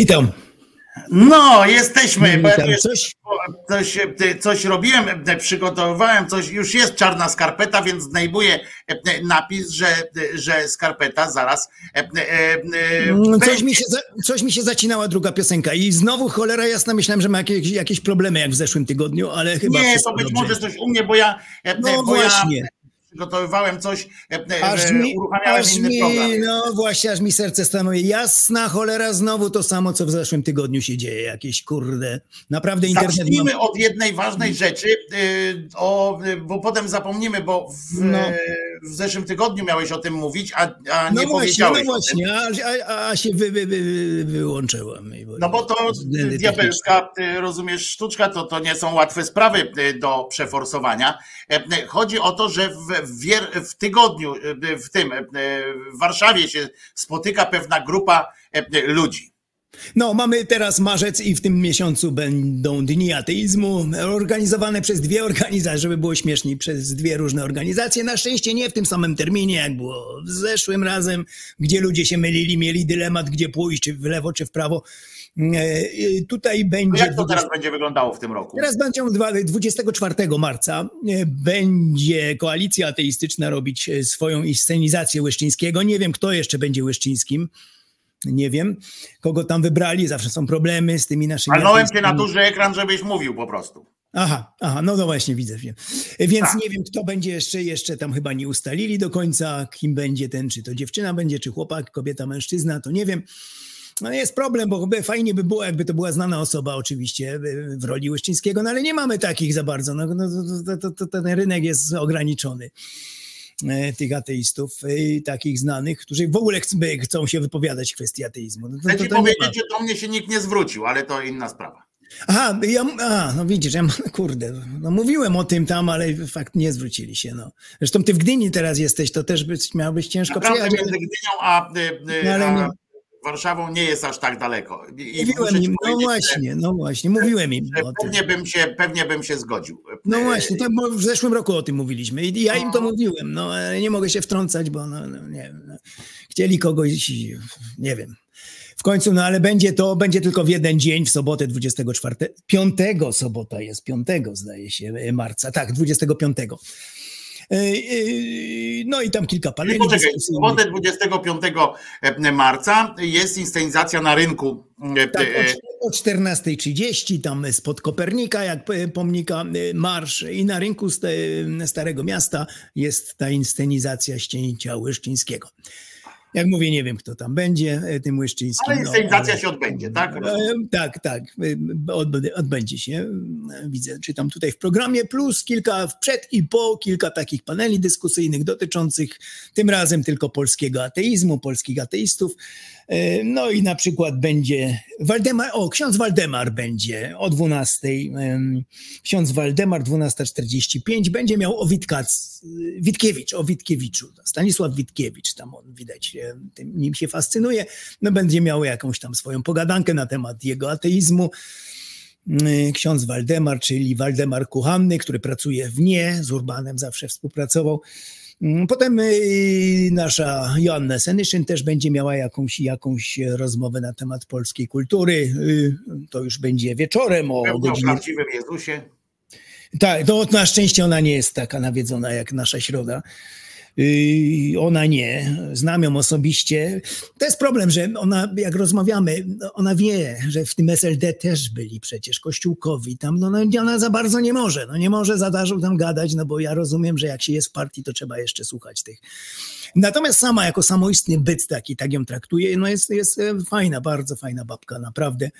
S7: Witam.
S3: No, jesteśmy. ja
S7: Witam. Coś,
S3: Coś, e, coś robiłem, e, przygotowywałem coś, już jest czarna skarpeta, więc znajduję e, napis, że, że skarpeta zaraz.
S7: mm, coś, mi się, coś mi się zacinała druga piosenka i znowu cholera jasna myślałem, że ma jakieś, jakieś problemy jak w zeszłym tygodniu, ale chyba
S3: Nie, to być
S7: dobrze
S3: może coś u mnie, bo ja,
S7: No
S3: bo ja
S7: właśnie.
S3: Przygotowywałem coś, e, e,
S7: Aż mi,
S3: uruchamiałem
S7: aż
S3: inny
S7: mi,
S3: program.
S7: no właśnie, aż mi serce stanuje. Jasna cholera, znowu to samo, co w zeszłym tygodniu się dzieje. Jakieś kurde, naprawdę internet mam...
S3: Zacznijmy od jednej ważnej rzeczy, y, o, y, bo potem zapomnimy, bo w,
S7: No.
S3: W zeszłym tygodniu miałeś o tym mówić, a, a
S7: No
S3: nie
S7: no
S3: powiedziałeś o tym.
S7: właśnie, a, a, a się wy, wy, wy.
S3: No bo to diabelska, ty rozumiesz, sztuczka, to, to nie są łatwe sprawy y, do przeforsowania. E, y, Chodzi o to, że w, w, wier- w tygodniu, y, w tym, y, w Warszawie się spotyka pewna grupa y, ludzi.
S7: No, mamy teraz marzec i w tym miesiącu będą dni ateizmu organizowane przez dwie organizacje, żeby było śmieszniej, przez dwie różne organizacje. Na szczęście nie w tym samym terminie, jak było w zeszłym razem, gdzie ludzie się mylili, mieli dylemat, gdzie pójść, czy w lewo, czy w prawo. E, e, Tutaj
S3: No
S7: będzie...
S3: jak to teraz będzie wyglądało w tym roku?
S7: Teraz dwa- 24 marca e, będzie koalicja ateistyczna robić swoją inscenizację Łyszczyńskiego. Nie wiem, kto jeszcze będzie Łyszczyńskim. Nie wiem, kogo tam wybrali. Zawsze są problemy z tymi naszymi.
S3: Walnąłem cię na duży ekran, żebyś mówił po prostu.
S7: Aha, aha, no no właśnie widzę. wiem. Więc
S3: Tak.
S7: nie wiem, kto będzie jeszcze, jeszcze tam chyba nie ustalili do końca, kim będzie ten, czy to dziewczyna będzie, czy chłopak, kobieta, mężczyzna, to nie wiem. No jest problem, bo fajnie by było, jakby to była znana osoba oczywiście y, w roli Łyszczyńskiego, no ale nie mamy takich za bardzo. No, no, to, to, to, ten rynek jest ograniczony tych ateistów, e, takich znanych, którzy w ogóle chcą, chcą się wypowiadać w kwestii ateizmu. No, to,
S3: Chcę
S7: to, to
S3: powiedzieć, że do mnie się nikt nie zwrócił, ale to inna sprawa.
S7: Aha, ja, a, no widzisz, ja, kurde, no mówiłem o tym tam, ale fakt nie zwrócili się, no. Zresztą ty w Gdyni teraz jesteś, to też być, miałbyś ciężko
S3: Naprawdę
S7: przyjechać.
S3: między Gdynią a, y, y,
S7: No, ale
S3: a
S7: nie-
S3: Warszawą nie jest aż tak daleko. I-
S7: Mówiłem im, no właśnie, no właśnie, mówiłem im.
S3: Pewnie bym, się, pewnie bym się zgodził.
S7: No właśnie, to w zeszłym roku o tym mówiliśmy i ja im to mówiłem, no ale nie mogę się wtrącać, bo no, no nie wiem, no. chcieli kogoś, nie wiem. W końcu, no ale będzie to, będzie tylko w jeden dzień, w sobotę 24, 5 sobota jest, 5 zdaje się, marca, tak, 25. E, e, No i tam kilka paneli
S3: poczekaj, w sobotę 25 marca jest inscenizacja na rynku.
S7: Tak, o, o 14.30 tam spod Kopernika, jak e, pomnika e, marsz i na rynku st- e, Starego Miasta jest ta inscenizacja ścięcia Łyszczyńskiego. Jak mówię, nie wiem kto tam będzie e, tym Łyszczyńskim.
S3: Ale
S7: no,
S3: inscenizacja
S7: ale-
S3: się odbędzie, tak?
S7: E, Tak, tak. e, Odbędzie, się. Widzę, czytam tutaj w programie, plus kilka przed i po, kilka takich paneli dyskusyjnych dotyczących tym razem tylko polskiego ateizmu, polskich ateistów. E, No i na przykład będzie Waldemar, o, ksiądz Waldemar będzie o 12. em, Ksiądz Waldemar 12.45 będzie miał o Witkac, Witkiewicz, o Witkiewiczu. Stanisław Witkiewicz, tam on widać, e, tym, nim się fascynuje. No będzie miał jakąś tam swoją pogadankę na temat jego ateizmu. Ksiądz Waldemar, czyli Waldemar Kuchanny, który pracuje w nie, z Urbanem zawsze współpracował. Mm, Potem y, nasza Joanna Senyszyn też będzie miała jakąś, jakąś rozmowę na temat polskiej kultury. Y, To już będzie wieczorem o
S3: Pewnie o
S7: godzinie
S3: prawdziwym Jezusie.
S7: tak, to na szczęście ona nie jest taka nawiedzona jak nasza środa. Yy, ona nie, znam ją osobiście. To jest problem, że ona, jak rozmawiamy, ona wie, że w tym SLD też byli przecież kościółkowi. Tam no, no, ona za bardzo nie może. No, nie może za dużo tam gadać, no bo ja rozumiem, że jak się jest w partii, to trzeba jeszcze słuchać tych. Natomiast sama jako samoistny byt taki, tak ją traktuje, no jest, jest e, fajna, bardzo fajna babka, naprawdę.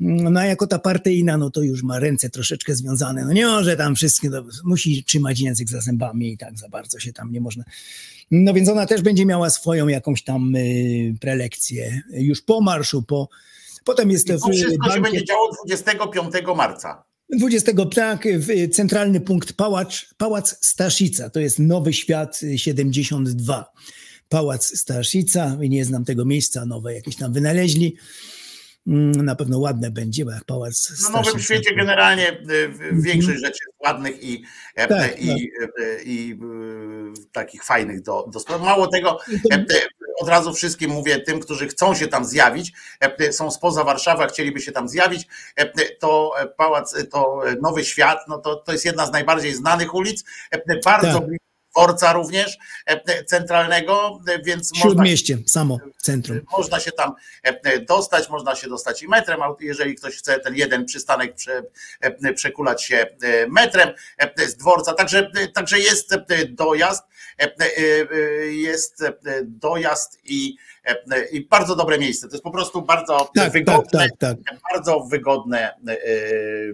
S7: No a jako ta partyjna, no to już ma ręce troszeczkę związane. No nie może tam wszystkie, no, musi trzymać język za zębami i tak za bardzo się tam nie można. No więc ona też będzie miała swoją jakąś tam y, prelekcję już po marszu, po... Potem jest
S3: I to wszystko się
S7: bankiet-
S3: będzie działo 25 marca.
S7: 20 tak, w centralny punkt Pałac, Pałac Staszica, to jest Nowy Świat 72. Pałac Staszica, nie znam tego miejsca, nowe jakieś tam wynaleźli. Mm, Na pewno ładne będzie, bo jak Pałac
S3: No, w Nowym. Świecie generalnie y, w- większość rzeczy jest ładnych i, e,
S7: Mhm. Tak,
S3: i, e, i, y, takich fajnych do, do spraw. Mało tego, e, e, od razu wszystkim mówię, tym, którzy chcą się tam zjawić, e, są spoza Warszawy, chcieliby się tam zjawić, e, to pałac, to Nowy Świat, no to, to jest jedna z najbardziej znanych ulic, e, bardzo
S7: Tak.
S3: blisko dworca również e, centralnego, e, więc można
S7: Śródmieście, samo centrum.
S3: można się tam e, dostać, można się dostać i metrem, jeżeli ktoś chce ten jeden przystanek prze, e, przekulać się e, metrem e, z dworca, także, także jest e, dojazd, e, e, jest e, dojazd i, e, i bardzo dobre miejsce. To jest po prostu bardzo
S7: Tak, tak,
S3: wygodne,
S7: tak, tak.
S3: bardzo wygodne e,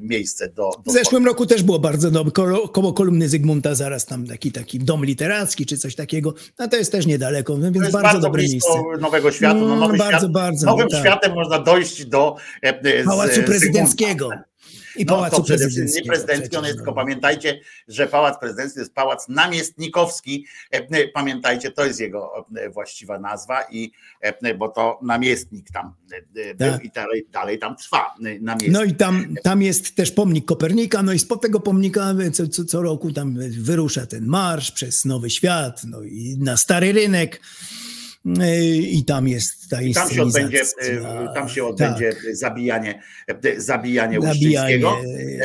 S3: miejsce do, do
S7: W zeszłym roku też było bardzo dobre, koło, kolumny Zygmunta zaraz tam taki, taki dom literacki czy coś takiego, no to jest też niedaleko, no więc
S3: To jest
S7: bardzo,
S3: bardzo,
S7: dobre miejsce.
S3: Nowego Światu. No,
S7: Mm,
S3: nowy
S7: bardzo,
S3: świat,
S7: bardzo,
S3: nowym
S7: tak.
S3: światem można dojść do e, e, z
S7: Pałacu
S3: Zygmunta.
S7: I
S3: No
S7: Pałacu Prezydenckiego.
S3: nie prezydencki, on jest,
S7: no.
S3: tylko pamiętajcie, że pałac prezydencki to jest pałac namiestnikowski. E, e, Pamiętajcie, to jest jego e, właściwa nazwa, i, bo to namiestnik tam był
S7: Tak.
S3: i dalej, dalej tam trwa. Namiestnik.
S7: No i tam, tam jest też pomnik Kopernika, no i spod tego pomnika co, co, co roku tam wyrusza ten marsz przez Nowy Świat, no i na Stary Rynek i tam jest ta
S3: Tam się odbędzie, e, tam się odbędzie
S7: Tak.
S3: zabijanie, e, zabijanie
S7: Zabijanie,
S3: Uścińskiego.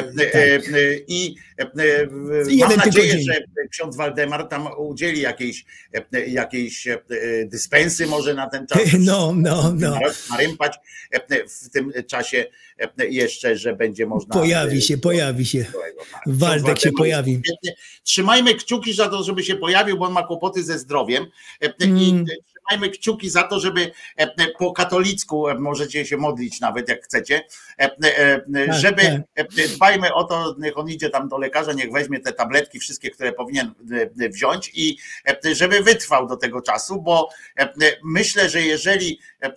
S7: tak.
S3: E, e, I mam nadzieję,
S7: tylko dzień.
S3: że ksiądz Waldemar tam udzieli jakiejś, e, jakiejś e, dyspensy może na ten czas.
S7: No, no, no.
S3: Narympać e, w tym czasie e, jeszcze, że będzie można.
S7: Pojawi się,
S3: e,
S7: pojawi się.
S3: tak.
S7: Waldek się pojawi.
S3: Trzymajmy kciuki za to, żeby się pojawił, bo on ma kłopoty ze zdrowiem. E, I
S7: Mm.
S3: trzymajmy kciuki za to, żeby e, e, po katolicku e, możecie się modlić nawet jak chcecie, e, e,
S7: Tak,
S3: żeby
S7: tak.
S3: e, dbajmy o to, niech on idzie tam do lekarza, niech weźmie te tabletki wszystkie, które powinien e, wziąć i e, żeby wytrwał do tego czasu, bo e, myślę, że jeżeli e, e,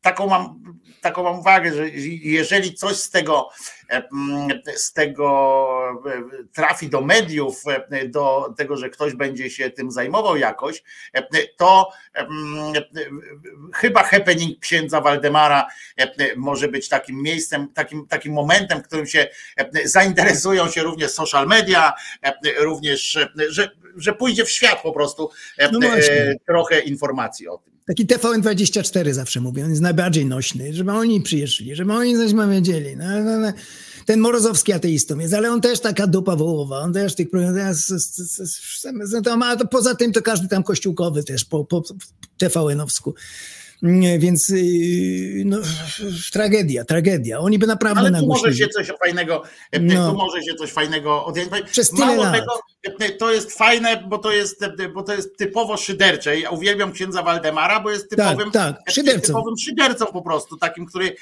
S3: taką mam, taką mam uwagę, że jeżeli coś z tego e, z tego e, trafi do mediów, e, do tego, że ktoś będzie się tym zajmował jakoś, e, to e, chyba happening księdza Waldemara e, może być takim miejscem, takim, takim momentem, w którym się e, zainteresują się również social media, e, również, e, że, że pójdzie w świat po prostu e,
S7: No
S3: e, trochę informacji o tym.
S7: Taki TVN24 zawsze mówię, on jest najbardziej nośny, żeby oni przyjeżdżali, żeby oni coś wiedzieli. No, no, no. Ten Morozowski ateistą jest, ale on też taka dupa wołowa, on też tych problemów, poza tym to każdy tam kościółkowy też po, po TVN-owsku. Więc yy, no, tragedia, tragedia. Oni by naprawdę
S3: Ale tu może się coś fajnego, e,
S7: No.
S3: tu może się coś fajnego odjąć.
S7: Przez
S3: Mało
S7: lat.
S3: tego, e, to jest fajne, bo to jest, e, bo to jest typowo szydercze. Ja uwielbiam księdza Waldemara, bo jest typowym,
S7: tak,
S3: e,
S7: szydercą.
S3: typowym szydercą po prostu, takim, który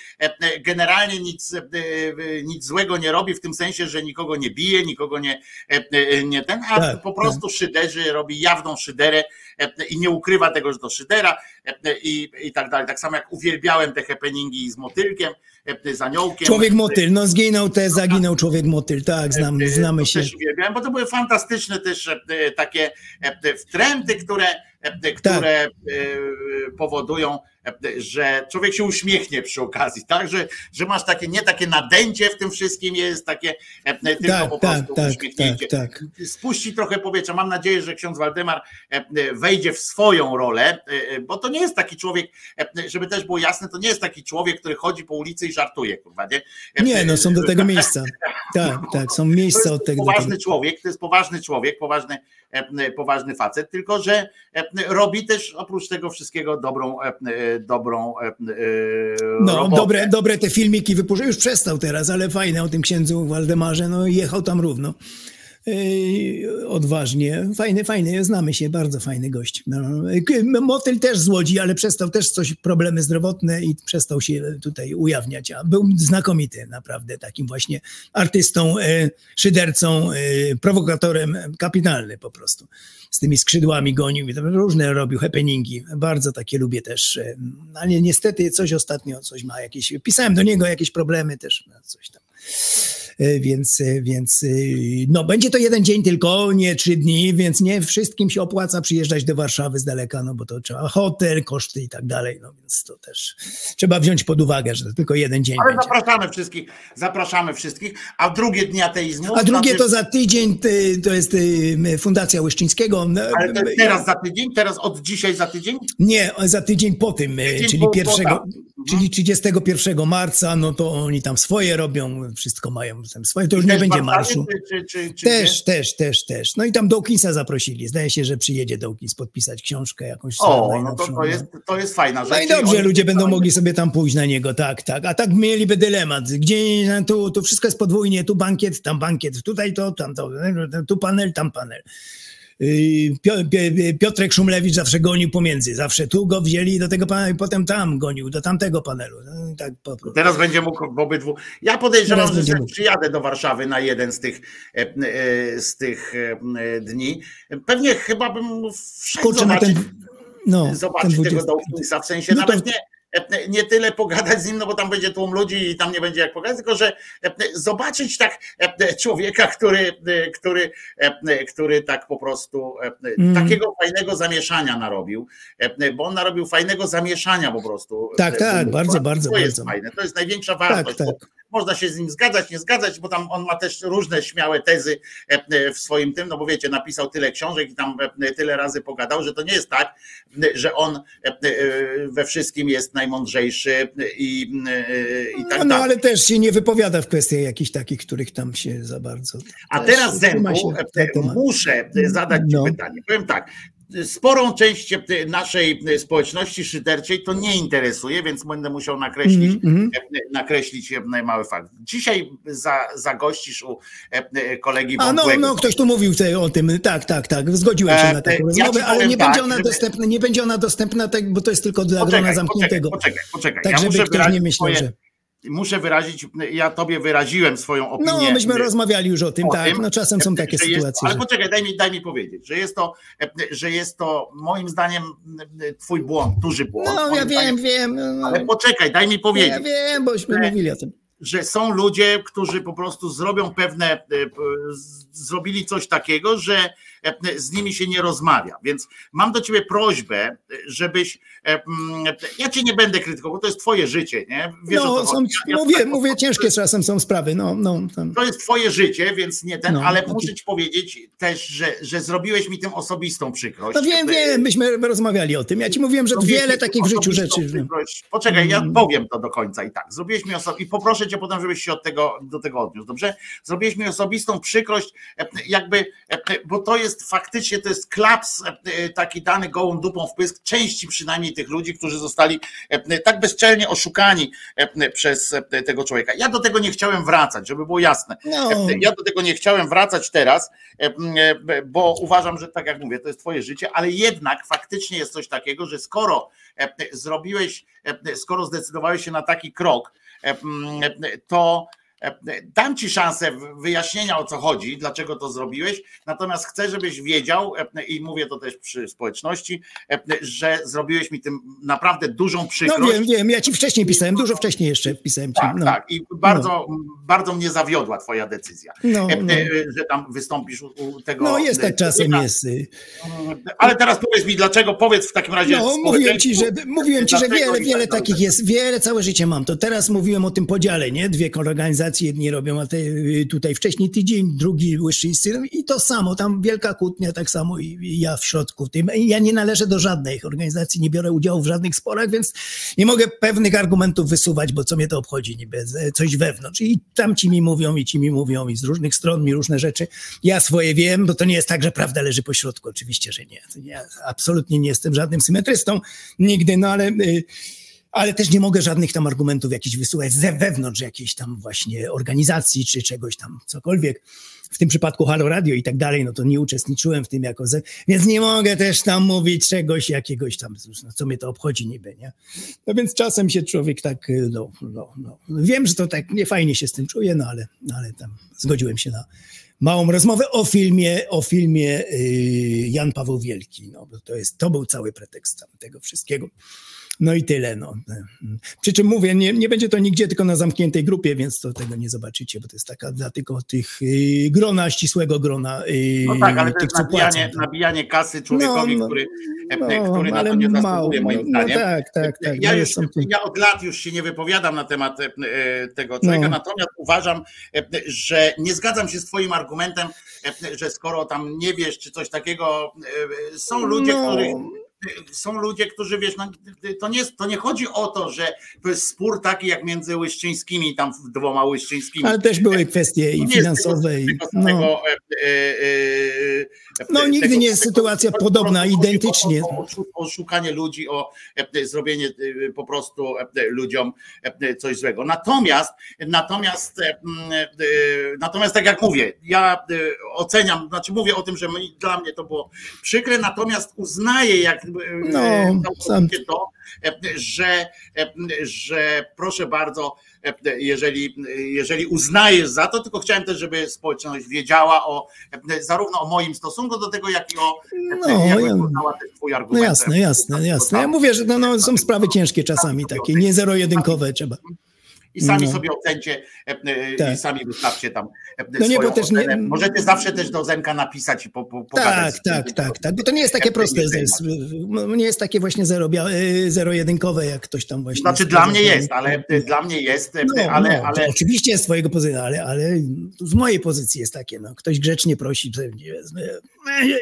S3: generalnie nic, nic złego nie robi, w tym sensie, że nikogo nie bije, nikogo nie, nie ten, a
S7: Tak,
S3: po prostu szyderzy, robi jawną szyderę i nie ukrywa tego, że to szydera e, i, i tak dalej. Tak samo jak uwielbiałem te happeningi z motylkiem, e, z aniołkiem.
S7: Człowiek motyl, no zginął te, zaginął człowiek motyl, tak, znam,
S3: E,
S7: znamy
S3: to
S7: się.
S3: Też uwielbiałem, bo to były fantastyczne też e, takie e, wtręty, które, e,
S7: Tak.
S3: które e, powodują, e, że człowiek się uśmiechnie przy okazji, tak? Że, że masz takie, nie takie nadęcie w tym wszystkim jest, takie e, tylko
S7: Tak,
S3: po
S7: tak,
S3: prostu
S7: tak,
S3: uśmiechnięcie.
S7: tak, tak.
S3: Spuści trochę powietrza. Mam nadzieję, że ksiądz Waldemar e, wejdzie w swoją rolę, e, bo to nie jest taki człowiek, e, żeby też było jasne, to nie jest taki człowiek, który chodzi po ulicy i żartuje, kurwa, nie? E,
S7: Nie, no są do tego miejsca. Tak, tak, są miejsca od tego.
S3: poważny
S7: tego.
S3: człowiek, to jest poważny człowiek, poważny, e, poważny facet, tylko że e, robi też oprócz tego wszystkiego dobrą, e, dobrą e,
S7: No,
S3: robotę.
S7: dobre, dobre te filmiki wypuszcza. Już przestał teraz, ale fajne o tym księdzu Waldemarze. No, jechał tam równo. Odważnie. Fajny, fajny, znamy się, bardzo fajny gość. No, Motyl też z Łodzi, ale przestał też coś, problemy zdrowotne i przestał się tutaj ujawniać. A był znakomity, naprawdę takim właśnie artystą, e, szydercą, e, prowokatorem, kapitalny po prostu. Z tymi skrzydłami gonił i różne robił happeningi. Bardzo takie lubię też. e, Ale niestety coś ostatnio, coś ma jakieś, pisałem do niego jakieś problemy też, no, coś tam. E, więc, e, więc e, no, będzie to jeden dzień tylko, nie trzy dni, więc nie wszystkim się opłaca przyjeżdżać do Warszawy z daleka, no bo to trzeba hotel, koszty i tak dalej, no więc to też trzeba wziąć pod uwagę, że to tylko jeden dzień
S3: Ale
S7: będzie.
S3: zapraszamy wszystkich, zapraszamy wszystkich. A drugie dni ateizmu.
S7: A drugie to za tydzień, ty- to jest y, Fundacja Łyszczyńskiego. no,
S3: Ale teraz za tydzień? Teraz od dzisiaj za tydzień?
S7: Nie, za tydzień po tym,
S3: Tydzień
S7: czyli,
S3: po- po
S7: pierwszego,
S3: tam.
S7: czyli 31 marca, no to oni tam swoje robią, wszystko mają tam swoje, to już nie będzie marszu.
S3: Czy, czy, czy,
S7: Też, też, też, też. No i tam Dawkinsa zaprosili. Zdaje się, że przyjedzie Dawkins podpisać książkę jakąś
S3: O, no to, to, jest, to jest fajna rzecz.
S7: No i dobrze, ludzie będą mogli sobie tam pójść na niego, tak, tak. A tak mieliby dylemat. Gdzie tu, tu wszystko jest podwójnie, tu bankiet, tam bankiet, tutaj to, tam to, tu panel, tam panel. Pio- Pio- Piotrek Szumlewicz zawsze gonił pomiędzy, zawsze tu go wzięli do tego panelu, i potem tam gonił, do tamtego panelu. No, tak.
S3: Teraz będzie mógł w obydwu. Ja podejrzewam,
S7: Teraz
S3: że przyjadę do Warszawy na jeden z tych, e, e, z tych e, dni. Pewnie chyba bym wszedł
S7: Kurczę, na
S3: zobaczyć,
S7: ten, no, ten
S3: zobaczyć tego
S7: 20.
S3: Dawkinsa, w sensie
S7: No to-
S3: nawet nie, nie tyle pogadać z nim, no bo tam będzie tłum ludzi i tam nie będzie jak pogadać, tylko że e, zobaczyć tak e, człowieka, który, e, który, e, który tak po prostu e,
S7: Mm.
S3: takiego fajnego zamieszania narobił, e, bo on narobił fajnego zamieszania po prostu.
S7: Tak,
S3: e,
S7: tak, bardzo, bardzo,
S3: To jest
S7: bardzo.
S3: fajne, to jest największa
S7: Tak,
S3: wartość. bo
S7: tak.
S3: Można się z nim zgadzać, nie zgadzać, bo tam on ma też różne śmiałe tezy e, e, w swoim tym, no bo wiecie, napisał tyle książek i tam e, tyle razy pogadał, że to nie jest tak, że on we wszystkim jest najmądrzejszy i, i tak
S7: No, no ale też się nie wypowiada w kwestiach jakichś takich, których tam się za bardzo.
S3: A teraz Zenku, muszę e, zadać Ci
S7: No.
S3: pytanie. Powiem tak. Sporą część naszej społeczności szyderczej to nie interesuje, więc będę musiał nakreślić,
S7: Mhm, mhm.
S3: e, nakreślić e, mały fakt. Dzisiaj za, zagościsz u e, e, kolegi
S7: A no, no, ktoś tu mówił o tym, tak, tak, tak, zgodziłem się na
S3: ja ci
S7: rozmowę, ale nie
S3: tak,
S7: będzie ona
S3: żeby-
S7: dostępna, nie będzie ona dostępna, tak, bo to jest tylko dla grona
S3: Poczekaj,
S7: zamkniętego.
S3: Poczekaj, poczekaj, poczekaj.
S7: Tak,
S3: ja
S7: żeby ktoś nie myślał,
S3: swoje,
S7: że...
S3: Muszę wyrazić, ja tobie wyraziłem swoją opinię.
S7: No, myśmy rozmawiali już o tym,
S3: o
S7: tak,
S3: tym,
S7: no czasem są takie
S3: jest,
S7: sytuacje,
S3: ale poczekaj, daj mi, daj mi powiedzieć, że jest to, że jest to moim zdaniem twój błąd, duży błąd.
S7: No, ja wiem,
S3: zdaniem.
S7: wiem, no,
S3: Ale poczekaj, daj mi powiedzieć,
S7: ja wiem, bośmy
S3: że-
S7: mówili o tym.
S3: że są ludzie, którzy po prostu zrobią pewne, e, zrobili coś takiego, że z nimi się nie rozmawia. Więc mam do ciebie prośbę, e, żebyś, e, mm, ja cię nie będę krytykował, bo to jest twoje życie, nie? Wiesz,
S7: No, są.
S3: Ja-
S7: mówię,
S3: tak-
S7: mówię, ciężkie czasem są sprawy, no, no, tam.
S3: to jest twoje życie, więc nie ten,
S7: No,
S3: ale
S7: taki-
S3: muszę ci powiedzieć też, że, że zrobiłeś mi tym osobistą przykrość.
S7: No wiem, wiem, myśmy rozmawiali o tym, ja ci mówiłem, że wiele takich w życiu
S3: osobistą
S7: rzeczy.
S3: przykrość. Poczekaj, ja
S7: Mm.
S3: powiem to do końca i tak. Zrobiłeś mi oso- i poproszę cię potem, żebyś się od tego, do tego odniósł, dobrze? Zrobiłeś mi osobistą przykrość, e, jakby, e, bo to jest faktycznie, to jest klaps e, taki dany gołą dupą w pysk, części przynajmniej tych ludzi, którzy zostali e, tak bezczelnie oszukani e, przez e, tego człowieka. Ja do tego nie chciałem wracać, żeby było jasne.
S7: No.
S3: E, Ja do tego nie chciałem wracać teraz, e, e, bo uważam, że tak jak mówię, to jest twoje życie, ale jednak faktycznie jest coś takiego, że skoro e, zrobiłeś, e, skoro zdecydowałeś się na taki krok, e, e, to e, dam ci szansę wyjaśnienia o co chodzi, dlaczego to zrobiłeś, natomiast chcę, żebyś wiedział e, i mówię to też przy społeczności, e, że zrobiłeś mi tym naprawdę dużą
S7: No
S3: przykrość.
S7: wiem, wiem, ja ci wcześniej pisałem, dużo wcześniej jeszcze pisałem ci.
S3: Tak,
S7: no.
S3: tak. I bardzo, bardzo mnie zawiodła twoja decyzja.
S7: No,
S3: E,
S7: no.
S3: e, Że tam wystąpisz u, tego.
S7: No jest tak
S3: e,
S7: czasem,
S3: człowieka.
S7: jest. y.
S3: Ale teraz powiedz mi, dlaczego, powiedz w takim razie.
S7: No, mówiłem ci, że, mówiłem ci, że wiele, wiele
S3: tak
S7: takich jest, wiele całe życie mam. To teraz mówiłem o tym podziale, nie? Dwie organizacje, jedni robią, a te y, tutaj wcześniej tydzień, drugi Łyszczyńscy i to samo, tam wielka kłótnia, tak samo i, i ja w środku tym. Ja nie należę do żadnej organizacji, nie biorę udziału w żadnych sporach, więc nie mogę pewnych argumentów wysuwać, bo co mnie to obchodzi niby, e, coś wewnątrz. I tam ci mi mówią, i ci mi mówią, i z różnych stron mi różne rzeczy. Ja swoje wiem, bo to nie jest tak, że prawda leży po środku. Oczywiście, że nie. Ja absolutnie nie jestem żadnym symetrystą, nigdy, no ale... y, ale też nie mogę żadnych tam argumentów jakichś wysuwać ze wewnątrz jakiejś tam właśnie organizacji czy czegoś tam, cokolwiek. W tym przypadku Halo Radio i tak dalej, no to nie uczestniczyłem w tym jako ze, więc nie mogę też tam mówić czegoś jakiegoś tam, no co mnie to obchodzi niby, nie? No więc czasem się człowiek tak, y, no, no, no. Wiem, że to tak niefajnie się z tym czuje, no ale, no ale tam zgodziłem się na małą rozmowę o filmie, o filmie y, Jan Paweł Wielki, no to jest, to był cały pretekst tego wszystkiego. No i tyle. No. Przy czym mówię, nie, nie będzie to nigdzie tylko na zamkniętej grupie, więc to tego nie zobaczycie, bo to jest taka dla tylko tych y, grona, ścisłego grona. Y,
S3: No tak, ale to
S7: tych,
S3: jest
S7: co
S3: nabijanie,
S7: płacą.
S3: nabijanie kasy człowiekowi,
S7: No, no,
S3: który, e,
S7: No,
S3: który na to nie zasługuje moim
S7: no,
S3: zdaniem.
S7: tak, tak, tak.
S3: Ja,
S7: no
S3: już,
S7: jest
S3: ja od lat już się nie wypowiadam na temat e, e, tego człowieka,
S7: No.
S3: natomiast uważam, że nie zgadzam się z Twoim argumentem, że skoro tam nie wiesz, czy coś takiego, są ludzie,
S7: No.
S3: których są ludzie, którzy wiesz, no, to, nie, to nie chodzi o to, że to jest spór taki jak między Łyszczyńskimi, tam dwoma Łyszczyńskimi.
S7: Ale też były kwestie i finansowe.
S3: tego,
S7: i,
S3: tego
S7: no.
S3: e, e, e,
S7: No, nigdy
S3: tego
S7: nie jest
S3: samego-
S7: sytuacja podobna, identycznie.
S3: O, o, szukanie ludzi, o zrobienie po prostu ludziom coś złego. Natomiast, natomiast, natomiast tak jak mówię, ja oceniam, znaczy mówię o tym, że dla mnie to było przykre, natomiast uznaję, jak
S7: No,
S3: całkowicie to, e, że, e, że proszę bardzo, e, jeżeli, jeżeli uznajesz za to, tylko chciałem też, żeby społeczność wiedziała o e, zarówno o moim stosunku do tego, jak i o
S7: No,
S3: jak
S7: ja-
S3: twój
S7: No
S3: argument.
S7: jasne, jasne, jasne. Ja mówię, że no, no, są sprawy ciężkie czasami takie, nie zero-jedynkowe trzeba.
S3: I sami
S7: No.
S3: sobie ocencie e, e, i
S7: Tak.
S3: sami wystawcie tam e,
S7: No nie, bo też nie-.
S3: Możecie zawsze też do Zenka napisać i po, po, pogadać.
S7: Tak, tak, tak, tak. Bo to nie jest takie proste,
S3: nie
S7: to jest, no, nie jest takie właśnie zero, zero-jedynkowe, jak ktoś tam właśnie.
S3: Znaczy dla mnie jest, ale dla mnie jest,
S7: No,
S3: ale,
S7: no,
S3: ale
S7: oczywiście z twojego pozycji, ale, ale z mojej pozycji jest takie, no, ktoś grzecznie prosi,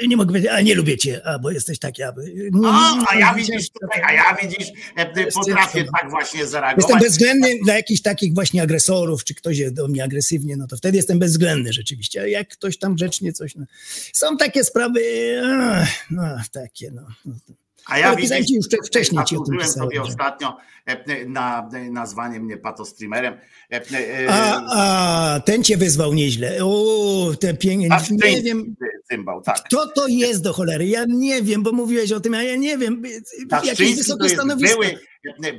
S7: nie, mogę powiedzieć, a nie lubię cię, a bo jesteś taki, a, nie,
S3: a, ja widzisz tutaj, a ja widzisz, e, potrafię tak właśnie
S7: Jestem
S3: zareagować.
S7: bezwzględny dla jakichś takich właśnie agresorów, czy ktoś jest do mnie agresywnie, no to wtedy jestem bezwzględny rzeczywiście. A jak ktoś tam grzecznie coś. No. Są takie sprawy, no takie, no.
S3: A ja
S7: pisałem ci już wcze- wcześniej ci o
S3: sobie ostatnio e, na nazwanie mnie patostreamerem. E, e,
S7: A, a ten cię wyzwał nieźle. O, te pięknie.
S3: Aż
S7: Nie wiem,
S3: cymbał, tak.
S7: kto to jest do cholery. Ja nie wiem, bo mówiłeś o tym, a ja nie wiem. Jakieś wysokie stanowisko.
S3: były,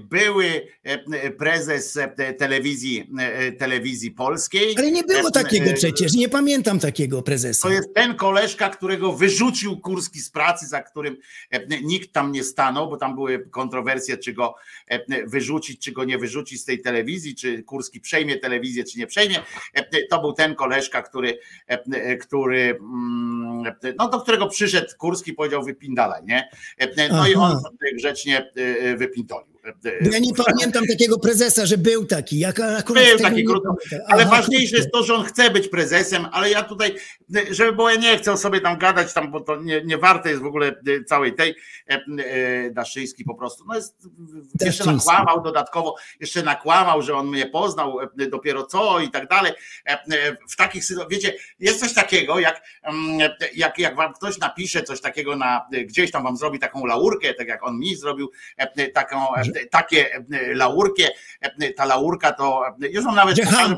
S3: były e, prezes e, telewizji, e, telewizji polskiej.
S7: Ale nie było
S3: E,
S7: takiego
S3: e,
S7: przecież. Nie pamiętam takiego prezesa.
S3: To jest ten koleżka, którego wyrzucił Kurski z pracy, za którym e, nikt tam nie stanął, bo tam były kontrowersje, czy go e, wyrzucić, czy go nie wyrzucić z tej telewizji, czy Kurski przejmie telewizję, czy nie przejmie. E, To był ten koleżka, który, e, który mm, no do którego przyszedł Kurski i powiedział wypindalaj, nie? E, No i
S7: Aha.
S3: on sobie grzecznie e, wypintolił. E,
S7: Bo Ja nie pamiętam takiego prezesa, że był taki. Jak
S3: Był taki krótko, ale
S7: Aha,
S3: ważniejsze jest to, że on chce być prezesem, ale ja tutaj, żeby było, ja nie chcę sobie tam gadać, tam, bo to nie, nie warte jest w ogóle e, całej tej e, e, Daszyński po prostu. No jest, jeszcze nakłamał dodatkowo, jeszcze nakłamał, że on mnie poznał e, dopiero co i tak dalej. E, e, W takich sytuacjach, wiecie, jest coś takiego, jak, mm, jak, jak wam ktoś napisze coś takiego na, gdzieś tam wam zrobi taką laurkę, tak jak on mi zrobił e, taką, e, takie e, laurkę, e, ta laurka to, e, już wam nawet
S7: ham,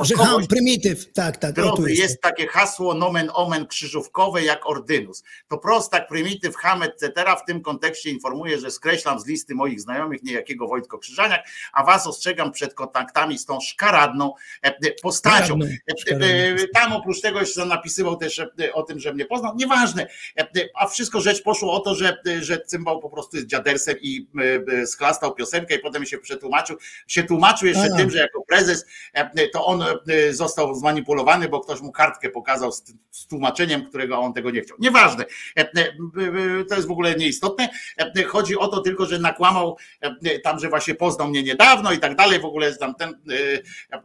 S7: że ham, prymityw. Tak, tak.
S3: Drodzy,
S7: jest.
S3: jest takie hasło nomen omen krzyżówkowe jak ordynus. To prostak, prymityw, ham, etc. W tym kontekście informuję, że skreślam z listy moich znajomych niejakiego Wojtko Krzyżaniak, a was ostrzegam przed kontaktami z tą szkaradną e, postacią. Tam oprócz tego jeszcze napisywał też o tym, że mnie poznał. Nieważne. A wszystko rzecz poszło o to, że, że cymbał po prostu jest dziadersem i e, e, schlastał piosenkę i potem się przetłumaczył. Się tłumaczył jeszcze
S7: A.
S3: tym, że jako prezes e, to on e, został zmanipulowany, bo ktoś mu kartkę pokazał z, z tłumaczeniem, którego on tego nie chciał. Nieważne. E, e, e, To jest w ogóle nieistotne. E, Chodzi o to tylko, że nakłamał e, tam, że właśnie poznał mnie niedawno i tak dalej. W ogóle jest tam ten. e, e,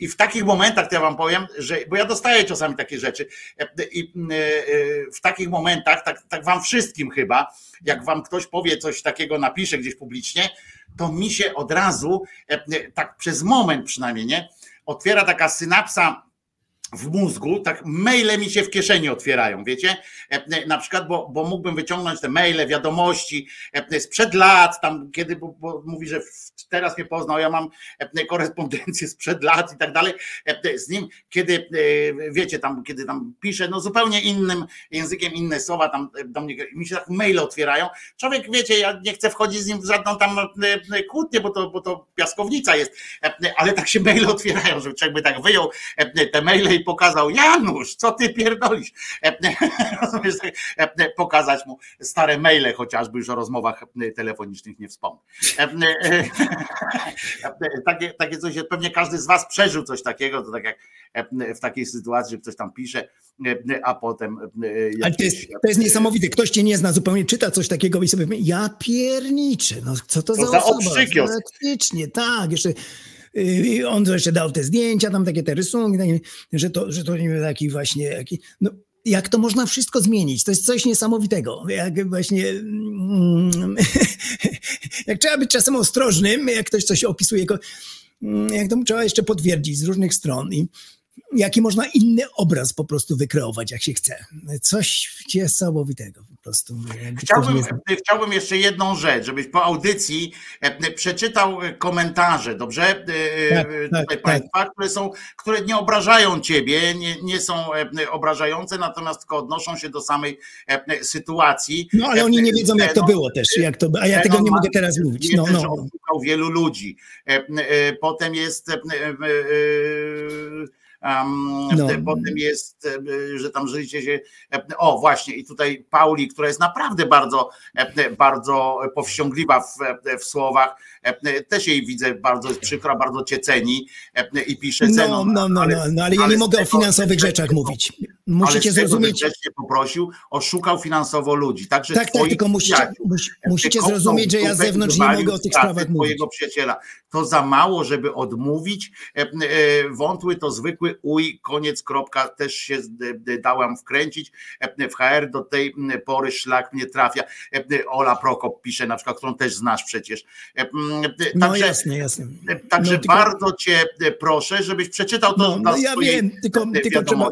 S3: I w takich momentach, to ja wam powiem, że, bo ja dostaję czasami takie rzeczy, e, i e, e, w takich momentach, tak, tak wam wszystkim chyba, jak wam ktoś powie coś takiego, napisze gdzieś publicznie, to mi się od razu, e, tak przez moment przynajmniej, nie, otwiera taka synapsa w mózgu, tak maile mi się w kieszeni otwierają, wiecie? E, Na przykład, bo, bo mógłbym wyciągnąć te maile, wiadomości e, sprzed lat, tam kiedy bo, bo mówi, że teraz mnie poznał, ja mam e, korespondencję sprzed lat i tak dalej e, z nim, kiedy e, wiecie, tam, kiedy tam pisze, no zupełnie innym językiem, inne słowa tam e, do mnie, mi się tak maile otwierają. Człowiek, wiecie, ja nie chcę wchodzić z nim w żadną tam e, e, kłótnię, bo to, bo to piaskownica jest, e, ale tak się maile otwierają, że człowiek by tak wyjął e, te maile i pokazał, Janusz, co ty pierdolisz? E, rozumiesz, tak, e, Pokazać mu stare maile chociażby, już o rozmowach e, telefonicznych nie wspomnę. E, e, e, Takie, takie coś, pewnie każdy z was przeżył coś takiego, to tak jak e, w takiej sytuacji, że ktoś tam pisze, e, a potem e,
S7: Ale to jest, to jest niesamowite. Ktoś cię nie zna, zupełnie czyta coś takiego i sobie ja pierniczę, no co to
S3: Co
S7: za
S3: za
S7: osoba? Faktycznie, tak, jeszcze yy, on to jeszcze dał te zdjęcia, tam takie te rysunki, że to, że to nie wiem, taki właśnie, jaki, no jak to można wszystko zmienić? To jest coś niesamowitego. Jak właśnie, mm, jak trzeba być czasem ostrożnym, jak ktoś coś opisuje, mm, jak to trzeba jeszcze potwierdzić z różnych stron i jaki można inny obraz po prostu wykreować, jak się chce. Coś niesamowitego po prostu.
S3: Chciałbym, chciałbym jeszcze jedną rzecz, żebyś po audycji e, przeczytał e, komentarze, dobrze? E,
S7: Tak, tak,
S3: Tutaj
S7: tak.
S3: państwa, które są, które nie obrażają ciebie, nie, nie są obrażające, natomiast tylko odnoszą się do samej sytuacji.
S7: No ale oni nie wiedzą, jak to
S3: Zenon-
S7: było też, jak to, a ja tego
S3: Zenon
S7: nie mogę teraz mówić. No, no.
S3: wielu ludzi. Potem jest. E, e, e,
S7: No.
S3: te- Potem jest, e, że tam życie się. e, O, właśnie, i tutaj Pauli, która jest naprawdę bardzo, e, bardzo powściągliwa w, e, w słowach. E, Też jej widzę bardzo jest przykra, bardzo cię ceni e, i pisze
S7: No,
S3: Zenon.
S7: no, no, no, no, ale ja nie
S3: z
S7: mogę o
S3: tego-
S7: finansowych rzeczach mówić. Musicie
S3: ale
S7: zrozumieć.
S3: grzecznie poprosił, oszukał finansowo ludzi. Także
S7: Tak, tak, tylko musicie, musicie zrozumieć, że ja z zewnątrz nie mogę o tych sprawach mówić.
S3: twojego przyjaciela. To za mało, żeby odmówić. E, e, Wątły to zwykły uj, koniec, kropka. Też się dałam wkręcić. E, W HR do tej pory szlak mnie trafia. E, Ola Prokop pisze na przykład, którą też znasz przecież. E, m, e,
S7: No
S3: Także,
S7: jasne, jasne.
S3: e, także
S7: No, tylko-
S3: bardzo cię e, proszę, żebyś przeczytał to
S7: No, no ja wiem, tylko,
S3: e,
S7: tylko trzeba,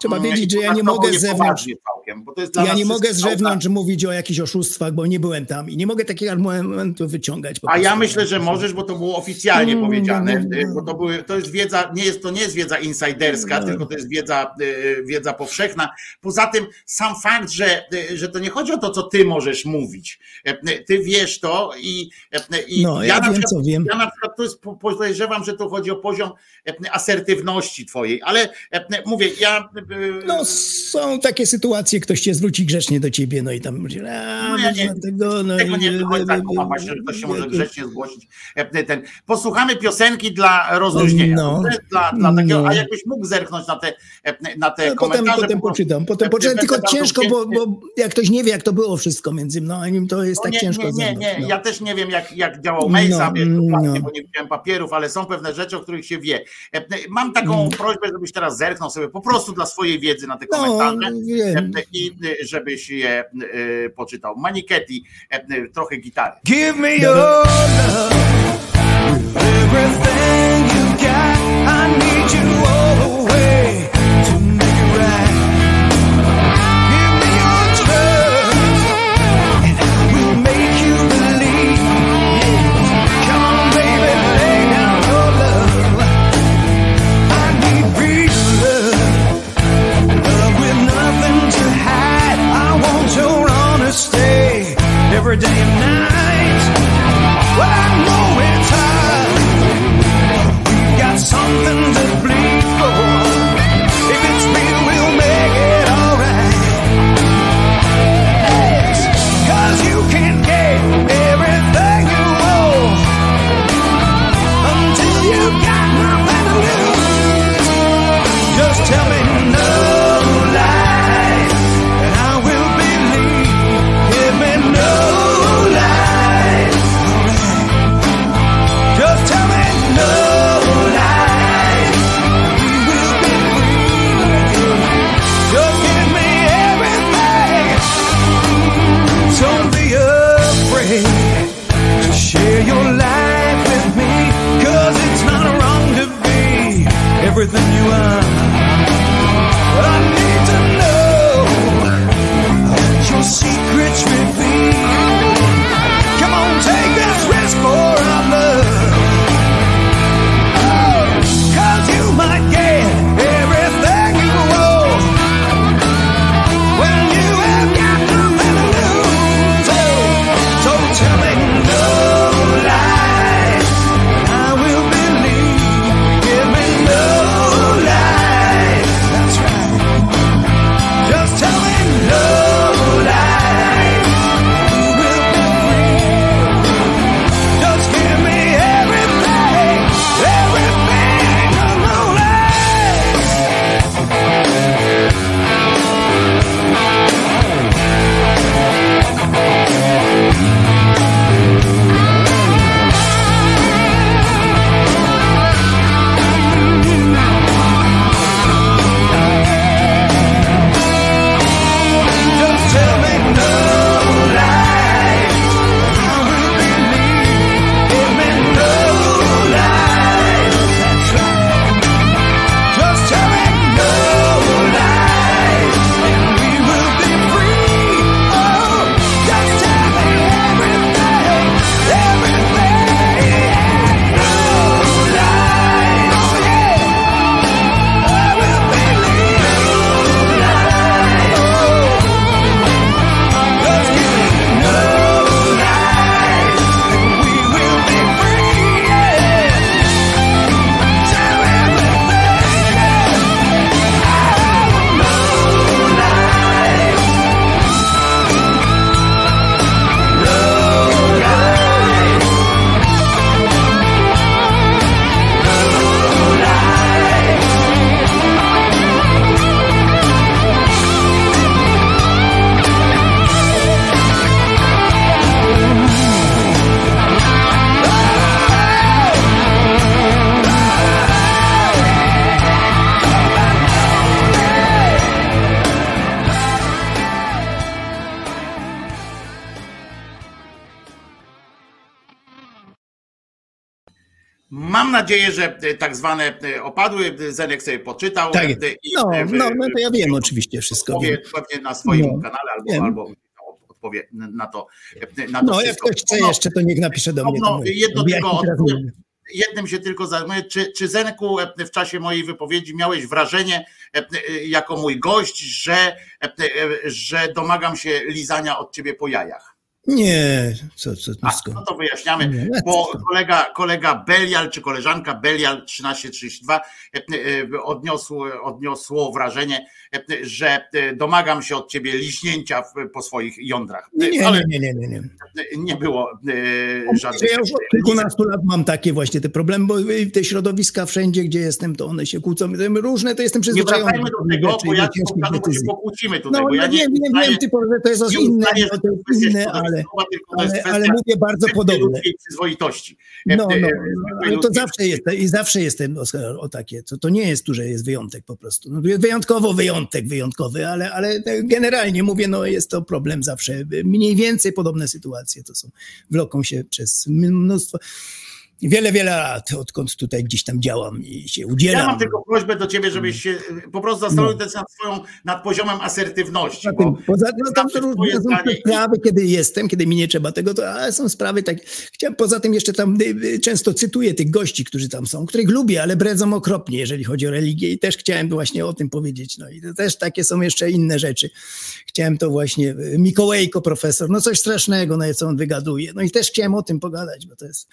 S7: trzeba
S3: Mm,
S7: wiedzieć, że ja nie mogę z zewnątrz.
S3: całkiem, bo to jest dla
S7: Ja nie mogę z zewnątrz mówić o jakichś oszustwach, bo nie byłem tam i nie mogę takich argumentów wyciągać.
S3: A ja
S7: prostu.
S3: myślę, że możesz, bo to było oficjalnie
S7: Mm,
S3: powiedziane,
S7: mm, mm.
S3: bo to, były, to jest wiedza, nie jest, to nie jest wiedza insiderska,
S7: No.
S3: tylko to jest wiedza, e, wiedza powszechna. Poza tym sam fakt, że, e, że to nie chodzi o to, co ty możesz mówić. E, Ty wiesz to i, e, i
S7: No, ja
S3: na
S7: wiem,
S3: przykład,
S7: co wiem.
S3: ja na przykład to jest, po- podejrzewam, że to chodzi o poziom e, asertywności twojej, ale e, mówię, ja e,
S7: No są takie sytuacje, ktoś cię zwróci grzecznie do ciebie, no i tam mówi, a,
S3: No ja nie-
S7: tego, no
S3: Tego
S7: i-
S3: nie do końca kumam właśnie, że ktoś się może grzecznie zgłosić. E, Ten. Posłuchamy piosenki dla rozluźnienia.
S7: No.
S3: Dla, dla takiego,
S7: No.
S3: A jakbyś mógł zerknąć na te, e, na te
S7: No, potem,
S3: komentarze.
S7: potem
S3: bo-
S7: poczytam, potem
S3: e,
S7: poczytam, tylko ciężko, bo, bo jak ktoś nie wie, jak to było wszystko między mną a nim, to jest
S3: No
S7: tak
S3: nie,
S7: ciężko
S3: nie, nie, nie.
S7: no.
S3: Ja też nie wiem, jak, jak działał mail
S7: No,
S3: sam, dokładnie,
S7: no.
S3: bo nie widziałem papierów, ale są pewne rzeczy, o których się wie. E, Mam taką
S7: Mm.
S3: prośbę, żebyś teraz zerknął sobie po prostu dla swojej wiedzy na te
S7: No,
S3: komentarze. e, I e, żebyś je e, poczytał. Maniketi, e, trochę gitary.
S5: Give me your love, for a
S3: day. Nadzieję, że e, tak zwane e, opadły, e, Zenek sobie poczytał.
S7: Tak
S3: i,
S7: No, no, no to ja wiem oczywiście wszystko. Wiem.
S3: pewnie na swoim
S7: No,
S3: kanale albo,
S7: wiem.
S3: albo odpowie na to. Na to
S7: No, jak
S3: wszystko.
S7: ktoś chce
S3: No,
S7: jeszcze, to niech napisze do mnie.
S3: no, jedno tylko jednym się tylko zajmuję. Czy, czy Zenku w czasie mojej wypowiedzi miałeś wrażenie, jako mój gość, że, że domagam się lizania od ciebie po jajach?
S7: Nie, co, co,
S3: A,
S7: nisko.
S3: no to wyjaśniamy,
S7: Nie,
S3: bo kolega, kolega Belial czy koleżanka Belial 1332 e, e, odniosło, odniosło wrażenie, e, że domagam się od ciebie liśnięcia po swoich jądrach.
S7: Nie, nie,
S3: Ale
S7: nie, nie, nie, nie.
S3: nie było żadnych.
S7: ja już od kilkunastu lat mam takie właśnie te problemy, bo te środowiska wszędzie, gdzie jestem, to one się kłócą. Różne to jestem
S3: Nie
S7: przyzwyczajony.
S3: wracajmy do tego, bo ja się pokłócimy tutaj,
S7: No,
S3: bo ja
S7: no
S3: nie
S7: wiem, wiem, że to jest
S3: nie
S7: to jest inne, ale, ale, ale mówię bardzo podobne.
S3: przyzwoitości.
S7: No,
S3: E,
S7: no,
S3: e,
S7: no,
S3: zwykłej
S7: ale to zawsze jest, i zawsze jestem o, o takie, to, to nie jest tu, że jest wyjątek po prostu. No, jest wyjątkowo wyjątek, wyjątkowy, ale, ale generalnie mówię, no jest to problem zawsze. Mniej więcej podobne sytuacje to są, wloką się przez mnóstwo, wiele, wiele lat, odkąd tutaj gdzieś tam działam i się
S3: Ja
S7: udzielam.
S3: mam tylko prośbę do ciebie, żebyś się e, po prostu zastanowił też nad swoją, nad poziomem asertywności.
S7: Poza tym, poza, no tam są
S3: zdanie
S7: sprawy, kiedy jestem, kiedy mi nie trzeba tego, to ale są sprawy takie. Chciałem poza tym jeszcze tam y, y, często cytuję tych gości, którzy tam są, których lubię, ale bredzą okropnie, jeżeli chodzi o religię i też chciałem właśnie o tym powiedzieć. No i też takie są jeszcze inne rzeczy. Chciałem to właśnie, y, Mikołajko profesor, no coś strasznego, no co on wygaduje. No i też chciałem o tym pogadać, bo to jest,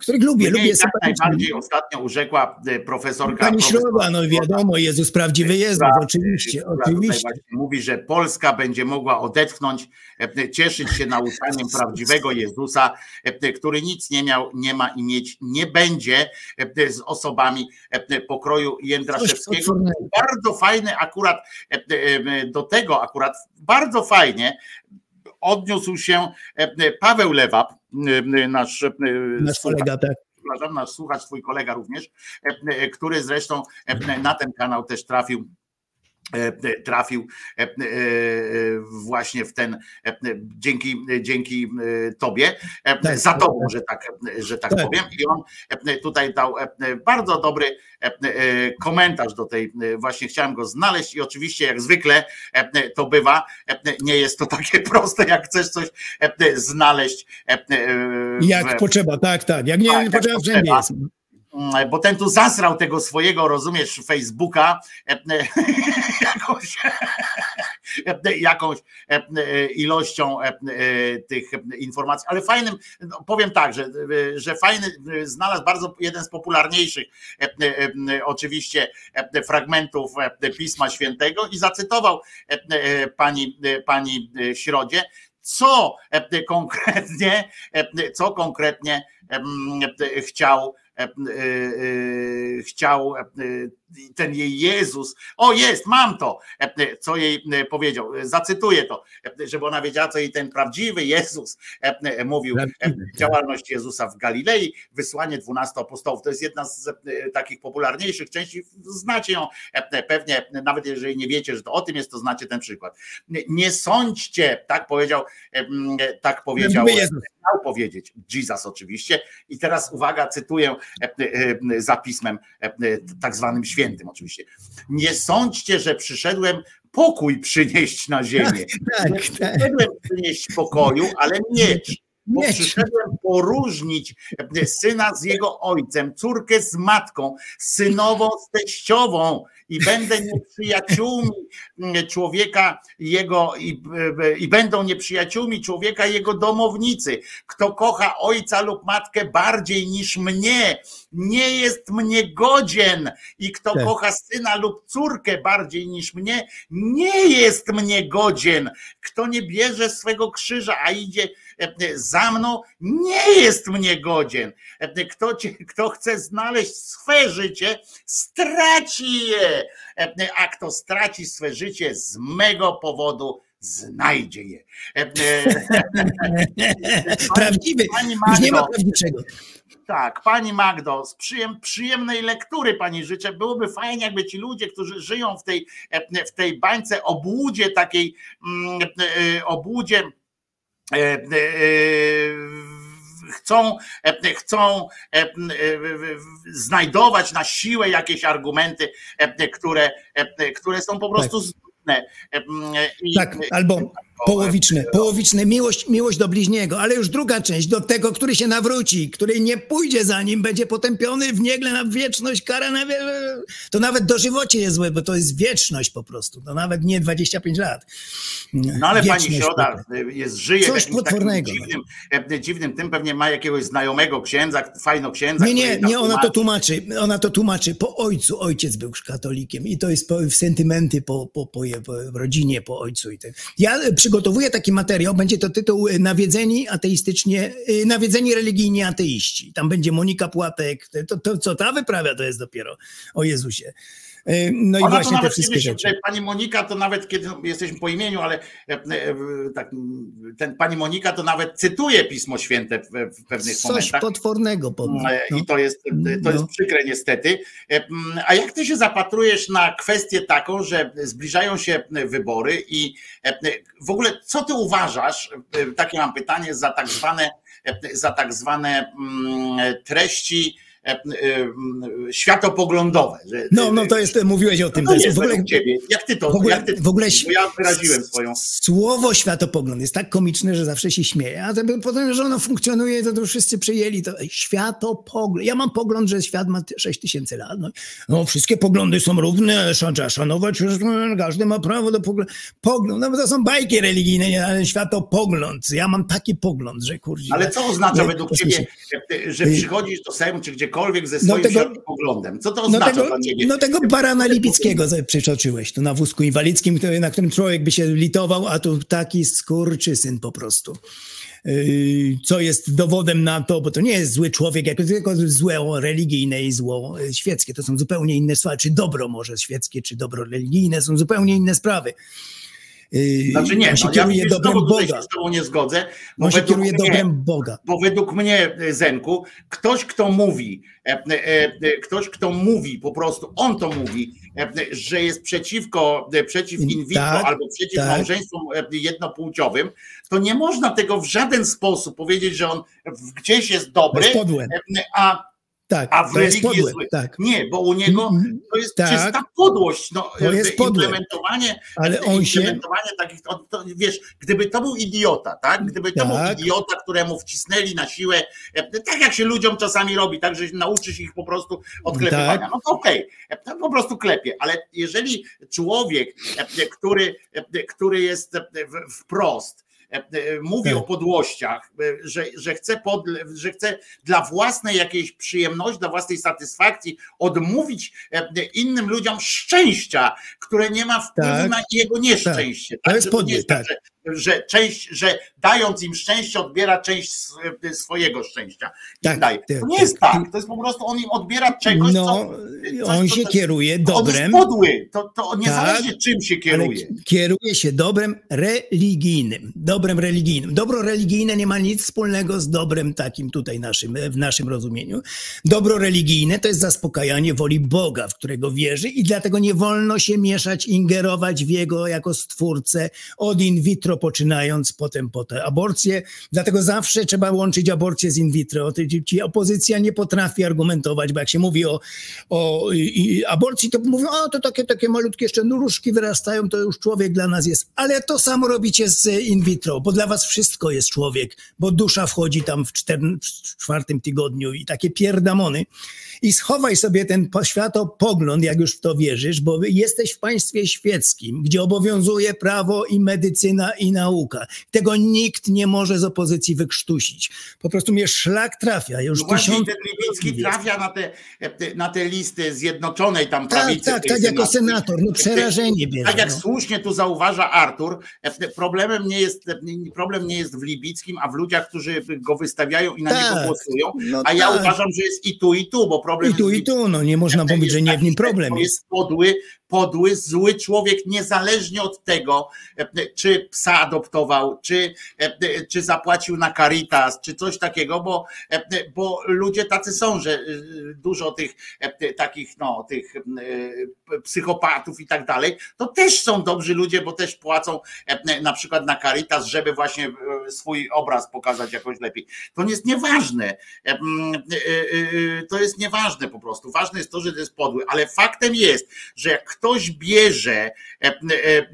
S7: których lubię,
S3: mnie
S7: lubię sympatycznie.
S3: najbardziej ostatnio urzekła e, profesorka.
S7: Pani
S3: profesor-
S7: Środa, no wiadomo, Jezus, prawdziwy Jezus,
S3: która,
S7: oczywiście, oczywiście.
S3: Mówi, że Polska będzie mogła odetchnąć, e, cieszyć się nauczaniem prawdziwego Jezusa, e, który nic nie miał, nie ma i mieć nie będzie e, z osobami e, pokroju Jędraszewskiego. Bardzo fajny akurat e, e, do tego akurat bardzo fajnie odniósł się e, Paweł Lewap, e, nasz, e,
S7: Nasz kolega, tak.
S3: przepraszam, nasz słuchacz, twój kolega również, e, e, który zresztą e, na ten kanał też trafił. E, e, Trafił e, właśnie w ten, dzięki, dzięki tobie,
S7: Tak,
S3: za tobą,
S7: tak.
S3: że tak, że tak
S7: Tak.
S3: powiem. I on tutaj dał bardzo dobry komentarz do tej, właśnie chciałem go znaleźć i oczywiście jak zwykle to bywa, nie jest to takie proste, jak chcesz coś znaleźć. e,
S7: Jak
S3: w-
S7: potrzeba, tak, tak. Jak nie,
S3: Tak,
S7: nie potrzeba.
S3: Mm, bo ten tu zasrał tego swojego, rozumiesz, Facebooka e, e, jakąś, e, jakąś e, e, ilością e, e, tych informacji, ale fajnym, no, powiem tak, że, e, że fajny, e, znalazł bardzo jeden z popularniejszych e, e, e, oczywiście e, fragmentów e, Pisma Świętego i zacytował e, e, pani, e, pani e, Środzie, co e, konkretnie, e, co konkretnie e, chciał e, e, e, chciał e, ten jej Jezus, o jest, mam to, e, co jej e, powiedział, zacytuję to, e, żeby ona wiedziała, co jej ten prawdziwy Jezus e, e, mówił, e,
S7: tak.
S3: działalność Jezusa w Galilei, wysłanie dwunastu apostołów, to jest jedna z e, takich popularniejszych części, znacie ją e, pewnie, nawet jeżeli nie wiecie, że to o tym jest, to znacie ten przykład. Nie- sądźcie, tak powiedział, tak powiedział,
S7: Jezus.
S3: Miał powiedzieć, Jesus oczywiście. I teraz uwaga, cytuję e, e, za pismem e, e, tak zwanym świętym oczywiście. Nie sądźcie, że przyszedłem pokój przynieść na ziemię.
S7: Tak,
S3: Nie
S7: tak.
S3: przyszedłem przynieść pokoju, ale miecz. Bo przyszedłem poróżnić syna z jego ojcem, córkę z matką, synową z teściową i będę nieprzyjaciółmi człowieka jego i, i będą nieprzyjaciółmi człowieka jego domownicy. Kto kocha ojca lub matkę bardziej niż mnie, nie jest mnie godzien i kto
S7: Tak.
S3: kocha syna lub córkę bardziej niż mnie, nie jest mnie godzien. Kto nie bierze swego krzyża, a idzie za mną, nie jest mnie godzien. E, Kto, cię, kto chce znaleźć swe życie, straci je. E, A kto straci swe życie z mego powodu, znajdzie je. E, e,
S7: Prawdziwy.
S3: Pani
S7: Już nie ma
S3: Magdo,
S7: prawdziczego.
S3: tak, pani Magdo, z przyjem, przyjemnej lektury pani życzę. Byłoby fajnie, jakby ci ludzie, którzy żyją w tej, e, w tej bańce obłudzie takiej, mm, e, obłudzie e, e, chcą, e, chcą e, e, znajdować na siłę jakieś argumenty, które, które są po prostu zbędne. I-
S7: Tak, albo połowiczne, połowiczne, miłość, miłość do bliźniego, ale już druga część, do tego, który się nawróci, który nie pójdzie za nim, będzie potępiony w niegle na wieczność, kara na wie... To nawet dożywocie jest złe, bo to jest wieczność po prostu, to nawet nie 25 lat.
S3: No ale pani
S7: Wieczność po prostu.
S3: jest, żyje
S7: Coś
S3: takim
S7: potwornego,
S3: dziwnym, e, dziwnym tym, pewnie ma jakiegoś znajomego księdza, fajno księdza.
S7: Nie, nie, nie, ona to
S3: tłumaczy.
S7: Ona to tłumaczy po ojcu. Ojciec był katolikiem i to jest po, w sentymenty po, po, po, po rodzinie, po ojcu. I tak. Ja przygotowuję taki materiał, będzie to tytuł e, Nawiedzeni ateistycznie, nawiedzeni religijni ateiści. Tam będzie Monika Płatek. To, to co ta wyprawia, to jest dopiero o Jezusie. E, No i
S3: Ona to
S7: właśnie te
S3: nawet
S7: wszystkie
S3: kiedyś,
S7: rzeczy.
S3: pani Monika to nawet, kiedy jesteśmy po imieniu, ale e, e, tak, ten pani Monika to nawet cytuje Pismo Święte w, w pewnych
S7: Coś
S3: momentach.
S7: potwornego. Po,
S3: E,
S7: no.
S3: I to jest, to jest
S7: No.
S3: przykre niestety. E, m, A jak ty się zapatrujesz na kwestię taką, że zbliżają się wybory i w ogóle co ty uważasz, takie mam pytanie, za tak zwane, za tak zwane mm, treści mm, światopoglądowe. że-
S7: No, no to jest, mówiłeś o tym.
S3: to
S7: to jest w ogóle,
S3: ciebie. Jak ty to,
S7: w ogóle-
S3: jak ty,
S7: w ogóle
S3: ja wyraziłem swoją.
S7: Słowo światopogląd jest tak komiczne, że zawsze się śmieje, a potem, że ono funkcjonuje, to, to wszyscy przyjęli to. Światopogląd. Ja mam pogląd, że świat ma 6 tysięcy lat. No, no, wszystkie poglądy są równe, trzeba szanować, każdy ma prawo do poglądu. Pogląd, no bo to są bajki religijne, nie, ale światopogląd. Ja mam taki pogląd, że kurde.
S3: Ale co oznacza
S7: no,
S3: według ciebie, że przychodzisz do Sejmu czy gdziekolwiek ze
S7: No
S3: swoim
S7: tego-
S3: światopoglądem? Co to
S7: No
S3: oznacza
S7: tego,
S3: dla ciebie?
S7: no tego barana lipickiego przytoczyłeś tu na wózku inwalidzkim, na którym człowiek by się litował, a tu taki skurczysyn po prostu. Yy, Co jest dowodem na to, bo to nie jest zły człowiek, jako tylko zło religijne i zło yy, świeckie. To są zupełnie inne sprawy. Czy dobro może świeckie, czy dobro religijne są zupełnie inne sprawy. Yy,
S3: Znaczy nie,
S7: on się
S3: no, ja
S7: kieruje
S3: widzisz,
S7: dobrem Boga.
S3: się z tobą nie zgodzę, bo
S7: On się kieruje
S3: mnie,
S7: dobrem Boga.
S3: bo według mnie, e, Zenku, ktoś, kto mówi, e, e, ktoś, kto mówi, po prostu on to mówi, że jest przeciwko, przeciw in vitro
S7: Tak,
S3: albo przeciw
S7: tak.
S3: małżeństwom jednopłciowym, to nie można tego w żaden sposób powiedzieć, że on gdzieś jest dobry,
S7: jest
S3: a
S7: Tak,
S3: a w
S7: jest
S3: religii
S7: podłe.
S3: jest zły.
S7: Tak.
S3: Nie, bo u niego
S7: Mm,
S3: to jest
S7: tak.
S3: czysta podłość. No,
S7: To jest podłe.
S3: implementowanie,
S7: Ale on się-
S3: implementowanie takich, wiesz, gdyby to był idiota, tak? Gdyby to był
S7: Tak.
S3: idiota, któremu wcisnęli na siłę, e, tak jak się ludziom czasami robi, tak, że nauczysz ich po prostu odklepywania.
S7: Tak.
S3: No to okej, e, to po prostu klepie, ale jeżeli człowiek, e, który, który jest wprost, mówi
S7: Tak.
S3: o podłościach, e, że, że, chce podle, że chce dla własnej jakiejś przyjemności, dla własnej satysfakcji odmówić e, innym ludziom szczęścia, które nie ma wpływu
S7: Tak.
S3: na jego nieszczęście.
S7: To jest
S3: Że nie
S7: podłe,
S3: jest tak,
S7: tak.
S3: Że, część, że dając im szczęście, odbiera część e, swojego szczęścia.
S7: Tak,
S3: daje.
S7: tak,
S3: To nie
S7: tak.
S3: jest tak. To jest po prostu on im odbiera czegoś,
S7: No,
S3: co.
S7: on się
S3: co-
S7: kieruje
S3: On jest
S7: dobrem.
S3: podły. To, to niezależnie czym się kieruje.
S7: kieruje się dobrem religijnym. Dobrem religijnym. Dobro religijne nie ma nic wspólnego z dobrem takim tutaj naszym, w naszym rozumieniu. Dobro religijne to jest zaspokajanie woli Boga, w którego wierzy i dlatego nie wolno się mieszać, ingerować w jego jako stwórcę od in vitro poczynając potem po te aborcje. Dlatego zawsze trzeba łączyć aborcję z in vitro. Ci- opozycja nie potrafi argumentować, bo jak się mówi o, o aborcji, to mówią, o to takie, takie malutkie jeszcze nóżki wyrastają, to już człowiek dla nas jest. Ale to samo robicie z in vitro, bo dla was wszystko jest człowiek, bo dusza wchodzi tam w, cztern, w czwartym tygodniu i takie pierdamony. I schowaj sobie ten po- światopogląd, jak już w to wierzysz, bo jesteś w państwie świeckim, gdzie obowiązuje prawo i medycyna i nauka. Tego nikt nie może z opozycji wykrztusić. Po prostu mnie szlak trafia. Już
S3: No właśnie
S7: tysiąc...
S3: ten Gliwicki
S7: jest.
S3: trafia na te, na te listy zjednoczonej tam
S7: Tak,
S3: prawicy.
S7: tak,
S3: tej
S7: tak, jako senator. No przerażenie bierze.
S3: Tak jak
S7: no.
S3: słusznie tu zauważa Artur, problemem nie jest, problem nie jest w Libickim, a w ludziach, którzy go wystawiają i na
S7: Tak,
S3: niego głosują.
S7: no
S3: a ja
S7: tak.
S3: uważam, że jest i tu, i tu, bo problem
S7: I tu, i tu, no nie można powiedzieć, że nie w nim problem jest.
S3: jest podły, podły, zły człowiek, niezależnie od tego, e, czy psa adoptował, czy, e, czy zapłacił na Caritas, czy coś takiego, bo, e, bo ludzie tacy są, że e, dużo tych e, takich, no, tych e, psychopatów i tak dalej, to też są dobrzy ludzie, bo też płacą e, na przykład na Caritas, żeby właśnie e, swój obraz pokazać jakoś lepiej. To jest nieważne. E, e, e, e, To jest nieważne po prostu. Ważne jest to, że to jest podły, ale faktem jest, że jak ktoś bierze, e,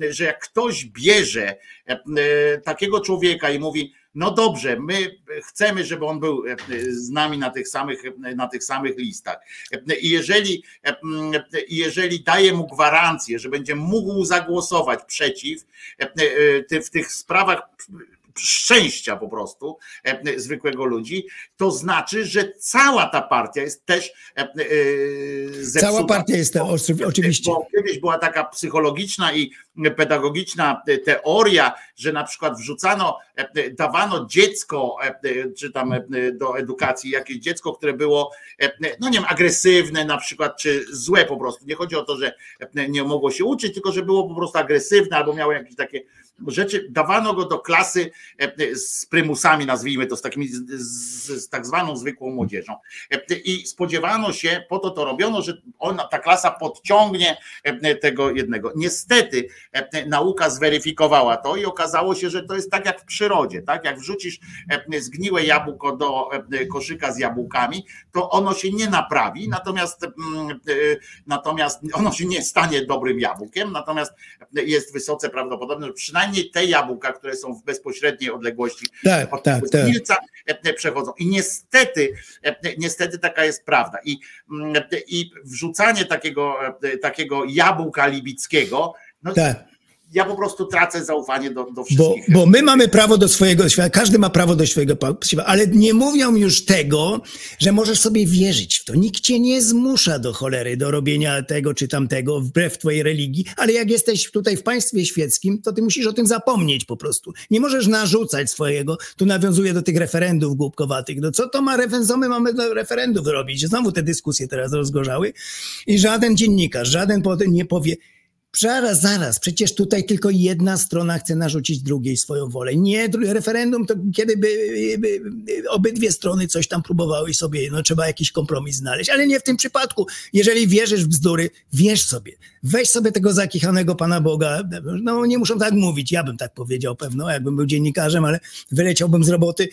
S3: e, że jak ktoś bierze e, e, takiego człowieka i mówi, no dobrze, my chcemy, żeby on był e, z nami na tych samych, na tych samych listach. E, I jeżeli, e, jeżeli daje mu gwarancję, że będzie mógł zagłosować przeciw e, e, w tych sprawach szczęścia po prostu e, zwykłego ludzi, to znaczy, że cała ta partia jest też e, e, zepsuta.
S7: Cała partia jest to, oczy- oczywiście.
S3: Bo kiedyś była taka psychologiczna i pedagogiczna teoria, że na przykład wrzucano, e, dawano dziecko, e, czy tam e, do edukacji jakieś dziecko, które było, e, no nie wiem, agresywne na przykład, czy złe po prostu. Nie chodzi o to, że e, nie mogło się uczyć, tylko że było po prostu agresywne albo miało jakieś takie rzeczy. Dawano go do klasy e, z prymusami, nazwijmy to, z takimi, z, z, tak zwaną zwykłą młodzieżą. E, I spodziewano się, po to to robiono, że ona, ta klasa podciągnie e, tego jednego. Niestety e, nauka zweryfikowała to i okazało się, że to jest tak jak w przyrodzie, tak? Jak wrzucisz e, zgniłe jabłko do e, koszyka z jabłkami, to ono się nie naprawi, natomiast, mm, e, natomiast ono się nie stanie dobrym jabłkiem, natomiast jest wysoce prawdopodobne, że przynajmniej te jabłka, które są w bezpośredniej odległości
S7: Tak,
S3: od
S7: tak, tak.
S3: Wilca e, przechodzą. I niestety, e, niestety taka jest prawda. I, mm, i wrzucanie takiego, e, takiego jabłka libickiego, no
S7: Tak.
S3: Ja po prostu tracę zaufanie do, do
S7: Bo,
S3: wszystkich.
S7: bo my mamy prawo do swojego świata, każdy ma prawo do swojego świata, ale nie mówią już tego, że możesz sobie wierzyć w to. Nikt cię nie zmusza do cholery, do robienia tego czy tamtego wbrew twojej religii, ale jak jesteś tutaj w państwie świeckim, to ty musisz o tym zapomnieć po prostu. Nie możesz narzucać swojego, tu nawiązuję do tych referendów głupkowatych. No co to ma referendum, co my mamy do referendów robić? Znowu te dyskusje teraz rozgorzały i żaden dziennikarz, żaden nie powie, Zaraz, zaraz, przecież tutaj tylko jedna strona chce narzucić drugiej swoją wolę. Nie, referendum to kiedy by, by obydwie strony coś tam próbowały sobie, no trzeba jakiś kompromis znaleźć, ale nie w tym przypadku. Jeżeli wierzysz w bzdury, wierz sobie. Weź sobie tego zakichanego Pana Boga, no nie muszą tak mówić, ja bym tak powiedział pewno, jakbym był dziennikarzem, ale wyleciałbym z roboty.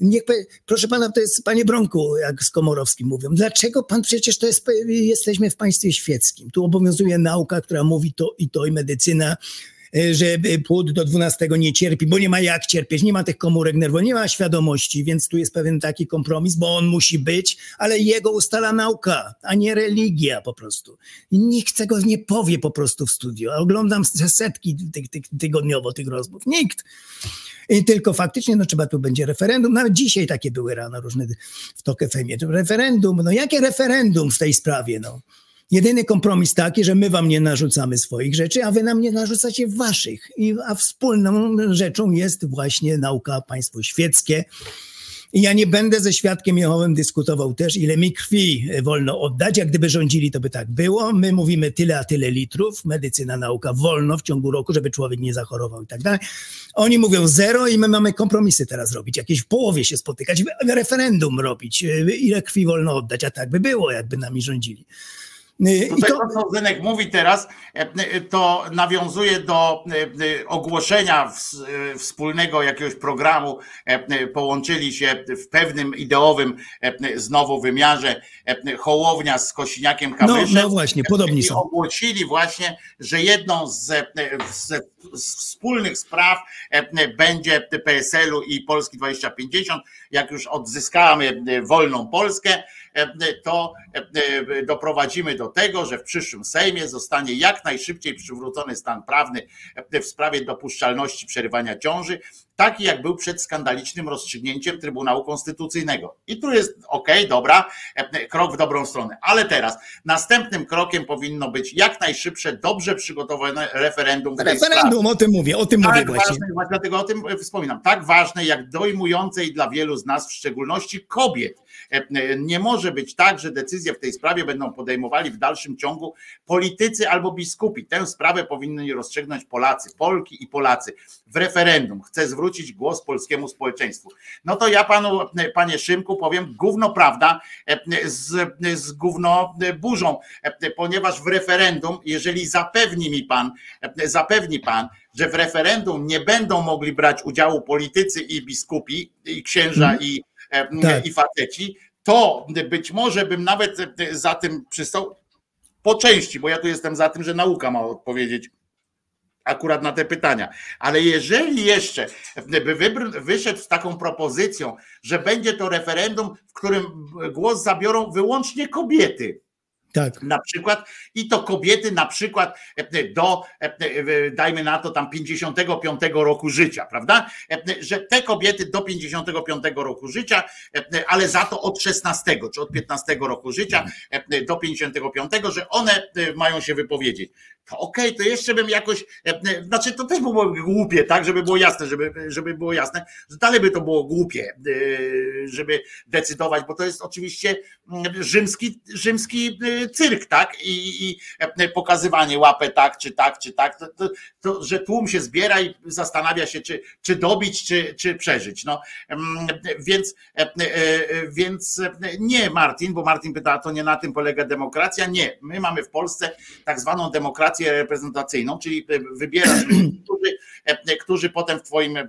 S7: Niech, proszę pana, to jest panie Bronku, jak z Komorowskim mówią. Dlaczego pan przecież to jest, jesteśmy w państwie świeckim. Tu obowiązuje nauka, która mówi to i to i medycyna, że e, płód do 12 nie cierpi, bo nie ma jak cierpieć, nie ma tych komórek nerwowych, nie ma świadomości, więc tu jest pewien taki kompromis, bo on musi być, ale jego ustala nauka, a nie religia po prostu. Nikt tego nie powie po prostu w studio. A Oglądam setki tygodniowo tych rozmów. Nikt. I tylko faktycznie, no trzeba tu będzie referendum. Nawet dzisiaj takie były rano różne w TOK. To Referendum, no jakie referendum w tej sprawie, no? Jedyny kompromis taki, że my wam nie narzucamy swoich rzeczy, a wy nam nie narzucacie waszych. I, a wspólną rzeczą jest właśnie nauka, państwo świeckie. I ja nie będę ze świadkiem Jehowym dyskutował też, ile mi krwi wolno oddać. Jak gdyby rządzili, to by tak było. My mówimy tyle a tyle litrów, medycyna, nauka wolno w ciągu roku, żeby człowiek nie zachorował i tak dalej. Oni mówią zero i my mamy kompromisy teraz robić, jakieś w połowie się spotykać, referendum robić, ile krwi wolno oddać, a tak by było, jakby nami rządzili. I
S3: Tutaj
S7: to,
S3: to, co Zenek mówi teraz, e, e, to nawiązuje do e, ogłoszenia ws- wspólnego jakiegoś programu. Połączyli się w pewnym ideowym znowu wymiarze Hołownia z Kosiniakiem
S7: no,
S3: Kamyszem.
S7: no właśnie, podobni
S3: I
S7: są.
S3: ogłosili właśnie, że jedną z, z, z wspólnych spraw e, będzie PSL-u i Polski 2050. Jak już odzyskamy e, wolną Polskę, e, to e, doprowadzimy do tego, że w przyszłym Sejmie zostanie jak najszybciej przywrócony stan prawny e, w sprawie dopuszczalności przerywania ciąży, taki jak był przed skandalicznym rozstrzygnięciem Trybunału Konstytucyjnego. I tu jest ok, dobra, e, krok w dobrą stronę. Ale teraz następnym krokiem powinno być jak najszybsze, dobrze przygotowane referendum. w.
S7: Referendum, o tym mówię, o tym mówię
S3: Tak
S7: właśnie.
S3: ważne, dlatego o tym wspominam, tak ważne jak dojmujące i dla wielu z nas, w szczególności kobiet, Nie może być tak, że decyzje w tej sprawie będą podejmowali w dalszym ciągu politycy albo biskupi. Tę sprawę powinni rozstrzygnąć Polacy, Polki i Polacy w referendum. Chcę zwrócić głos polskiemu społeczeństwu. No to ja panu, e, panie Szymku, powiem gówno prawda e, z, z gówno burzą, e, ponieważ w referendum, jeżeli zapewni mi pan, e, zapewni pan, że w referendum nie będą mogli brać udziału politycy i biskupi, i księża, i, e,
S7: Tak.
S3: i faceci, to być może bym nawet za tym przystał po części, bo ja tu jestem za tym, że nauka ma odpowiedzieć akurat na te pytania. Ale jeżeli jeszcze by wybr- wyszedł z taką propozycją, że będzie to referendum, w którym głos zabiorą wyłącznie kobiety,
S7: Tak.
S3: na przykład i to kobiety na przykład e, do, e, e, dajmy na to tam 55 roku życia, prawda? E, Że te kobiety do 55 roku życia, e, ale za to od 16 czy od 15 roku życia e, do 55, że one e, mają się wypowiedzieć. Okej, to jeszcze bym jakoś, e, e, znaczy to też by było głupie, tak, żeby było jasne, żeby, żeby było jasne, że dalej by to było głupie, e, żeby decydować, bo to jest oczywiście mm, rzymski, rzymski cyrk, tak, i, i pokazywanie łapę tak, czy tak, czy tak, to, to, to, że tłum się zbiera i zastanawia się, czy, czy dobić, czy, czy przeżyć, no, Mm, więc, więc nie Martin, bo Martin pyta, to nie na tym polega demokracja, nie, my mamy w Polsce tak zwaną demokrację reprezentacyjną, czyli e, wybierasz ludzi, którzy, e, którzy potem w twoim e,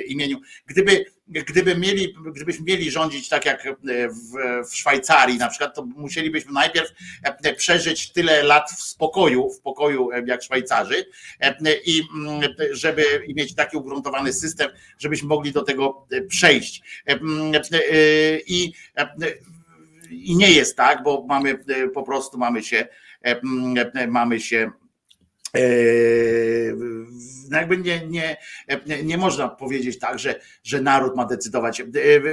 S3: imieniu, gdyby, gdyby mieli, gdybyśmy mieli rządzić tak jak e, w, w Szwajcarii na przykład, to musielibyśmy najpierw e, przeżyć tyle lat w spokoju, w pokoju e, jak Szwajcarzy e, i mm, żeby i mieć taki ugruntowany system, żebyśmy mogli do tego e, przejść. E, e, I, e, i nie jest tak, bo mamy e, po prostu mamy się e, e, mamy się e, no jakby nie, nie, nie można powiedzieć tak, że, że naród ma decydować. E,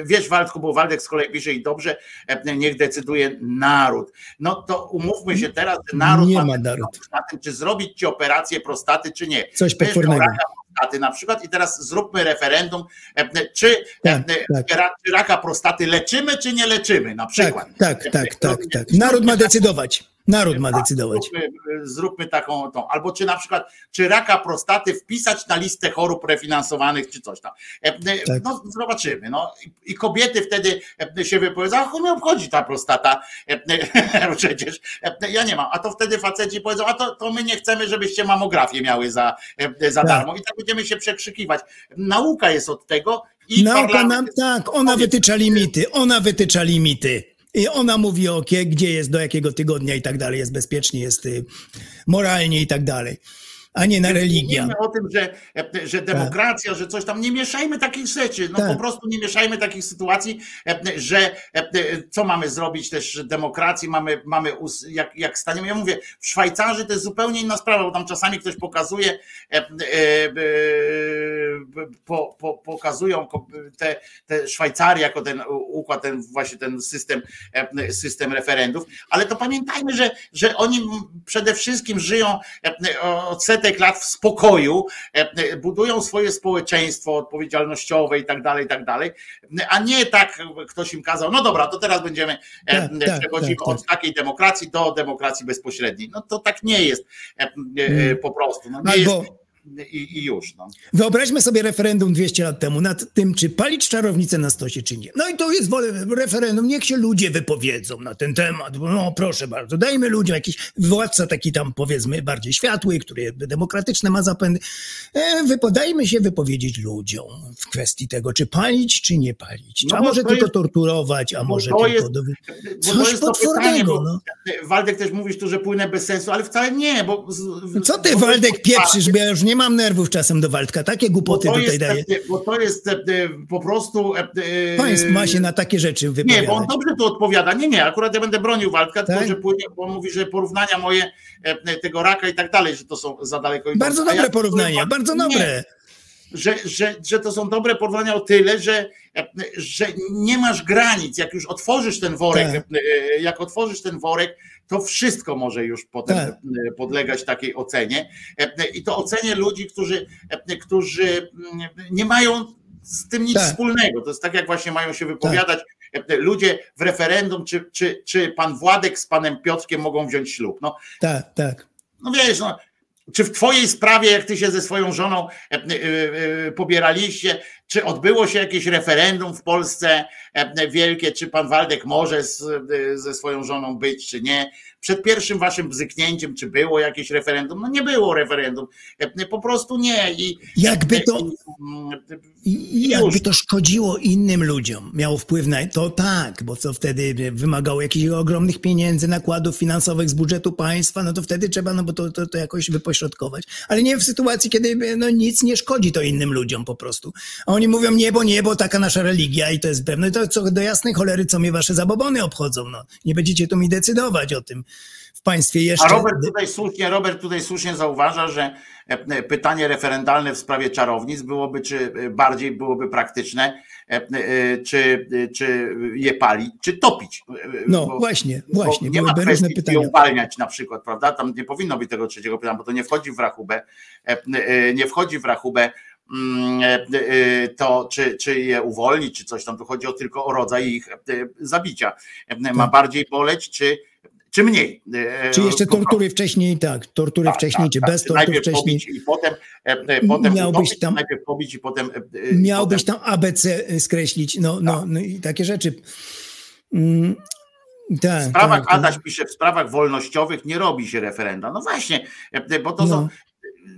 S3: Wiesz, Waldku, bo Waldek z kolei pisze i dobrze, e, niech decyduje naród. No to umówmy się teraz, że naród
S7: Nie
S3: ma
S7: ma naród.
S3: tym, czy zrobić ci operację prostaty, czy nie.
S7: Coś potwornego.
S3: raka prostaty na przykład i teraz zróbmy referendum, e, czy,
S7: Tak,
S3: e,
S7: tak.
S3: ra- czy raka prostaty leczymy, czy nie leczymy na przykład.
S7: Tak, tak, tak, tak, tak. Naród ma decydować. Naród ma decydować.
S3: Zróbmy, zróbmy taką tą. Albo czy na przykład, czy raka prostaty wpisać na listę chorób refinansowanych, czy coś tam. E, e,
S7: Tak.
S3: No zobaczymy. No. I- kobiety wtedy e, się wypowiedzą, a chuj mnie obchodzi ta prostata. E, Przecież ja nie mam. A to wtedy faceci powiedzą, a to, to my nie chcemy, żebyście mamografię miały za, za
S7: Tak.
S3: darmo. I tak będziemy się przekrzykiwać. Nauka jest od tego i
S7: Nauka
S3: parlament
S7: nam, tak, ona wytycza limity, ona wytycza limity. I ona mówi o kie- gdzie jest, do jakiego tygodnia i tak dalej, jest bezpiecznie, jest y, moralnie i tak dalej, a nie na religia.
S3: Mówimy o tym, że, że demokracja, że coś tam, nie mieszajmy takich rzeczy, no
S7: Tak.
S3: po prostu nie mieszajmy takich sytuacji, że co mamy zrobić też demokracji, mamy, mamy jak, jak staniemy, ja mówię, w Szwajcarzy to jest zupełnie inna sprawa, bo tam czasami ktoś pokazuje, e, e, e, po, po, pokazują te, te Szwajcarię jako ten układ, ten właśnie ten system, e, system referendów, ale to pamiętajmy, że, że oni przede wszystkim żyją e, od setek lat w spokoju, e, budują swoje społeczeństwo odpowiedzialnościowe i tak dalej, i tak dalej, a nie tak ktoś im kazał, no dobra, to teraz będziemy, e,
S7: Tak, tak,
S3: przechodzimy
S7: tak,
S3: od takiej demokracji do demokracji bezpośredniej. No to tak nie jest e, e,
S7: Mm.
S3: po prostu. No nie
S7: Albo
S3: jest i, i już. No.
S7: wyobraźmy sobie referendum 200 lat temu nad tym, czy palić czarownicę na stosie, czy nie. No i to jest wolę referendum, niech się ludzie wypowiedzą na ten temat. No proszę bardzo, dajmy ludziom jakiś władca taki tam powiedzmy bardziej światły, który demokratyczne ma zapędy. E, wypodajmy się wypowiedzieć ludziom w kwestii tego, czy palić, czy nie palić.
S3: No
S7: a może tylko
S3: jest-
S7: torturować, a może tylko...
S3: jest-
S7: do... Coś
S3: pytanie,
S7: potwornego,
S3: bo
S7: no.
S3: Waldek też mówisz tu, że płynę bez sensu, ale wcale nie, bo...
S7: Co ty, Waldek, pieprzysz, bo ja już nie mam nerwów czasem do Waldka. Takie głupoty
S3: to,
S7: tutaj
S3: jest,
S7: daje.
S3: bo to jest e, po prostu... e, e,
S7: Państw ma się na takie rzeczy
S3: Nie,
S7: wypowiadać.
S3: bo on dobrze tu odpowiada. Nie, nie, akurat ja będę bronił Waldka,
S7: Tak?
S3: tylko że płynie, bo on mówi, że porównania moje e, tego raka i tak dalej, że to są za daleko idące.
S7: Bardzo dobre
S3: ja-
S7: porównania, bardzo
S3: Nie,
S7: dobre.
S3: że, że, że to są dobre porównania o tyle, że, że nie masz granic. Jak już otworzysz ten worek,
S7: Tak.
S3: jak otworzysz ten worek, to wszystko może już potem
S7: Tak.
S3: podlegać takiej ocenie. I to ocenie ludzi, którzy, którzy nie mają z tym nic
S7: Tak.
S3: wspólnego. To jest tak, jak właśnie mają się wypowiadać e, ludzie w referendum, czy, czy, czy pan Władek z panem Piotrkiem mogą wziąć ślub. No,
S7: Tak, tak.
S3: no wiesz, no, czy w twojej sprawie, jak ty się ze swoją żoną e, e, e, pobieraliście, czy odbyło się jakieś referendum w Polsce wielkie, czy pan Waldek może z, ze swoją żoną być, czy nie? Przed pierwszym waszym bzyknięciem, czy było jakieś referendum? No nie było referendum, po prostu nie. I,
S7: Jakby to,
S3: i-
S7: i- jakby to szkodziło innym ludziom, miało wpływ na to tak, bo co wtedy wymagało jakichś ogromnych pieniędzy, nakładów finansowych z budżetu państwa, no to wtedy trzeba, no bo to, to, to jakoś wypośrodkować. Ale nie w sytuacji, kiedy no, nic nie szkodzi to innym ludziom po prostu. A oni mówią niebo, niebo, taka nasza religia i to jest pewne. To co do jasnej cholery, co mnie wasze zabobony obchodzą, no. Nie będziecie tu mi decydować o tym w państwie jeszcze.
S3: A Robert tutaj słusznie, Robert tutaj słusznie zauważa, że e, pytanie referendalne w sprawie czarownic byłoby, czy e, bardziej byłoby praktyczne, e, e, czy, czy je palić, czy topić. E,
S7: No
S3: Bo-
S7: właśnie,
S3: bo
S7: właśnie,
S3: nie ma
S7: różne pytania.
S3: ją uwalniać na przykład, prawda? Tam nie powinno być tego trzeciego pytania, bo to nie wchodzi w rachubę, e, e, nie wchodzi w rachubę mm, e, e, to czy, czy je uwolnić, czy coś tam, tu chodzi o, tylko o rodzaj ich e, zabicia. E, Ma
S7: Tak.
S3: bardziej boleć, czy, czy mniej? E,
S7: Czy jeszcze
S3: po prostu.
S7: tortury wcześniej, tak, tortury
S3: Tak,
S7: wcześniej,
S3: tak,
S7: czy
S3: tak.
S7: bez tortur
S3: najpierw
S7: wcześniej.
S3: pobić i potem, e, e, potem
S7: Miałbyś
S3: utopić,
S7: tam-
S3: najpierw pobić i potem e, e,
S7: Miałbyś
S3: potem,
S7: tam ABC skreślić, no, no, no i takie rzeczy. Mm, tak,
S3: W sprawach,
S7: tak, tak.
S3: Adaś pisze, w sprawach wolnościowych nie robi się referenda. No właśnie, e, bo to
S7: No.
S3: są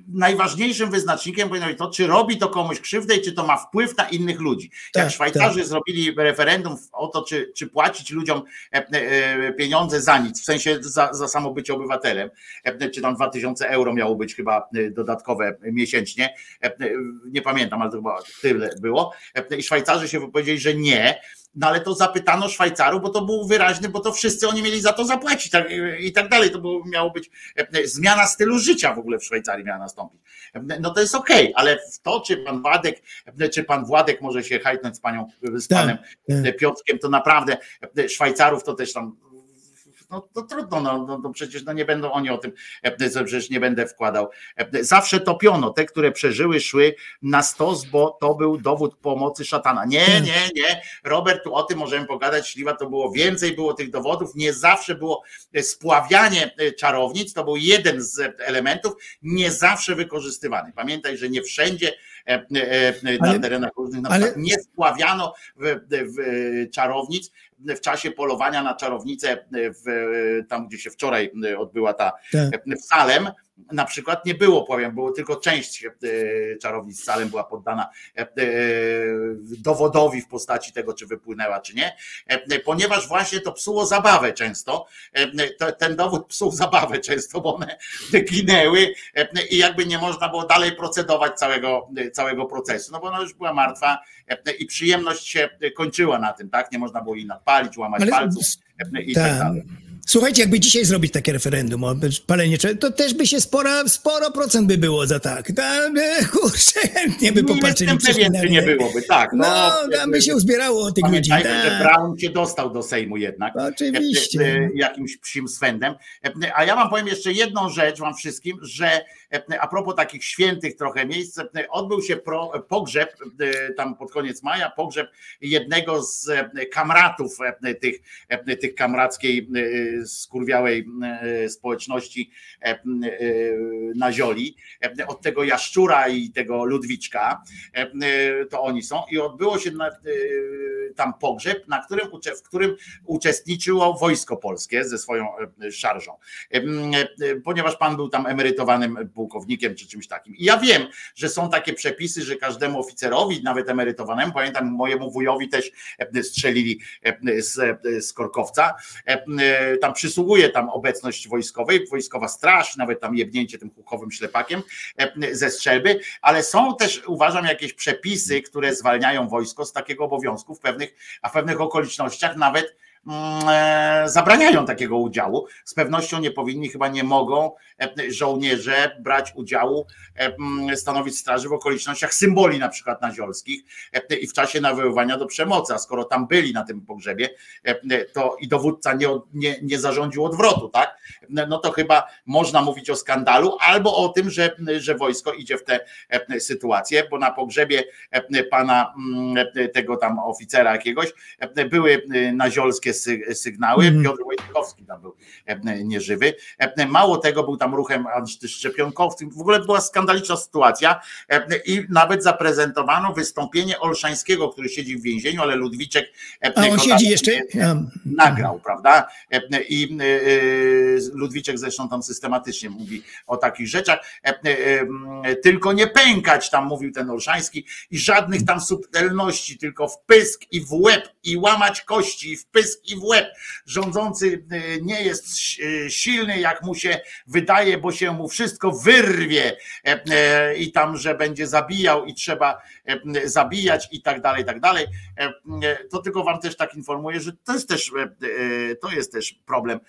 S3: najważniejszym wyznacznikiem powinno być to, czy robi to komuś krzywdę i czy to ma wpływ na innych ludzi. Jak
S7: Tak,
S3: Szwajcarzy zrobili referendum o to, czy, czy płacić ludziom e, e, pieniądze za nic, w sensie za, za samo bycie obywatelem, e, czy tam 2000 euro miało być chyba dodatkowe miesięcznie, nie pamiętam, ale to chyba tyle było. I Szwajcarzy się wypowiedzieli, że nie, no ale to zapytano Szwajcarów, bo to był wyraźny, bo to wszyscy oni mieli za to zapłacić tak, i tak dalej. To było, miało być e, zmiana stylu życia w ogóle w Szwajcarii miała nastąpić. E, No to jest okej, ale w to, czy pan Władek, e, czy pan Władek może się hajtnąć z panią, z
S7: Tak,
S3: panem
S7: tak.
S3: Piotrkiem, to naprawdę Szwajcarów to też tam no to trudno, no, no, no przecież no nie będą oni o tym, e, co przecież nie będę wkładał. E, Zawsze topiono te, które przeżyły, szły na stos, bo to był dowód pomocy szatana. Nie,
S7: Tak.
S3: nie, nie. Robert, tu o tym możemy pogadać, śliwa to było więcej, było tych dowodów, nie zawsze było e, spławianie e, czarownic, to był jeden z elementów, nie zawsze wykorzystywany. Pamiętaj, że nie wszędzie e, e, e, na
S7: Ale-
S3: terenach różnych, na
S7: ale-
S3: przykład nie spławiano w, w czarownic w czasie polowania na czarownicę w, tam, gdzie się wczoraj odbyła ta
S7: Tak.
S3: w Salem na przykład nie było powiem, było tylko część e, czarownic Salem była poddana e, e, dowodowi w postaci tego, czy wypłynęła, czy nie, ponieważ właśnie to psuło zabawę często, to- ten dowód psuł zabawę często, bo one ginęły i jakby nie można było dalej procedować całego, całego procesu, no bo ona już była martwa i przyjemność się kończyła na tym, tak, nie można było jej nadpalić, łamać
S7: Ale-
S3: palców i Tak. dalej.
S7: Słuchajcie, jakby dzisiaj zrobić takie referendum o palenie to też by się spora, sporo procent by było za tak. Tam, e, kurczę, chętnie by popatrzyli.
S3: jestem pewien, czy nie byłoby, tak.
S7: No, tam by się uzbierało tych ludzi.
S3: Pamiętajmy, że
S7: Tak.
S3: Brown się dostał do Sejmu jednak.
S7: Oczywiście.
S3: E, e, Jakimś psim swędem. A ja wam powiem jeszcze jedną rzecz wam wszystkim, że a propos takich świętych trochę miejsc, e, odbył się pogrzeb e, tam pod koniec maja, pogrzeb jednego z e, kamratów e, tych, e, tych kamrackiej e, skurwiałej e, społeczności e, e, na Zioli, e, od tego Jaszczura i tego Ludwiczka, e, e, to oni są. I odbyło się e, tam pogrzeb, na którym, w którym uczestniczyło Wojsko Polskie ze swoją e, szarżą, E, e, ponieważ pan był tam emerytowanym pułkownikiem czy czymś takim. I ja wiem, że są takie przepisy, że każdemu oficerowi, nawet emerytowanemu, pamiętam mojemu wujowi też e, strzelili e, z, e, z korkowca, tam przysługuje tam obecność wojskowej, wojskowa straż, nawet tam jebnięcie tym hukowym ślepakiem ze strzelby, ale są też uważam jakieś przepisy, które zwalniają wojsko z takiego obowiązku w pewnych, a w pewnych okolicznościach nawet zabraniają takiego udziału. Z pewnością nie powinni, chyba nie mogą e, żołnierze brać udziału, e, mm, stanowić straży w okolicznościach symboli na przykład naziolskich e, i w czasie nawoływania do przemocy, a skoro tam byli na tym pogrzebie, e, to i dowódca nie, nie, nie zarządził odwrotu, tak? No to chyba można mówić o skandalu albo o tym, że, że wojsko idzie w tę e, sytuację, bo na pogrzebie e, pana mm, e, tego tam oficera jakiegoś e, były e, naziolskie sy- sygnały,
S7: Mhm.
S3: Piotr Wojciechowski tam był e, nieżywy. E, Mało tego, był tam ruchem antyszczepionkowcym. W ogóle była skandaliczna sytuacja e, i nawet zaprezentowano wystąpienie Olszańskiego, który siedzi w więzieniu, ale Ludwiczek
S7: A on siedzi
S3: tam
S7: jeszcze?
S3: Nagrał, prawda? I Ludwiczek zresztą tam systematycznie mówi o takich rzeczach. Tylko nie pękać, tam mówił ten Olszański, i żadnych tam subtelności, tylko w pysk i w łeb, i łamać kości, i w pysk i w łeb. Rządzący e, nie jest e, silny, jak mu się wydaje, bo się mu wszystko wyrwie e, e, i tam, że będzie zabijał i trzeba e, zabijać i tak dalej, i tak dalej. To tylko wam też tak informuję, że to jest też, to jest też problem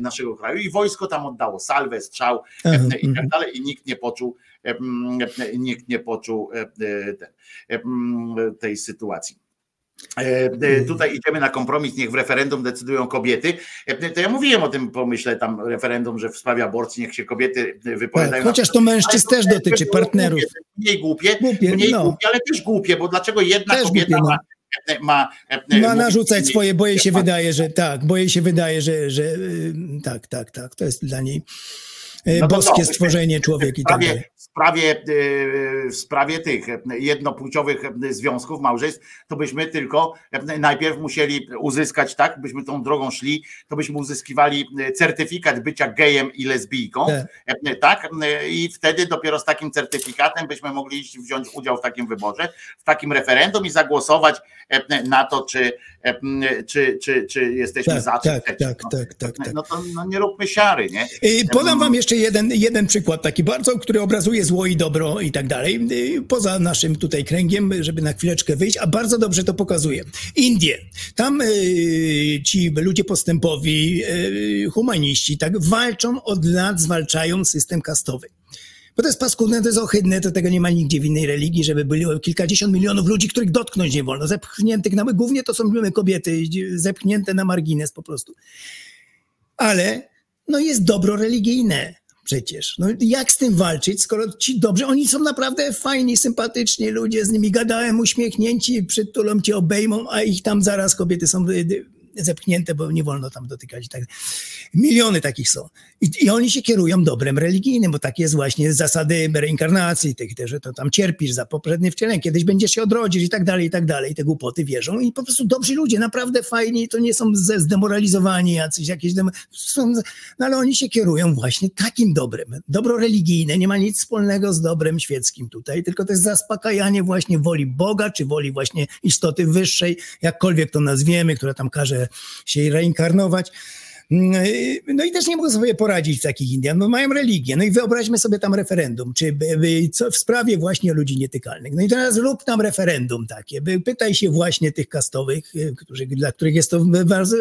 S3: naszego kraju i wojsko tam oddało salwę, strzał e, i tak
S7: mhm.
S3: dalej i nikt nie poczuł nikt nie poczuł tej sytuacji. E, e, Tutaj idziemy na kompromis, niech w referendum decydują kobiety. E, To ja mówiłem o tym pomyśle tam referendum, że w sprawie aborcji niech się kobiety wypowiadają.
S7: tak, chociaż to mężczyzn też dotyczy, partnerów.
S3: Mniej głupie,
S7: Głupie,
S3: mniej
S7: no.
S3: głupie, ale też głupie, bo dlaczego jedna
S7: Też
S3: kobieta
S7: głupie, no.
S3: ma, ma,
S7: Ma narzucać swoje, bo jej się
S3: ma-
S7: wydaje, że tak, bo jej się wydaje, że, że y, tak, tak, tak, to jest dla niej
S3: No to
S7: boskie
S3: co?
S7: stworzenie człowiek i tak dalej.
S3: w sprawie, yy, w sprawie tych jednopłciowych związków, małżeństw, to byśmy tylko najpierw musieli uzyskać, tak, byśmy tą drogą szli, to byśmy uzyskiwali certyfikat bycia gejem i lesbijką,
S7: Tak.
S3: tak, i wtedy dopiero z takim certyfikatem byśmy mogli wziąć udział w takim wyborze, w takim referendum i zagłosować na to, czy, czy, czy, czy jesteśmy
S7: Tak,
S3: za, czy
S7: tak,
S3: przeciw.
S7: tak,
S3: no,
S7: tak, tak, tak.
S3: no to no nie róbmy siary, nie?
S7: Y, Podam wam jeszcze jeden, jeden przykład taki bardzo, który obrazuje zło i dobro i tak dalej, y, poza naszym tutaj kręgiem, żeby na chwileczkę wyjść, a bardzo dobrze to pokazuje. Indie. Tam y, ci ludzie postępowi, y, humaniści, tak, walczą od lat, zwalczają system kastowy. Bo to jest paskudne, to jest ohydne, to tego nie ma nigdzie w innej religii, żeby było kilkadziesiąt milionów ludzi, których dotknąć nie wolno, zepchniętych na, głównie to są kobiety, zepchnięte na margines po prostu. Ale no jest dobro religijne przecież. No jak z tym walczyć, skoro ci dobrzy, oni są naprawdę fajni, sympatyczni ludzie, z nimi gadałem, uśmiechnięci, przytulą cię, obejmą, a ich tam zaraz kobiety są y, y, zepchnięte, bo nie wolno tam dotykać. Tak. Miliony takich są. I, I oni się kierują dobrem religijnym, bo takie jest właśnie zasady reinkarnacji, tych, że to tam cierpisz za poprzednie wcielenie, kiedyś będziesz się odrodzić i tak dalej, i tak dalej. Te głupoty wierzą i po prostu dobrzy ludzie, naprawdę fajni, to nie są zdemoralizowani jacyś jakieś, dem- są, no ale oni się kierują właśnie takim dobrem. Dobro religijne nie ma nic wspólnego z dobrem świeckim tutaj, tylko to jest zaspokajanie właśnie woli Boga, czy woli właśnie istoty wyższej, jakkolwiek to nazwiemy, która tam każe się reinkarnować. No i też nie mogą sobie poradzić takich Indian, no mają religię. No i wyobraźmy sobie tam referendum, czy co w sprawie właśnie ludzi nietykalnych. No i teraz rób tam referendum takie, pytaj się właśnie tych kastowych, y, którzy, dla których jest to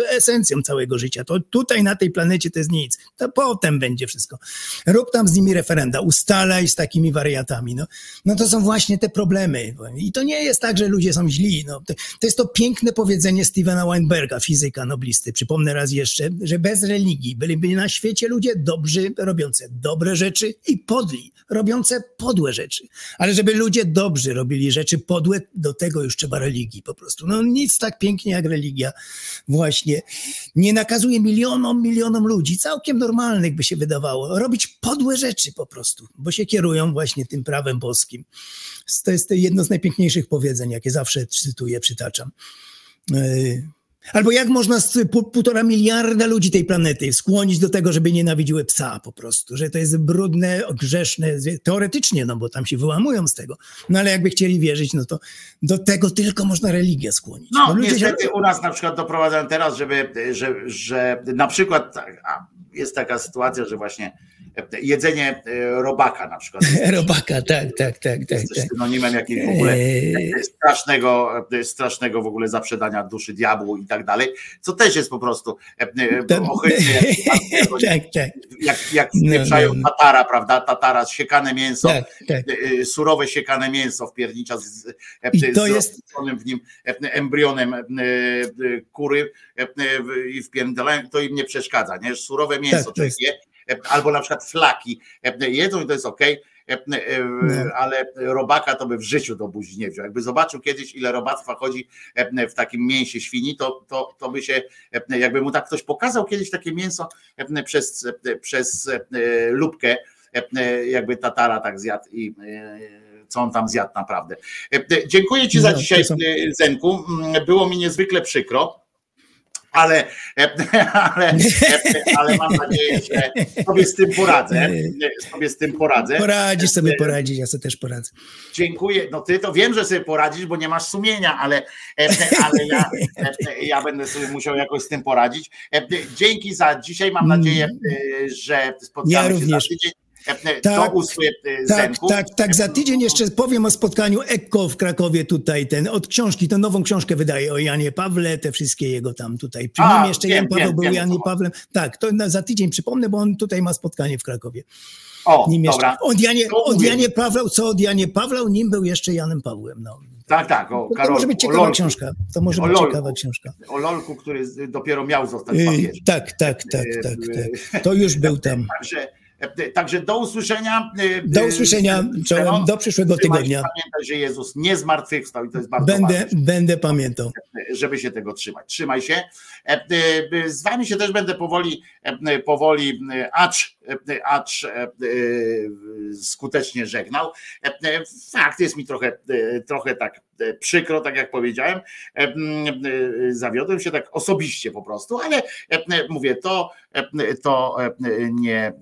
S7: esencją całego życia. To tutaj na tej planecie to jest nic. To potem będzie wszystko. Rób tam z nimi referenda, ustalaj z takimi wariatami. No, no to są właśnie te problemy. I to nie jest tak, że ludzie są źli. No, to, to jest to piękne powiedzenie Stevena Weinberga, fizyka noblisty. Przypomnę raz jeszcze, że bez religii byliby na świecie ludzie dobrzy, robiące dobre rzeczy i podli, robiące podłe rzeczy. Ale żeby ludzie dobrzy robili rzeczy podłe, do tego już trzeba religii po prostu. No nic tak pięknie jak religia właśnie nie nakazuje milionom, milionom ludzi, całkiem normalnych by się wydawało, robić podłe rzeczy po prostu, bo się kierują właśnie tym prawem boskim. To jest jedno z najpiękniejszych powiedzeń, jakie zawsze cytuję, przytaczam. Yy, Albo jak można z pół, półtora miliarda ludzi tej planety skłonić do tego, żeby nienawidziły psa po prostu, że to jest brudne, grzeszne, teoretycznie, no bo tam się wyłamują z tego. No ale jakby chcieli wierzyć, no to do tego tylko można religię skłonić.
S3: No,
S7: ludzie się-
S3: niestety u nas na przykład doprowadzają teraz, żeby, że, że na przykład jest taka sytuacja, że właśnie jedzenie e, robaka na przykład.
S7: Robaka, tak, tak, tak, tak. tak.
S3: synonimem jakiegoś w ogóle
S7: Eee,
S3: strasznego, e, strasznego w ogóle zaprzedania duszy diabłu i tak dalej, co też jest po prostu e, e, jak,
S7: tak, tak,
S3: jak, jak
S7: No,
S3: wpieprzają
S7: no, no.
S3: tatara, prawda, tatara, siekane mięso,
S7: tak, tak.
S3: e, e, surowe siekane mięso wpiernicza z, e,
S7: I to
S3: z
S7: jest-
S3: w nim e, embrionem e, e, kury e, e, i wpierdalają, to im nie przeszkadza, nie? Surowe mięso
S7: Tak, jest-
S3: je, e, albo na przykład flaki jedzą i to jest okej, e, e, ale robaka to by w życiu do buzi nie wziął. Jakby zobaczył kiedyś, ile robactwa chodzi e, w takim mięsie świni, to, to, to by się, jakby mu tak ktoś pokazał kiedyś takie mięso przez, przez lubkę, jakby tatara tak zjadł i co on tam zjadł naprawdę. Dziękuję Ci za
S7: No,
S3: dzisiaj, Zenku. Mm, Było mi niezwykle przykro. Ale, e, ale, e, ale mam nadzieję, że sobie z tym poradzę. e, Sobie z tym poradzę.
S7: Poradzisz sobie poradzić, ja sobie też poradzę.
S3: Dziękuję. No ty to wiem, że sobie poradzisz, bo nie masz sumienia, ale, e, ale ja, e, ja będę sobie musiał jakoś z tym poradzić. E, Dzięki za dzisiaj. Mam nadzieję, e, że spotkamy
S7: Ja
S3: się
S7: również.
S3: za tydzień.
S7: Tak,
S3: e,
S7: Tak, tak, tak. Za tydzień jeszcze powiem o spotkaniu Ekko w Krakowie tutaj, ten od książki, tę nową książkę wydaje o Janie Pawle, te wszystkie jego tam tutaj. Przy
S3: A,
S7: nim jeszcze Jan Paweł
S3: wiem,
S7: był
S3: wiem,
S7: Janie. Pawlem. Tak, to za tydzień przypomnę, bo on tutaj ma spotkanie w Krakowie.
S3: O,
S7: Nim jeszcze,
S3: dobra.
S7: od Janie, od. Janie Pawlał, co od Janie Pawlał, nim był jeszcze Janem Pawłem. No.
S3: Tak, tak. O,
S7: To, to
S3: Karol,
S7: może być ciekawa
S3: Lolku,
S7: książka. To może być
S3: Lolku.
S7: ciekawa książka.
S3: o Lolku, który dopiero miał zostać
S7: Yy,
S3: papieżem.
S7: tak, tak, tak, tak, tak. To już był tam.
S3: Także, także do usłyszenia. e,
S7: Do
S3: e,
S7: usłyszenia, czołem, do przyszłego tygodnia.
S3: Pamiętaj, że Jezus nie zmartwychwstał i to jest bardzo
S7: Będę,
S3: ważne.
S7: będę pamiętał.
S3: żeby się tego trzymać. Trzymaj się. E, e, Z wami się też będę powoli, e, powoli, e, acz, e, acz e, e, skutecznie żegnał. E, e, Fakt jest mi trochę, e, trochę tak e, przykro, tak jak powiedziałem. E, e, Zawiodłem się tak osobiście po prostu, ale e, e, mówię, to, e, to e, nie, e,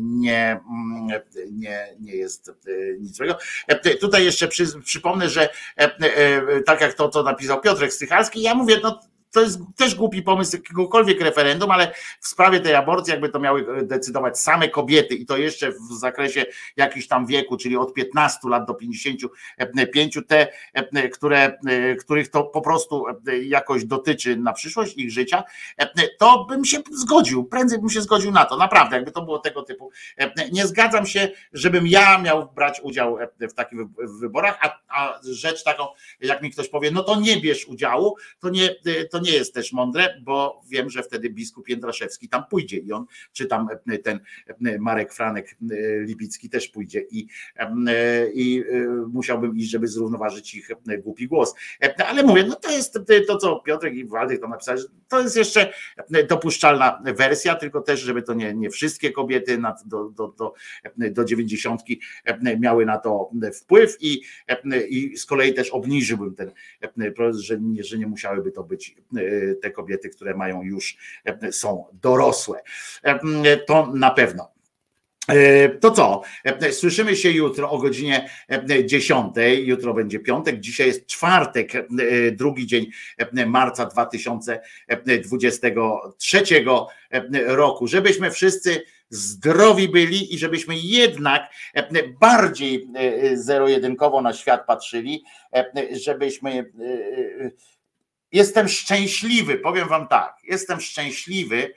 S3: nie, mm, nie, nie jest e, nic złego. E, Tutaj jeszcze przy, przypomnę, że e, e, tak jak to, co napisał Piotrek Stychalski, ja mówię, no to jest też głupi pomysł jakiegokolwiek referendum, ale w sprawie tej aborcji jakby to miały decydować same kobiety i to jeszcze w zakresie jakiś tam wieku, czyli od 15 lat do 55, te, które, których to po prostu jakoś dotyczy na przyszłość ich życia, to bym się zgodził, prędzej bym się zgodził na to, naprawdę, jakby to było tego typu. Nie zgadzam się, żebym ja miał brać udział w takich wyborach, a, a rzecz taką, jak mi ktoś powie, no to nie bierz udziału, to nie, to nie jest też mądre, bo wiem, że wtedy biskup Jędraszewski tam pójdzie i on, czy tam e, ten e, Marek Franek e, Libicki też pójdzie i, i musiałbym iść, żeby zrównoważyć ich głupi głos. E, Ale mówię, no to jest to, co Piotrek i Waldek tam napisali, to jest jeszcze dopuszczalna wersja, tylko też, żeby to nie, nie wszystkie kobiety nad, do, do, do, do 90 miały na to wpływ i, i z kolei też obniżyłbym ten że nie, że nie musiałyby to być te kobiety, które mają już, e, są dorosłe. E, To na pewno. E, To co? Słyszymy się jutro o godzinie e, 10. Jutro będzie piątek, dzisiaj jest czwartek, drugi dzień marca 2023 e, roku. Żebyśmy wszyscy zdrowi byli i żebyśmy jednak bardziej zero-jedynkowo na świat patrzyli, żebyśmy. Jestem szczęśliwy, powiem Wam tak, jestem szczęśliwy,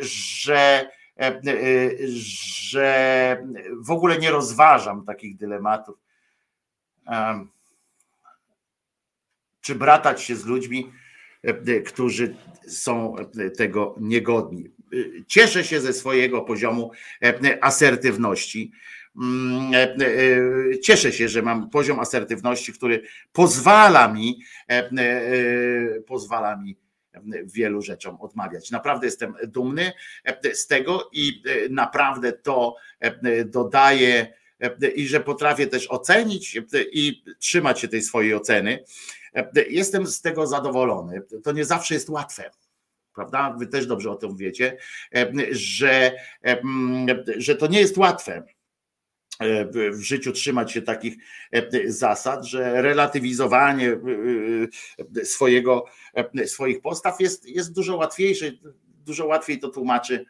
S3: że e, że w ogóle nie rozważam takich dylematów. Em, Czy bratać się z ludźmi, którzy są tego niegodni. E, Cieszę się ze swojego poziomu asertywności. Mm, e, e, Cieszę się, że mam poziom asertywności, który pozwala mi, e, e, pozwala mi wielu rzeczom odmawiać. Naprawdę jestem dumny e, z tego i e, naprawdę to e, dodaje e, i że potrafię też ocenić e, i trzymać się tej swojej oceny. E, Jestem z tego zadowolony. To nie zawsze jest łatwe. Prawda? Wy też dobrze o tym wiecie, e, że, e, że to nie jest łatwe e, w w życiu trzymać się takich e, zasad, że relatywizowanie e, e, swojego, e, swoich postaw jest, jest dużo łatwiejsze, dużo łatwiej to tłumaczy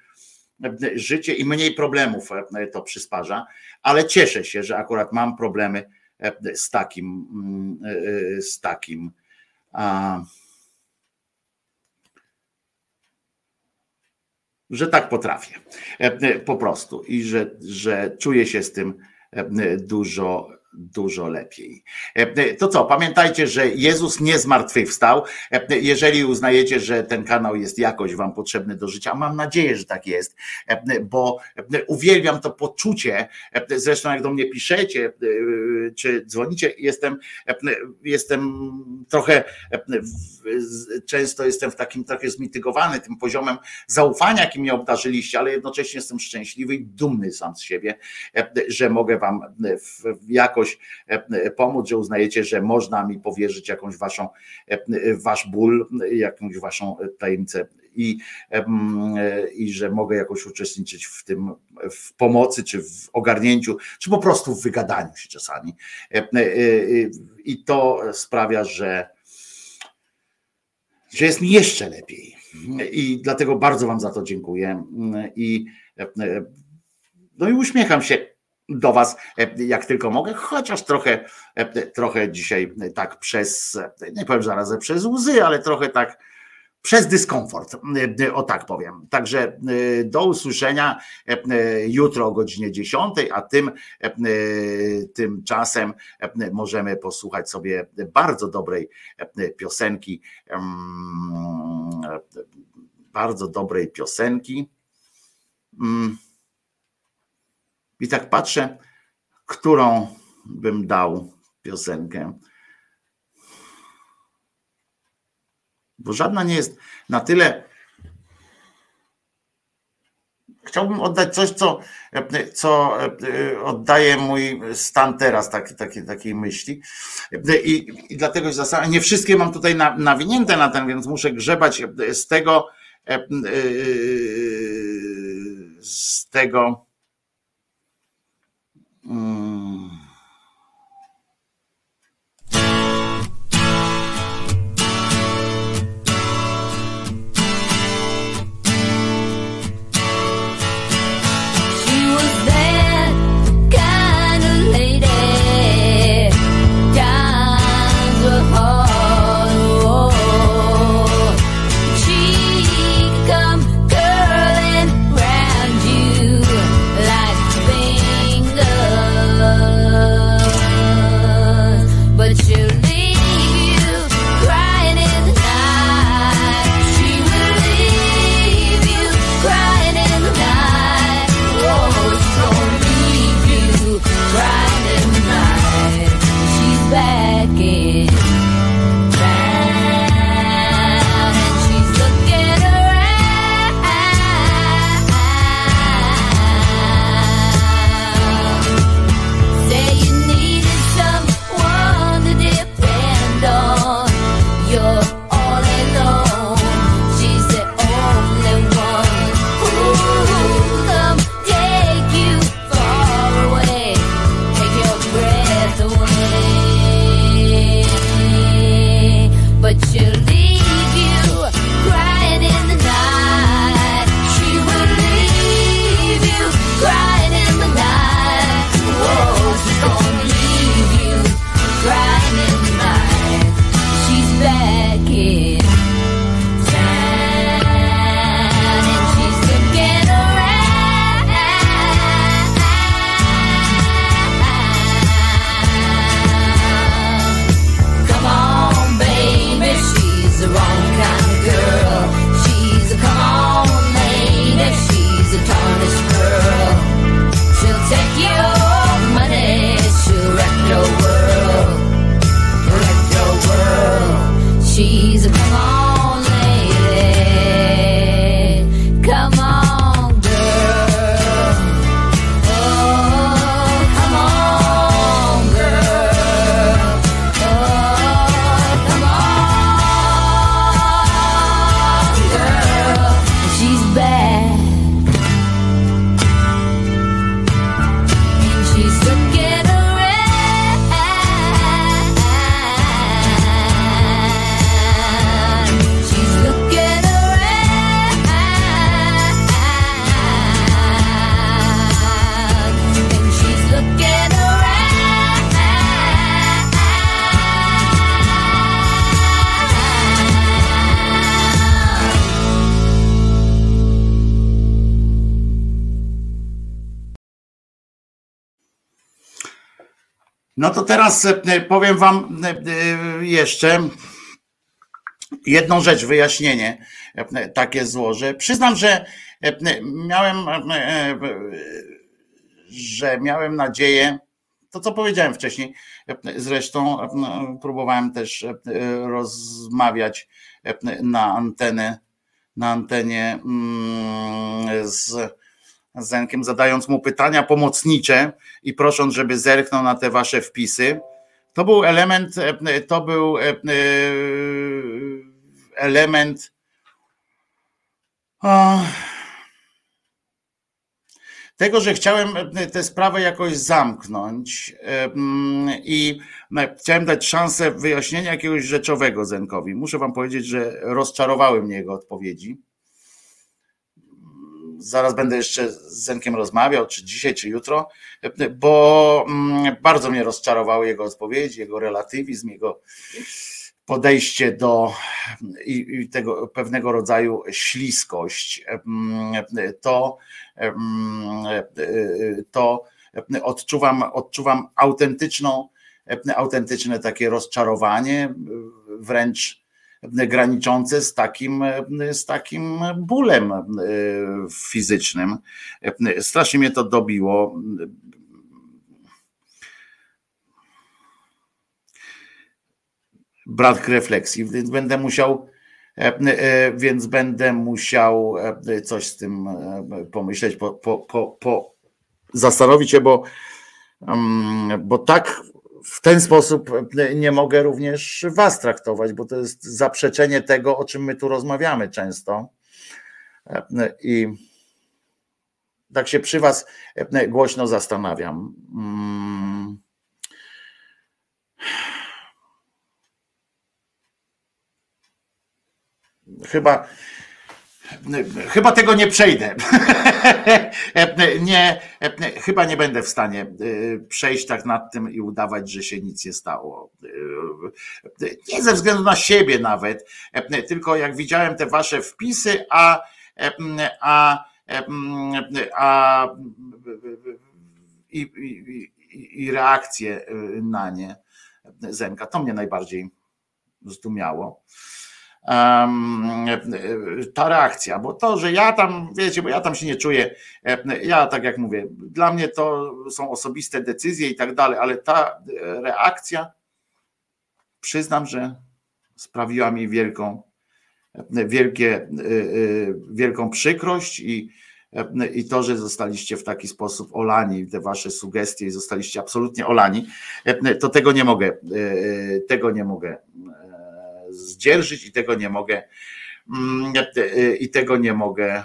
S3: życie i mniej problemów e, to przysparza, ale cieszę się, że akurat mam problemy e, z takim, mm, e, z takim. A, że tak potrafię. E, Po prostu i że, że czuję się z tym e, dużo, dużo lepiej. E, To co, pamiętajcie, że Jezus nie zmartwychwstał. E, Jeżeli uznajecie, że ten kanał jest jakoś wam potrzebny do życia, mam nadzieję, że tak jest, e, bo uwielbiam to poczucie, e, zresztą jak do mnie piszecie, e, czy dzwonicie, jestem, e, jestem trochę, e, często jestem w takim trochę zmitygowany tym poziomem zaufania, jakim mnie obdarzyliście, ale jednocześnie jestem szczęśliwy i dumny sam z siebie, e, że mogę wam w jakoś e, pomóc, że uznajecie, że można mi powierzyć jakąś waszą, e, wasz ból, jakąś waszą tajemnicę i, e, i że mogę jakoś uczestniczyć w tym, w pomocy, czy w ogarnięciu, czy po prostu w wygadaniu się czasami. E, e, e, I to sprawia, że że jest mi jeszcze lepiej. I dlatego bardzo Wam za to dziękuję. I, no i uśmiecham się do Was, jak tylko mogę, chociaż trochę, trochę dzisiaj tak przez, nie powiem zarazem przez łzy, ale trochę tak przez dyskomfort, o tak powiem. Także do usłyszenia jutro o godzinie 10, a tym, tymczasem możemy posłuchać sobie bardzo dobrej piosenki, bardzo dobrej piosenki. I tak patrzę, którą bym dał piosenkę. Bo żadna nie jest na tyle. Chciałbym oddać coś, co, co oddaje mój stan teraz, taki, taki, takiej myśli. I, i dlatego się nie wszystkie mam tutaj na, nawinięte na ten, więc muszę grzebać z tego, z tego. To teraz e, powiem wam e, e, jeszcze jedną rzecz, wyjaśnienie e, takie złożę. Przyznam, że e, miałem, e, e, że miałem nadzieję, to co powiedziałem wcześniej, e, zresztą e, próbowałem też e, rozmawiać e, na antenę, na antenie mm, z Zenkiem, zadając mu pytania pomocnicze i prosząc, żeby zerknął na te wasze wpisy. To był element, e, to był e, e, element a, tego, że chciałem tę sprawę jakoś zamknąć e, mm, i e, chciałem dać szansę wyjaśnienia jakiegoś rzeczowego Zenkowi. Muszę wam powiedzieć, że rozczarowały mnie jego odpowiedzi. Zaraz będę jeszcze z Zenkiem rozmawiał, czy dzisiaj, czy jutro, bo mm, bardzo mnie rozczarowały jego odpowiedzi, jego relatywizm, jego podejście do i, i tego pewnego rodzaju śliskość. Mm, To, mm, to odczuwam, odczuwam autentyczną, autentyczne takie rozczarowanie, wręcz graniczące z takim, z takim bólem e, fizycznym. Strasznie mnie to dobiło. brak refleksji, więc będę musiał, e, e, więc będę musiał e, coś z tym e, pomyśleć, po, po, po, po zastanowić się, bo, mm, bo tak w ten sposób nie mogę również was traktować, bo to jest zaprzeczenie tego, o czym my tu rozmawiamy często. I tak się przy was głośno zastanawiam. Mm. Chyba, chyba tego nie przejdę. nie, chyba nie będę w stanie y, przejść tak nad tym i udawać, że się nic nie stało. Y, Nie ze względu na siebie nawet, tylko jak widziałem te wasze wpisy, a, a, a i, i, i- reakcje na nie Zenka, to mnie najbardziej zdumiało ta reakcja, bo to, że ja tam, wiecie, bo ja tam się nie czuję, ja tak jak mówię, dla mnie to są osobiste decyzje i tak dalej, ale ta reakcja, przyznam, że sprawiła mi wielką, wielkie, e, e, wielką przykrość i, i to, że zostaliście w taki sposób olani, te wasze sugestie i zostaliście absolutnie olani, to tego nie mogę, e, tego nie mogę zdzierżyć i tego nie mogę mm, e, i tego nie mogę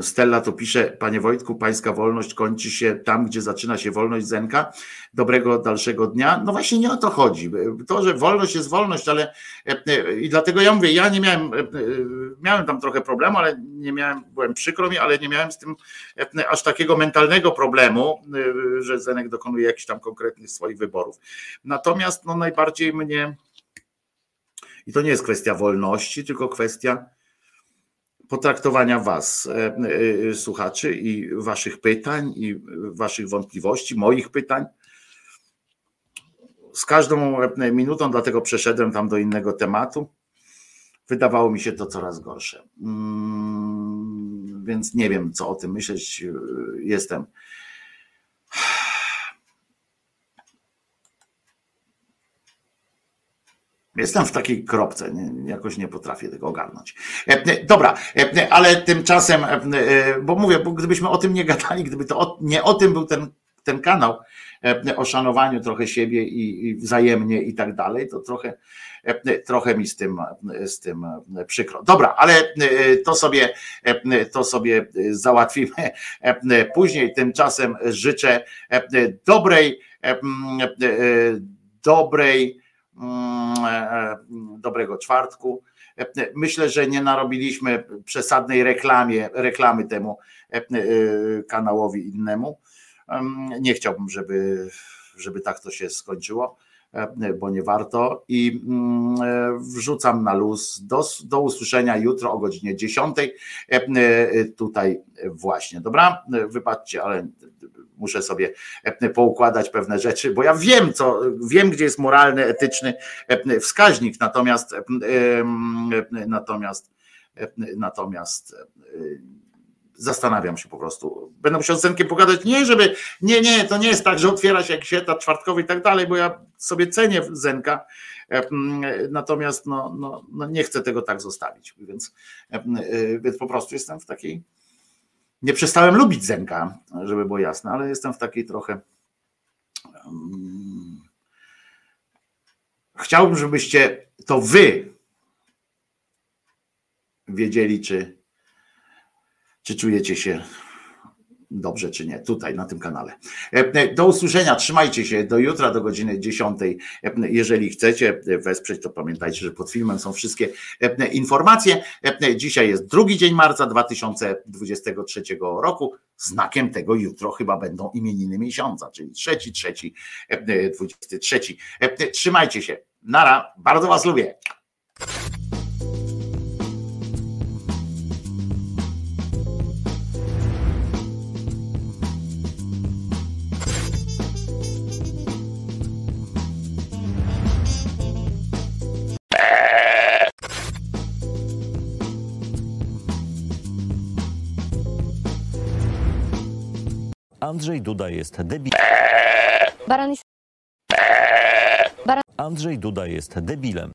S3: Stella to pisze, panie Wojtku, pańska wolność kończy się tam, gdzie zaczyna się wolność Zenka. Dobrego dalszego dnia. No właśnie nie o to chodzi. To, że wolność jest wolność, ale e, e, i dlatego ja mówię, ja nie miałem, e, e, miałem tam trochę problemu, ale nie miałem, byłem przykro mi, ale nie miałem z tym e, aż takiego mentalnego problemu, e, że Zenek dokonuje jakichś tam konkretnych swoich wyborów. Natomiast no najbardziej mnie i to nie jest kwestia wolności, tylko kwestia potraktowania Was, e, e, słuchaczy, i Waszych pytań, i Waszych wątpliwości, moich pytań. Z każdą e, minutą, dlatego przeszedłem tam do innego tematu. Wydawało mi się to coraz gorsze. Mm, Więc nie wiem, co o tym myśleć. Jestem. Jestem w takiej kropce, jakoś nie potrafię tego ogarnąć. E, Dobra, e, ale tymczasem, e, bo mówię, bo gdybyśmy o tym nie gadali, gdyby to nie o tym był ten, ten kanał, o szanowaniu trochę siebie i, i wzajemnie i tak dalej, to trochę, trochę mi z tym, z tym przykro. Dobra, ale to sobie, to sobie załatwimy później. Tymczasem życzę dobrej, dobrej, mm, e, dobrego czwartku. E, Myślę, że nie narobiliśmy przesadnej reklamie, reklamy temu e, e, kanałowi innemu. Em, Nie chciałbym, żeby, żeby tak to się skończyło. e, bo nie warto. I mm, e, wrzucam na luz. Do, do usłyszenia jutro o godzinie 10. e, e, Tutaj właśnie, dobra? E, Wybaczcie, ale muszę sobie e, poukładać pewne rzeczy, bo ja wiem, co wiem, gdzie jest moralny, etyczny e, wskaźnik, natomiast e, natomiast natomiast zastanawiam się po prostu. Będę musiał z Zenkiem pogadać, nie żeby, nie, nie, to nie jest tak, że otwiera się jakiś etat czwartkowy i tak dalej, bo ja sobie cenię Zenka, natomiast no, no, no nie chcę tego tak zostawić, więc, więc po prostu jestem w takiej, nie przestałem lubić Zenka, żeby było jasne, ale jestem w takiej trochę chciałbym, żebyście to wy wiedzieli, czy czy czujecie się dobrze, czy nie, tutaj na tym kanale. E, Do usłyszenia, trzymajcie się do jutra, do godziny 10. E, Jeżeli chcecie wesprzeć, to pamiętajcie, że pod filmem są wszystkie e, informacje. E, Dzisiaj jest drugi dzień marca 2023 roku. Znakiem tego jutro chyba będą imieniny miesiąca, czyli trzeci, trzeci, e, 23. E, Trzymajcie się. Nara, bardzo Was lubię.
S8: Andrzej Duda jest debil.
S9: Baran jest
S8: Andrzej Duda jest debilem.